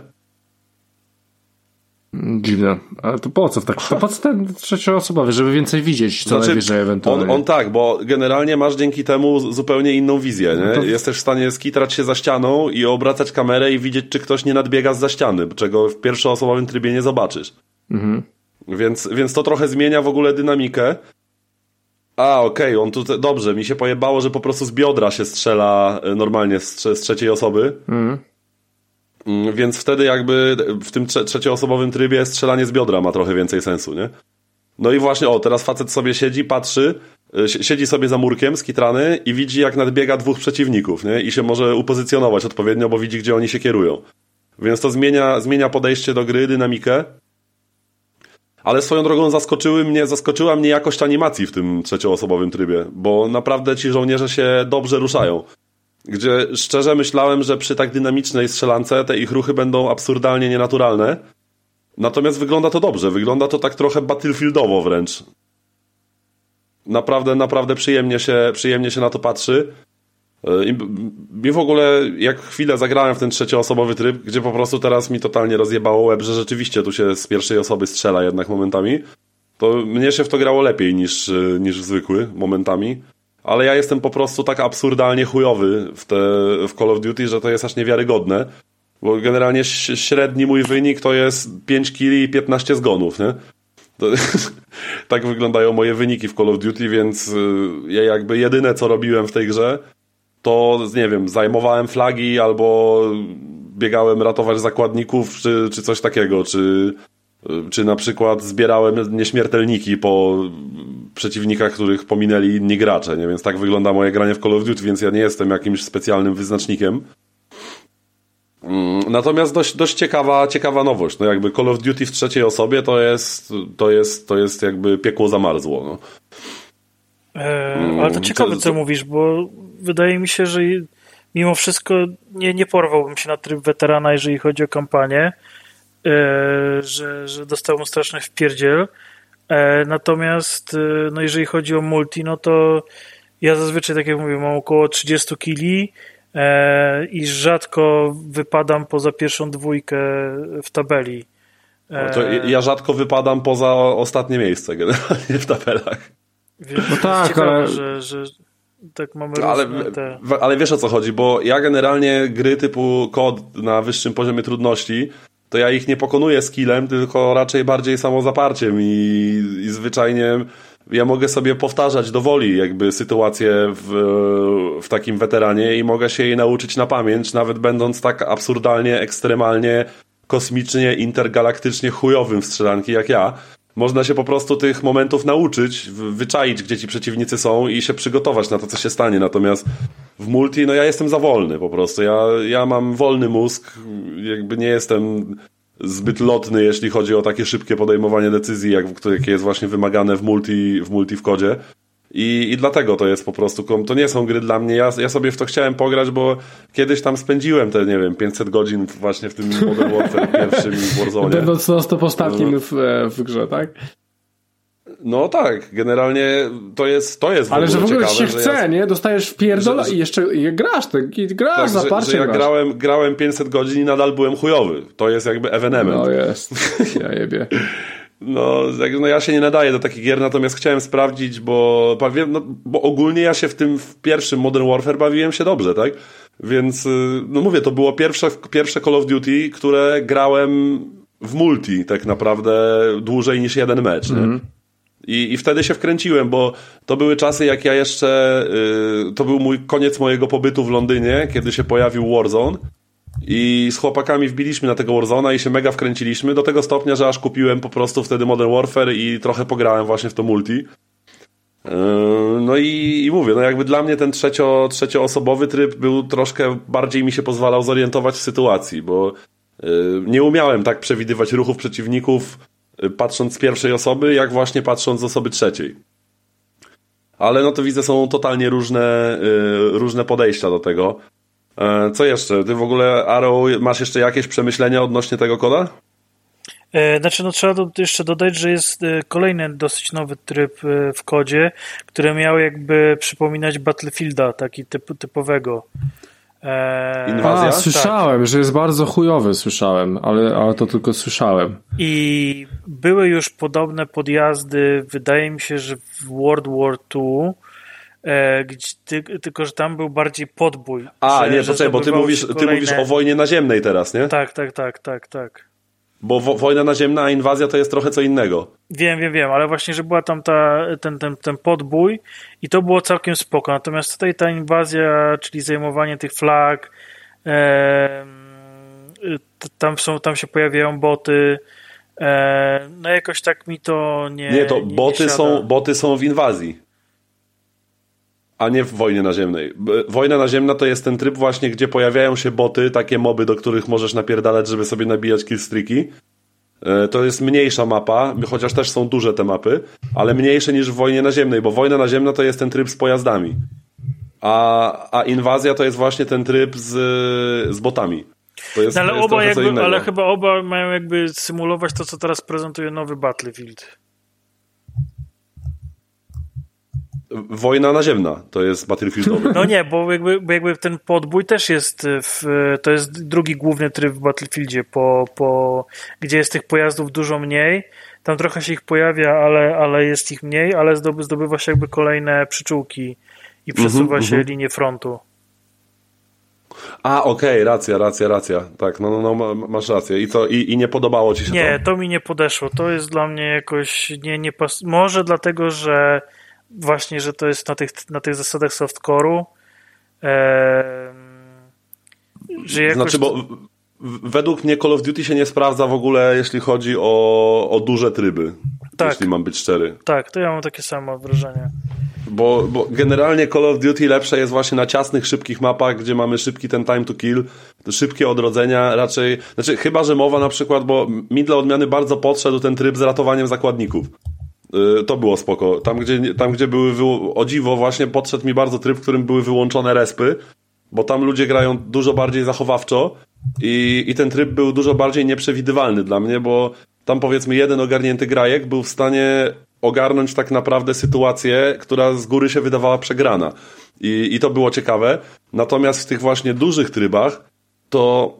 Dziwne. Ale to po co? Tak, to po co ten trzecioosobowy? Żeby więcej widzieć, co najwyżej ewentualnie. on, on tak, bo generalnie masz dzięki temu zupełnie inną wizję, nie? No to- Jesteś w stanie skitrać się za ścianą i obracać kamerę i widzieć, czy ktoś nie nadbiega z za ściany, czego w pierwszoosobowym trybie nie zobaczysz. Mhm. Więc, więc to trochę zmienia w ogóle dynamikę. A, okej, on tu, dobrze, mi się pojebało, że po prostu z biodra się strzela e, normalnie z, z trzeciej osoby. Mhm. Mm, Więc wtedy jakby w tym trze trzecioosobowym trybie strzelanie z biodra ma trochę więcej sensu, nie? No i właśnie, o, teraz facet sobie siedzi, patrzy, si- siedzi sobie za murkiem skitrany i widzi jak nadbiega dwóch przeciwników, nie? I się może upozycjonować odpowiednio, bo widzi gdzie oni się kierują. Więc to zmienia, zmienia podejście do gry, dynamikę. Ale swoją drogą zaskoczyły mnie, zaskoczyła mnie jakość animacji w tym trzecioosobowym trybie, bo naprawdę ci żołnierze się dobrze ruszają. gdzie szczerze myślałem, że przy tak dynamicznej strzelance te ich ruchy będą absurdalnie nienaturalne. Natomiast wygląda to dobrze, wygląda to tak trochę battlefieldowo wręcz. Naprawdę, naprawdę przyjemnie się, przyjemnie się na to patrzy. E, I w ogóle, jak chwilę zagrałem w ten trzecioosobowy tryb, gdzie po prostu teraz mi totalnie rozjebało łeb, że rzeczywiście tu się z pierwszej osoby strzela jednak momentami, to mnie się w to grało lepiej niż, e, niż zwykły momentami. Ale ja jestem po prostu tak absurdalnie chujowy w, te, w Call of Duty, że to jest aż niewiarygodne. Bo generalnie średni mój wynik to jest 5 kili i 15 zgonów, nie? To, tak wyglądają moje wyniki w Call of Duty, więc e, ja jakby jedyne co robiłem w tej grze, to nie wiem, zajmowałem flagi albo biegałem ratować zakładników, czy, czy coś takiego, czy, czy na przykład zbierałem nieśmiertelniki po przeciwnikach, których pominęli inni gracze, nie? więc tak wygląda moje granie w Call of Duty, więc ja nie jestem jakimś specjalnym wyznacznikiem. Mm, natomiast dość, dość ciekawa, ciekawa nowość. No jakby Call of Duty w trzeciej osobie to jest, to jest, to jest jakby piekło zamarzło. No. Eee, ale to ciekawe, co mówisz, bo wydaje mi się, że mimo wszystko nie, nie porwałbym się na tryb weterana, jeżeli chodzi o kampanię, e, że, że dostał mu straszny wpierdziel. E, natomiast e, no jeżeli chodzi o multi, no to ja zazwyczaj, tak jak mówię, mam około 30 kili i rzadko wypadam poza pierwszą dwójkę w tabeli. To ja rzadko wypadam poza ostatnie miejsce generalnie w tabelach. Więc no tak, ciekawe, ale... że, że tak mamy no, ale, te... ale wiesz o co chodzi, bo ja generalnie gry typu kod na wyższym poziomie trudności, to ja ich nie pokonuję skillem, tylko raczej bardziej samozaparciem i, i zwyczajnie ja mogę sobie powtarzać do woli jakby sytuację w, w takim weteranie i mogę się jej nauczyć na pamięć, nawet będąc tak absurdalnie, ekstremalnie, kosmicznie, intergalaktycznie chujowym w strzelanki jak ja można się po prostu tych momentów nauczyć, wyczaić, gdzie ci przeciwnicy są i się przygotować na to, co się stanie. Natomiast w multi, no ja jestem za wolny po prostu. Ja, ja mam wolny mózg, jakby nie jestem zbyt lotny, jeśli chodzi o takie szybkie podejmowanie decyzji, jak, jakie jest właśnie wymagane w multi, w multi w kodzie. I, I dlatego to jest po prostu, to nie są gry dla mnie. Ja, ja sobie w to chciałem pograć, bo kiedyś tam spędziłem te, nie wiem, 500 godzin właśnie w tym Modern Warfare pierwszym w Warzone. Będąc non stop ostatnim w, w grze, tak? No tak, generalnie to jest to jest Ale że w ogóle ciekawe, się chce, ja... nie? Dostajesz wpierdol i jeszcze grasz, tak, i grasz tak, zaparcie że, że ja grasz. grałem, grałem 500 godzin i nadal byłem chujowy. To jest jakby evenement. No jest, ja jebie. No, no ja się nie nadaję do takich gier, natomiast chciałem sprawdzić, bo, no, bo ogólnie ja się w tym w pierwszym Modern Warfare bawiłem się dobrze, tak? Więc, y, no mówię, to było pierwsze, pierwsze Call of Duty, które grałem w multi tak naprawdę dłużej niż jeden mecz, mm. Mhm. I, I wtedy się wkręciłem, bo to były czasy, jak ja jeszcze. Yy, to był mój koniec mojego pobytu w Londynie, kiedy się pojawił Warzone. I z chłopakami wbiliśmy na tego Warzona i się mega wkręciliśmy do tego stopnia, że aż kupiłem po prostu wtedy Modern Warfare i trochę pograłem właśnie w to multi. Yy, no i, i, mówię, no jakby dla mnie ten trzecio, trzecioosobowy tryb był troszkę bardziej mi się pozwalał zorientować w sytuacji, bo yy, nie umiałem tak przewidywać ruchów przeciwników yy, patrząc z pierwszej osoby, jak właśnie patrząc z osoby trzeciej. Ale no to widzę, są totalnie różne, różne podejścia do tego. E, co jeszcze? Ty w ogóle, Arrow, masz jeszcze jakieś przemyślenia odnośnie tego koda? E, znaczy, no trzeba do, jeszcze dodać, że jest e, kolejny dosyć nowy tryb w kodzie, który miał jakby przypominać Battlefielda, taki typ, typowego. Inwazja? A, słyszałem, tak. że jest bardzo chujowy, słyszałem, ale, ale to tylko słyszałem. I były już podobne podjazdy, wydaje mi się, że w World War II E, gdzie, ty, tylko, że tam był bardziej podbój. A, że, nie, to bo ty mówisz, kolejne... ty mówisz o wojnie naziemnej teraz, nie? Tak, tak, tak, tak, tak. Bo wo wojna naziemna, a inwazja to jest trochę co innego. Wiem, wiem, wiem, ale właśnie, że była tam ta, ten, ten, ten podbój i to było całkiem spoko. Natomiast tutaj ta inwazja, czyli zajmowanie tych flag, e, tam, są, tam się pojawiają boty. E, no jakoś tak mi to nie. Nie, to nie, boty, są, boty są w inwazji a nie w wojnie naziemnej. Wojna naziemna to jest ten tryb właśnie, gdzie pojawiają się boty, takie moby, do których możesz napierdalać, żeby sobie nabijać killstreaki. E, to jest mniejsza mapa, chociaż też są duże te mapy, ale mniejsze niż w wojnie naziemnej, bo wojna naziemna to jest ten tryb z pojazdami. a, a inwazja to jest właśnie ten tryb z, z botami. Jest, no, ale, oba jakby, ale chyba oba mają jakby symulować to, co teraz prezentuje nowy Battlefield. Wojna naziemna to jest Battlefieldowy. No nie, bo jakby, bo jakby ten podbój też jest w, to jest drugi główny tryb w Battlefieldzie, po, po, gdzie jest tych pojazdów dużo mniej. Tam trochę się ich pojawia, ale, ale jest ich mniej, ale zdobywa się jakby kolejne przyczółki i przesuwa mm -hmm, się mm -hmm. linię frontu. A, okej, okay, racja, racja, racja. Tak, no, no, no masz rację. I co, i, i nie podobało ci się nie, to? to mi nie podeszło. To jest dla mnie jakoś nie, nie pas... Może dlatego, że właśnie, że to jest na tych, na tych zasadach softcore'u. Eee, że jakoś... Znaczy, bo według mnie Call of Duty się nie sprawdza w ogóle, jeśli chodzi o, o duże tryby. Tak. Jeśli mam być szczery. Tak, to ja mam takie samo wrażenie. Bo, bo generalnie Call of Duty lepsze jest właśnie na ciasnych, szybkich mapach, gdzie mamy szybki ten time to kill, szybkie odrodzenia, raczej, znaczy chyba, że mowa na przykład, bo mi dla odmiany bardzo podszedł ten tryb z ratowaniem zakładników. Yy, to było spoko. Tam gdzie, tam, gdzie były, o dziwo właśnie podszedł mi bardzo tryb, w którym były wyłączone respy, bo tam ludzie grają dużo bardziej zachowawczo i, i ten tryb był dużo bardziej nieprzewidywalny dla mnie, bo tam powiedzmy jeden ogarnięty grajek był w stanie ogarnąć tak naprawdę sytuację, która z góry się wydawała przegrana. I, i to było ciekawe. Natomiast w tych właśnie dużych trybach to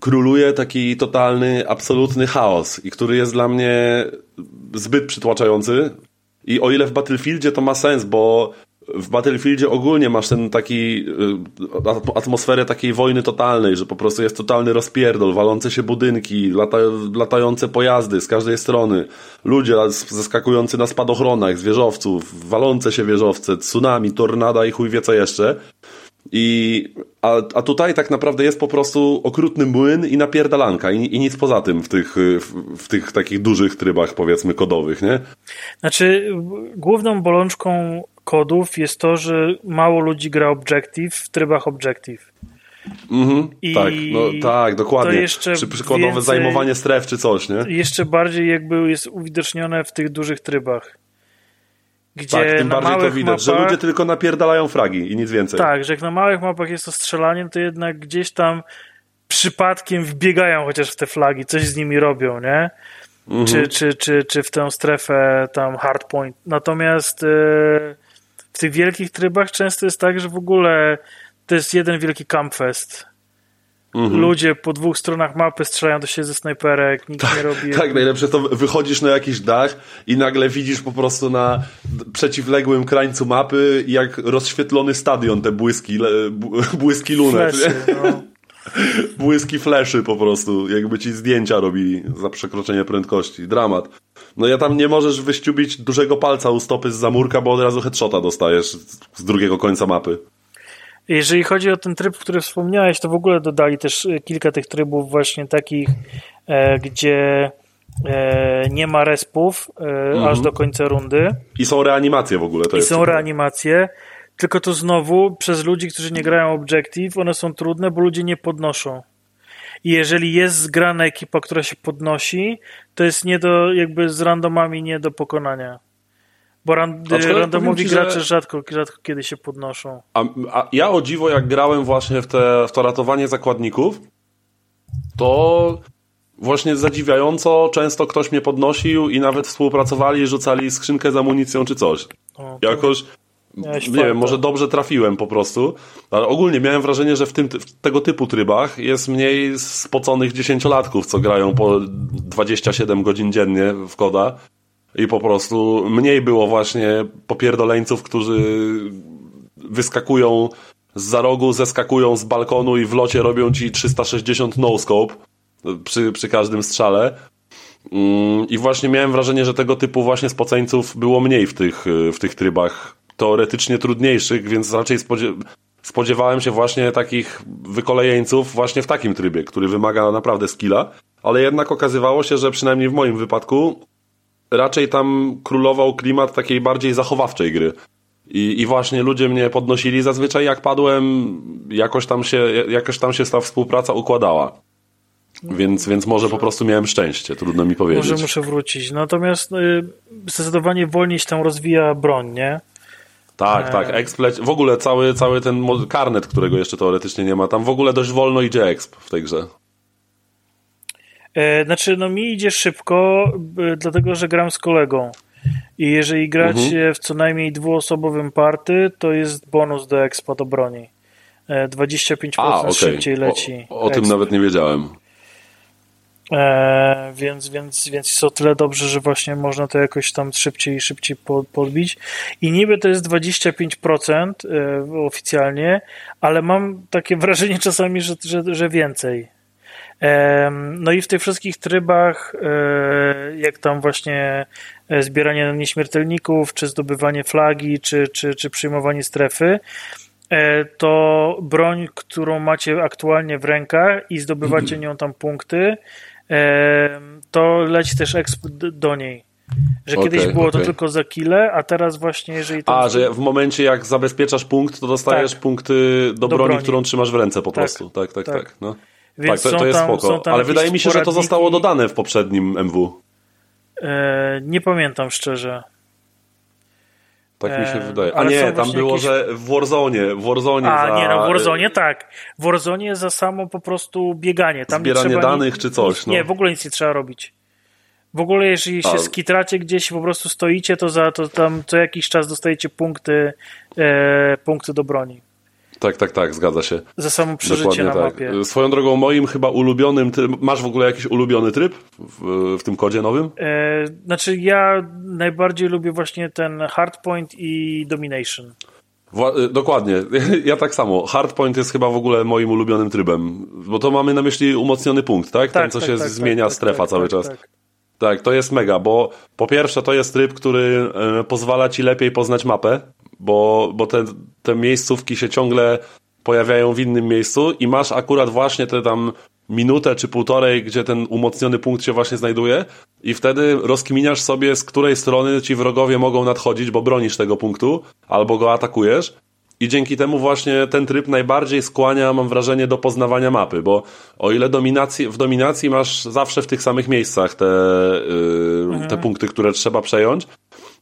króluje taki totalny, absolutny chaos i który jest dla mnie zbyt przytłaczający. I o ile w Battlefieldzie to ma sens, bo w Battlefieldzie ogólnie masz ten taki y, atmosferę takiej wojny totalnej, że po prostu jest totalny rozpierdol, walące się budynki, lata, latające pojazdy z każdej strony, ludzie zaskakujący na spadochronach z wieżowców, walące się wieżowce, tsunami, tornada i chuj wie co jeszcze. I, a, a tutaj tak naprawdę jest po prostu okrutny młyn i napierdalanka i, i nic poza tym w tych, w, w, tych takich dużych trybach powiedzmy kodowych, nie? Znaczy główną bolączką kodów jest to, że mało ludzi gra Objective w trybach Objective. Mhm, I tak, no, tak, dokładnie. Jeszcze Przy przykładowe więcej, zajmowanie stref czy coś, nie? Jeszcze bardziej jakby jest uwidocznione w tych dużych trybach. Gdzie tak, tym bardziej to widać, mapach, że ludzie tylko napierdalają fragi i nic więcej. Tak, że jak na małych mapach jest to strzelanie, to jednak gdzieś tam przypadkiem wbiegają chociaż w te flagi, coś z nimi robią, nie? Mhm. Czy, czy, czy, czy w tę strefę tam hardpoint. Natomiast yy, w tych wielkich trybach często jest tak, że w ogóle to jest jeden wielki campfest. Mhm. Ludzie po dwóch stronach mapy strzelają do siebie ze snajperek, nikt tak, nie robi. Tak, najlepsze to wychodzisz na jakiś dach i nagle widzisz po prostu na przeciwległym krańcu mapy, jak rozświetlony stadion, te błyski, błyski lunet. Fleszy, no. Błyski fleszy po prostu, jakby ci zdjęcia robili za przekroczenie prędkości. Dramat. No ja tam nie możesz wyściubić dużego palca u stopy z zamurka, bo od razu headshota dostajesz z drugiego końca mapy. Jeżeli chodzi o ten tryb, który wspomniałeś, to w ogóle dodali też e, kilka tych trybów właśnie takich, e, gdzie e, nie ma respów mhm. aż do końca rundy. I są reanimacje w ogóle. To I są ciekawe. reanimacje. Tylko to znowu przez ludzi, którzy nie grają Objective, one są trudne, bo ludzie nie podnoszą. I jeżeli jest zgrana ekipa, która się podnosi, to jest nie do, jakby z randomami nie do pokonania. Bo ran, randomowi ci, gracze że... rzadko, rzadko kiedy się podnoszą. A, a, ja o dziwo, jak grałem właśnie w, te, w to ratowanie zakładników, to właśnie zadziwiająco często ktoś mnie podnosił i nawet współpracowali i rzucali skrzynkę z amunicją czy coś. O, Jakoś Miałeś nie wiem, może dobrze trafiłem po prostu, ale ogólnie miałem wrażenie, że w, tym, w tego typu trybach jest mniej spoconych dziesięciolatków, co grają po 27 godzin dziennie w koda i po prostu mniej było właśnie popierdoleńców, którzy wyskakują z rogu, zeskakują z balkonu i w locie robią ci 360 no-scope przy, przy każdym strzale. Mm, I właśnie miałem wrażenie, że tego typu właśnie spoceńców było mniej w tych, w tych trybach teoretycznie trudniejszych, więc raczej spodziewałem się właśnie takich wykolejeńców właśnie w takim trybie, który wymaga naprawdę skilla, ale jednak okazywało się, że przynajmniej w moim wypadku raczej tam królował klimat takiej bardziej zachowawczej gry. I, I właśnie ludzie mnie podnosili zazwyczaj jak padłem, jakoś tam się, jakoś tam się ta współpraca układała. Więc, więc może po prostu miałem szczęście, trudno mi powiedzieć. Może muszę wrócić. Natomiast y, zdecydowanie wolniej się tam rozwija broń, nie? Tak, tak, exp leci, w ogóle cały, cały ten karnet, którego jeszcze teoretycznie nie ma, tam w ogóle dość wolno idzie exp w tej grze. E, znaczy, no mi idzie szybko, dlatego że gram z kolegą. I jeżeli gracie mhm. w co najmniej dwuosobowym party, to jest bonus do expa do broni. 25% A, okay. szybciej leci. O, o tym nawet nie wiedziałem. E, więc, więc, więc jest o tyle dobrze, że właśnie można to jakoś tam szybciej szybciej podbić. I niby to jest 25% e, oficjalnie, ale mam takie wrażenie czasami, że, że, że więcej. No i w tych wszystkich trybach, e, jak tam właśnie e, zbieranie nieśmiertelników, czy zdobywanie flagi, czy, czy, czy przyjmowanie strefy, e, to broń, którą macie aktualnie w rękach i zdobywacie nią tam punkty, to leci też exp do niej. Że okay, kiedyś było okay. to tylko za kile, a teraz właśnie jeżeli to... A, że w momencie jak zabezpieczasz punkt, to dostajesz tak. punkty do, do broni, broni, którą trzymasz w ręce po tak, prostu. Tak, tak, tak. tak. No. Więc tak, to, to jest tam, spoko. Ale wydaje mi się, że to zostało dodane w poprzednim MW. E, nie pamiętam szczerze. Tak mi się e, wydaje. A nie, tam było, jakieś... że w Warzone, w Warzone A, za... nie, no w Warzone tak. W Warzone za samo po prostu bieganie. Tam Zbieranie danych nic, czy coś. No. Nie, w ogóle nic nie trzeba robić. W ogóle jeżeli się A. skitracie gdzieś po prostu stoicie, to, za, to tam co jakiś czas dostajecie punkty, e, punkty do broni. Tak, tak, tak, zgadza się. Za samo przeżycie Dokładnie na tak. mapie. Swoją drogą, moim chyba ulubionym, ty, masz w ogóle jakiś ulubiony tryb w, w tym kodzie nowym? E, znaczy ja najbardziej lubię właśnie ten hardpoint i domination. Wła y, dokładnie, ja tak samo. Hardpoint jest chyba w ogóle moim ulubionym trybem, bo to mamy na myśli umocniony punkt, tak? tak Ten, co tak, się tak, zmienia tak, strefa tak, cały tak, czas. Tak. to jest mega, bo po pierwsze to jest tryb, który e, pozwala ci lepiej poznać mapę, bo, bo te, te miejscówki się ciągle pojawiają w innym miejscu i masz akurat właśnie te tam minutę czy półtorej, gdzie ten umocniony punkt się właśnie znajduje i wtedy rozkminiasz sobie, z której strony ci wrogowie mogą nadchodzić, bo bronisz tego punktu albo go atakujesz i dzięki temu właśnie ten tryb najbardziej skłania, mam wrażenie, do poznawania mapy, bo o ile dominacji, w dominacji masz zawsze w tych samych miejscach te, yy, te mhm. punkty, które trzeba przejąć,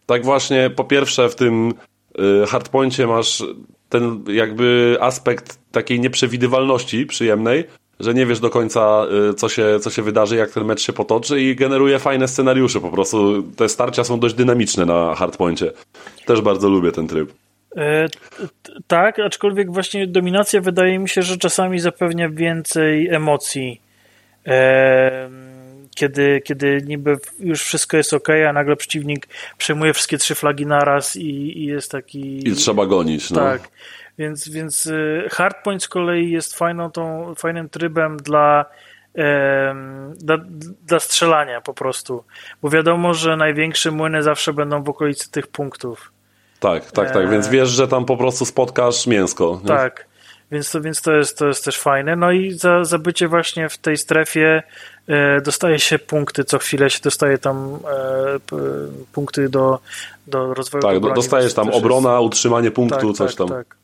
tak właśnie po pierwsze w tym Y, hardpoincie masz ten jakby aspekt takiej nieprzewidywalności przyjemnej, że nie wiesz do końca, y, co się, co się wydarzy, jak ten mecz się potoczy i generuje fajne scenariusze po prostu. Te starcia są dość dynamiczne na hardpoincie. Też bardzo lubię ten tryb. E, tak, aczkolwiek właśnie dominacja wydaje mi się, że czasami zapewnia więcej emocji. E, kiedy, kiedy niby już wszystko jest ok, a nagle przeciwnik przejmuje wszystkie trzy flagi naraz i, i jest taki... I trzeba gonić. No. Tak, więc, więc y, Hardpoint z kolei jest fajną tą, fajnym trybem dla, dla, dla strzelania po prostu, bo wiadomo, że największe młyny zawsze będą w okolicy tych punktów. Tak, tak, tak, więc wiesz, że tam po prostu spotkasz mięsko. Nie? Tak, więc to, więc to, jest, to jest też fajne. No i za, za bycie właśnie w tej strefie e, dostaje się punkty, co chwilę się dostaje tam e, punkty do, do rozwoju. Tak, dostajesz tam obrona, jest... utrzymanie punktu, tak, coś tak, tam. Tak.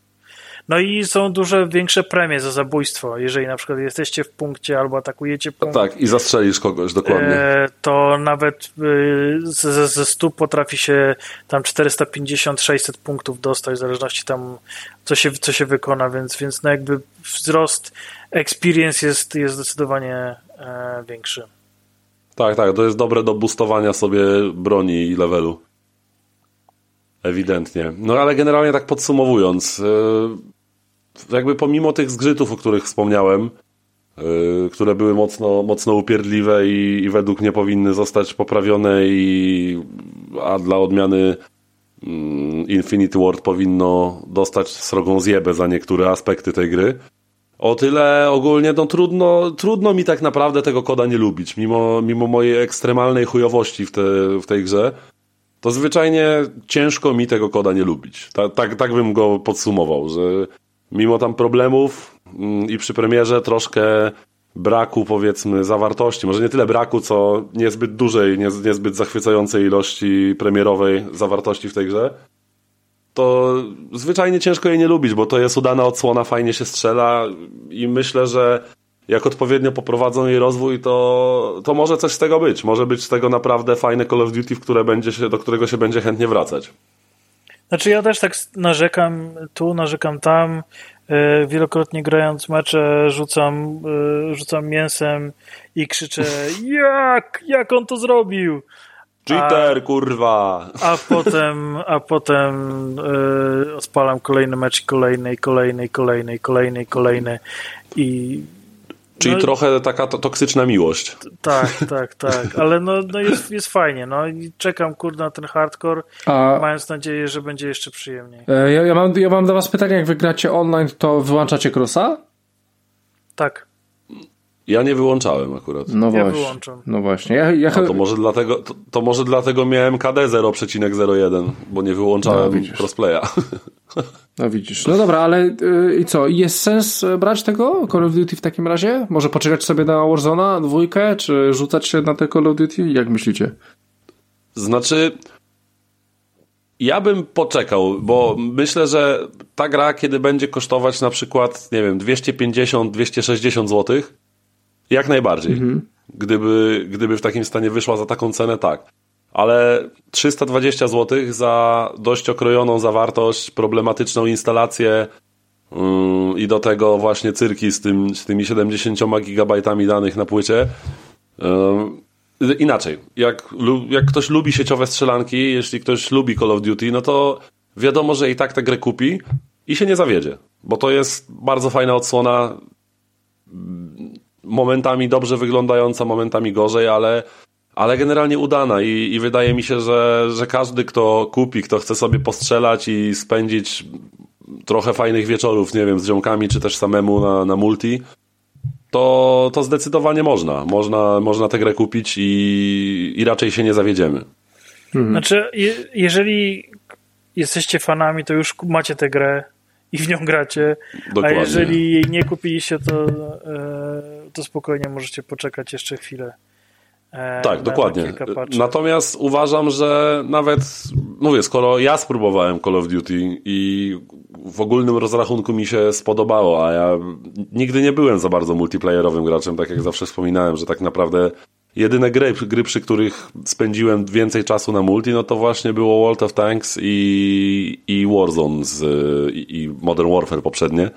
No i są duże, większe premie za zabójstwo. Jeżeli na przykład jesteście w punkcie albo atakujecie punkt. tak, i zastrzelisz kogoś, dokładnie. E, to nawet e, ze, ze 100 potrafi się tam 450-600 punktów dostać, w zależności tam, co się, co się wykona, więc, więc no jakby wzrost experience jest, jest zdecydowanie e, większy. Tak, tak, to jest dobre do boostowania sobie broni i levelu. Ewidentnie. No ale generalnie tak podsumowując, jakby pomimo tych zgrzytów, o których wspomniałem, yy, które były mocno, mocno upierdliwe i, i, według mnie powinny zostać poprawione i a dla odmiany yy, Infinity Ward powinno dostać srogą zjebę za niektóre aspekty tej gry. O tyle ogólnie no, trudno, trudno mi tak naprawdę tego koda nie lubić, mimo, mimo mojej ekstremalnej chujowości w, te, w tej grze to zwyczajnie ciężko mi tego koda nie lubić. Tak, tak, tak bym go podsumował, że mimo tam problemów mm, i przy premierze troszkę braku, powiedzmy, zawartości, może nie tyle braku, co niezbyt dużej, niezbyt zachwycającej ilości premierowej zawartości w tej grze, to zwyczajnie ciężko jej nie lubić, bo to jest udana odsłona, fajnie się strzela i myślę, że jak odpowiednio poprowadzą jej rozwój, to, to może coś z tego być. Może być z tego naprawdę fajne Call of Duty, w które będzie się, do którego się będzie chętnie wracać. Znaczy ja też tak narzekam tu, narzekam tam. E, wielokrotnie grając mecze rzucam, e, rzucam mięsem i krzyczę jak, jak on to zrobił? Cheater, a, kurwa! A potem, a potem yy, odpalam kolejny mecz, kolejny, kolejny, kolejny, kolejny, kolejny i Czyli no, trochę taka to, toksyczna miłość. Tak, tak, tak, ale no, no jest, jest fajnie, no i czekam kurde na ten hardcore, A... mając nadzieję, że będzie jeszcze przyjemniej. E, ja, ja, mam, ja mam do was pytanie, jak wygracie online, to wyłączacie crossa? Tak. Ja nie wyłączałem akurat. No ja właśnie. Wyłączam. No właśnie. Ja, ja... to, może dlatego, to, to, może dlatego miałem KD 0,01, bo nie wyłączałem no, crossplaya. No widzisz. No dobra, ale yy, i co? Jest sens e, brać tego Call of Duty w takim razie? Może poczekać sobie na Warzona dwójkę, czy rzucać się na te Call of Duty? Jak myślicie? Znaczy, ja bym poczekał, bo myślę, że ta gra, kiedy będzie kosztować na przykład, nie wiem, 250-260 złotych, jak najbardziej. Mhm. Gdyby, gdyby w takim stanie wyszła za taką cenę, tak. Ale 320 zł za dość okrojoną zawartość, problematyczną instalację yy, i do tego właśnie cyrki z, tym, z tymi 70 gigabajtami danych na płycie. Yy, inaczej, jak, jak ktoś lubi sieciowe strzelanki, jeśli ktoś lubi Call of Duty, no to wiadomo, że i tak tę grę kupi i się nie zawiedzie, bo to jest bardzo fajna odsłona momentami dobrze wyglądająca, momentami gorzej, ale, ale generalnie udana I, i wydaje mi się, że, że każdy, kto kupi, kto chce sobie postrzelać i spędzić trochę fajnych wieczorów, nie wiem, z ziomkami, czy też samemu na, na multi, to, to zdecydowanie można. Można, można tę grę kupić i, i raczej się nie zawiedziemy. Mhm. Znaczy, je, jeżeli jesteście fanami, to już macie tę grę i w nią gracie, Dokładnie. a jeżeli jej nie kupiliście, to e, to spokojnie możecie poczekać jeszcze chwilę. E, tak, dokładnie. Natomiast uważam, że nawet, mówię, skoro ja spróbowałem Call of Duty i w ogólnym rozrachunku mi się spodobało, a ja nigdy nie byłem za bardzo multiplayerowym graczem, tak jak zawsze wspominałem, że tak naprawdę jedyne gry, gry przy których spędziłem więcej czasu na multi, no to właśnie było World of Tanks i, i Warzone z, i, i Modern Warfare poprzednie.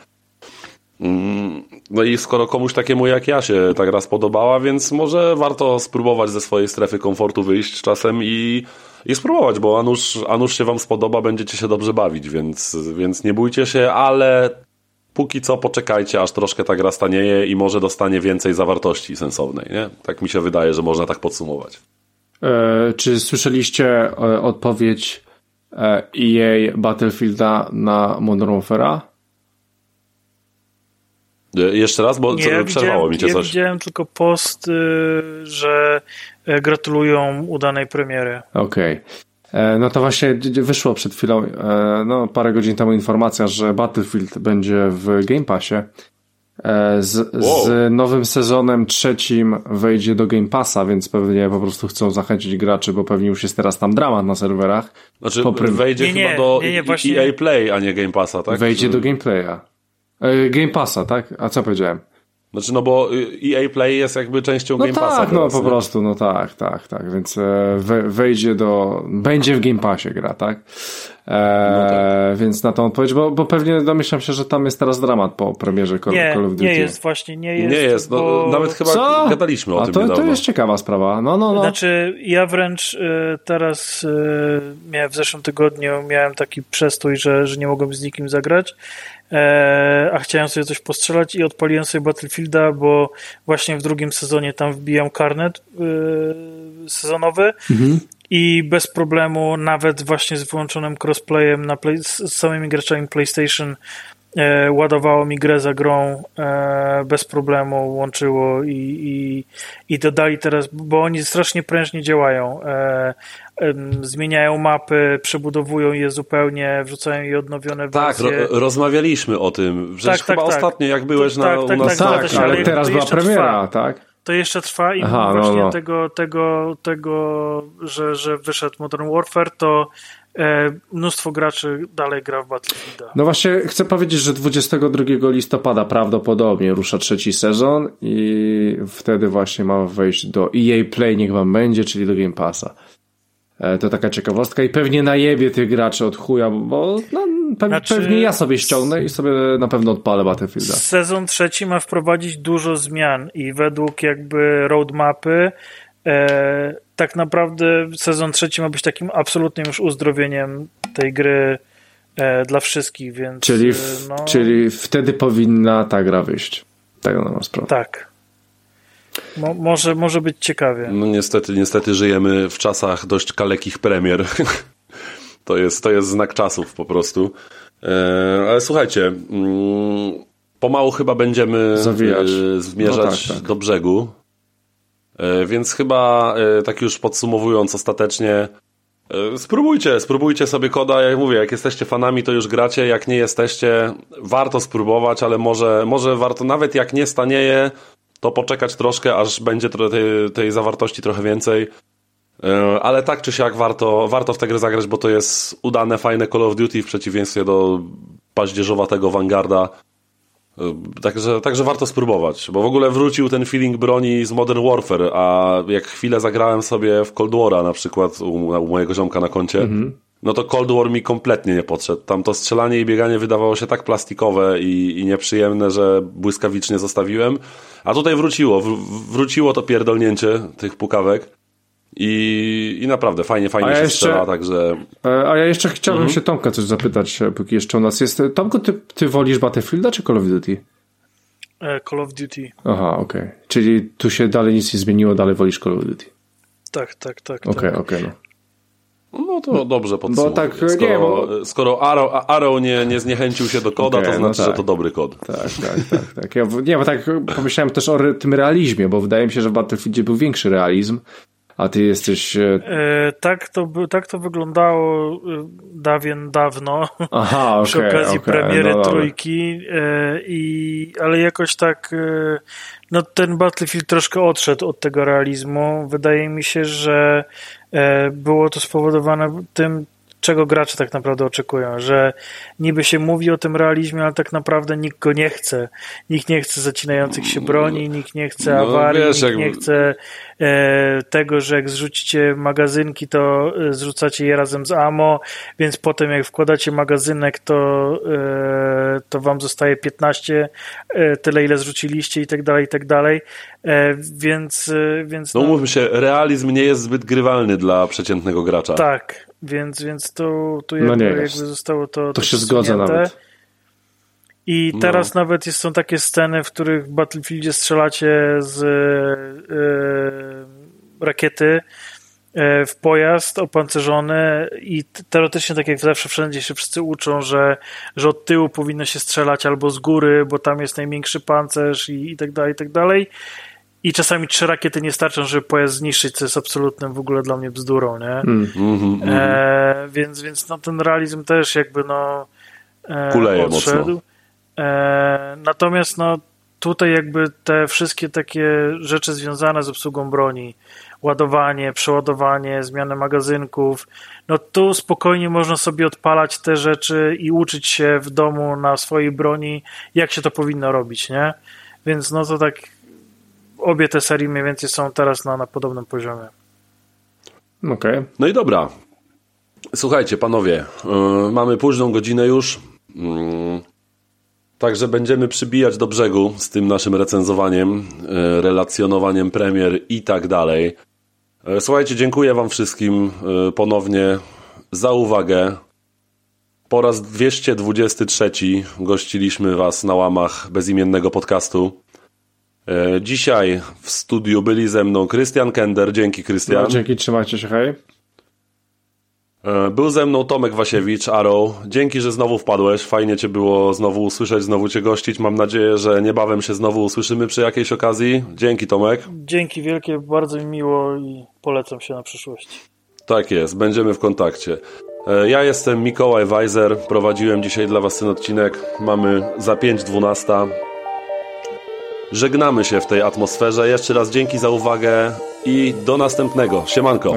Mm, no i skoro komuś takiemu jak ja się ta gra spodobała, więc może warto spróbować ze swojej strefy komfortu wyjść czasem i, i spróbować, bo a nuż, a nuż się wam spodoba, będziecie się dobrze bawić, więc, więc nie bójcie się, ale póki co poczekajcie, aż troszkę ta gra stanieje i może dostanie więcej zawartości sensownej, nie? Tak mi się wydaje, że można tak podsumować. E, czy słyszeliście e, odpowiedź e, EA Battlefielda na Modern Warfare'a? E, jeszcze raz, bo nie, przerwało mi cię ja coś. widziałem tylko post, y, że e, gratulują udanej premiery. Okej. Okay. E, no to właśnie wyszło przed chwilą, no parę godzin temu informacja, że Battlefield będzie w Game Passie. Z, wow. z, nowym sezonem trzecim wejdzie do Game Passa, więc pewnie po prostu chcą zachęcić graczy, bo pewnie już jest teraz tam dramat na serwerach. Znaczy wejdzie nie, chyba do nie, nie, właśnie... EA Play, a nie Game Passa, tak? Wejdzie do Game Playa. E, Game Passa, tak? A co powiedziałem? Znaczy, no bo EA Play jest jakby częścią no Game Passa. Tak, no po nie? prostu, no tak, tak, tak. Więc e, wejdzie do. Będzie w Game Passie gra, tak? E, no tak. Więc na tą odpowiedź, bo, bo pewnie domyślam się, że tam jest teraz dramat po premierze Call, nie, Call of Duty. Nie jest, właśnie, nie jest. Nie jest, no, bo... nawet chyba Co? gadaliśmy o A tym. To, niedawno. to jest ciekawa sprawa. No, no, no. Znaczy, ja wręcz y, teraz y, miałem w zeszłym tygodniu miałem taki przestój, że, że nie mogłem z nikim zagrać E, a chciałem sobie coś postrzelać i odpaliłem sobie Battlefielda, bo właśnie w drugim sezonie tam wbijam karnet e, sezonowy mhm. i bez problemu, nawet właśnie z wyłączonym crossplayem na play, z samymi graczami PlayStation ładowało mi grę za grą bez problemu, łączyło i, i, i dodali teraz, bo oni strasznie prężnie działają zmieniają mapy, przebudowują je zupełnie, wrzucają je odnowione wersje. Tak, ro rozmawialiśmy o tym. Przecież tak, chyba tak, tak. ostatnio, jak byłeś na, tak, u nas... Tak, tak, ale teraz była premiera, trwa. tak? To jeszcze trwa i Aha, no, właśnie no, no. Tego, tego, tego że, że wyszedł Modern Warfare, to e, mnóstwo graczy dalej gra w Battlefield. No właśnie chcę powiedzieć, że 22 listopada prawdopodobnie rusza trzeci sezon i wtedy właśnie ma wejść do EA Play, niech wam będzie, czyli do Game Passa. E, to taka ciekawostka i pewnie najebie tych graczy od chuja, bo no, pe znaczy, pewnie ja sobie ściągnę i sobie na pewno odpalę Battlefielda. Sezon trzeci ma wprowadzić dużo zmian i według jakby roadmapy e, tak naprawdę sezon trzeci ma być takim absolutnym już uzdrowieniem tej gry e, dla wszystkich, więc... Czyli, w, no... czyli wtedy powinna ta gra wyjść. Tak ma sprawę. Tak. Mo, może, może być ciekawie. No niestety, niestety żyjemy w czasach dość kalekich premier. to, jest, to jest znak czasów po prostu. E, ale słuchajcie, mm, pomału chyba będziemy Zawijać. E, zmierzać no tak, tak. do brzegu. E, więc chyba tak już podsumowując ostatecznie, Spróbujcie, spróbujcie sobie koda, jak mówię, jak jesteście fanami, to już gracie, jak nie jesteście, warto spróbować, ale może, może warto, nawet jak nie stanieje, to poczekać troszkę, aż będzie tej, tej zawartości trochę więcej. E, ale tak czy siak warto, warto w tę grę zagrać, bo to jest udane, fajne Call of Duty w przeciwieństwie do paździerzowatego Vanguarda. Także, także warto spróbować, bo w ogóle wrócił ten feeling broni z Modern Warfare, a jak chwilę zagrałem sobie w Cold War'a na przykład u, u mojego ziomka na koncie, mm -hmm no to Cold War mi kompletnie nie podszedł. Tam to strzelanie i bieganie wydawało się tak plastikowe i, i nieprzyjemne, że błyskawicznie zostawiłem. A tutaj wróciło, wróciło to pierdolnięcie tych pukawek. I, I naprawdę fajnie, fajnie ja się jeszcze, strzela, także... E, a ja jeszcze chciałbym mhm. się Tomka coś zapytać, e, póki jeszcze u nas jest. Tomko, ty, ty wolisz Battlefielda czy Call of Duty? E, Call of Duty. Aha, okej. Okay. Czyli tu się dalej nic nie zmieniło, dalej wolisz Call of Duty. Tak, tak, tak. Okej, tak. okej, okay, no. No to dobrze podsumowuję. Bo tak, skoro, nie, bo... skoro Arrow, Arrow nie, nie zniechęcił się do koda, okay, to no znaczy, no tak. że to dobry kod. Tak, tak, tak. tak. Ja, nie, bo tak pomyślałem też o tym realizmie, bo wydaje mi się, że w Battlefieldzie był większy realizm, a ty jesteś... E... E, tak, to, tak to wyglądało e, dawien dawno, Aha, okay, przy okazji okay, premiery no, trójki, e, i, ale jakoś tak e, no ten Battlefield troszkę odszedł od tego realizmu. Wydaje mi się, że E, było to spowodowane tym, czego gracze tak naprawdę oczekują, że niby się mówi o tym realizmie, ale tak naprawdę nikt go nie chce. Nikt nie chce zacinających się broni, nikt nie chce no, awarii, wiesz, nikt jak... nie chce e, tego, że jak zrzucicie magazynki, to e, zrzucacie je razem z ammo, więc potem jak wkładacie magazynek, to, e, to wam zostaje 15, e, tyle ile zrzuciliście i tak dalej, i tak dalej. E, więc, więc no, no mówmy się, realizm nie jest zbyt grywalny dla przeciętnego gracza. Tak, więc, więc tu, tu jakby, no jakby zostało to. To się zgodza nawet. I no. teraz no. nawet jest, są takie sceny, w których w Battlefieldzie strzelacie z yy, rakiety e, w pojazd opancerzony i teoretycznie, tak jak zawsze, wszędzie się wszyscy uczą, że, że od tyłu powinno się strzelać albo z góry, bo tam jest największy pancerz i, i tak dalej, i tak dalej. I czasami trzy rakiety nie starczą, żeby pojazd zniszczyć, co jest absolutnym w ogóle dla mnie bzdurą, nie? Mm, mm, mm, e, więc, więc no, ten realizm też jakby no e, Kuleje odszedł. Mocno. E, natomiast no tutaj jakby te wszystkie takie rzeczy związane z obsługą broni, ładowanie, przeładowanie, zmianę magazynków, no tu spokojnie można sobie odpalać te rzeczy i uczyć się w domu na swojej broni, jak się to powinno robić, nie? Więc no to tak obie te serie mniej więcej są teraz na, na podobnym poziomie. Okej. Okay. No i dobra. Słuchajcie, panowie, yy, mamy późną godzinę już. Yy, także będziemy przybijać do brzegu z tym naszym recenzowaniem, yy, relacjonowaniem premier i tak dalej. Yy, słuchajcie, dziękuję Wam wszystkim yy, ponownie za uwagę. Po raz 223 gościliśmy Was na łamach bezimiennego podcastu. E, dzisiaj w studiu byli ze mną Krystian Kender. Dzięki, Krystian. No, dzięki, trzymajcie się, hej. E, był ze mną Tomek Wasiewicz, Arrow. Dzięki, że znowu wpadłeś. Fajnie Cię było znowu usłyszeć, znowu Cię gościć. Mam nadzieję, że niebawem się znowu usłyszymy przy jakiejś okazji. Dzięki, Tomek. Dzięki wielkie, bardzo mi miło i polecam się na przyszłość. Tak jest, będziemy w kontakcie. E, ja jestem Mikołaj Weiser, prowadziłem dzisiaj dla Was ten odcinek. Mamy za 5.12. Żegnamy się w tej atmosferze. Jeszcze raz dzięki za uwagę i do następnego. Siemanko.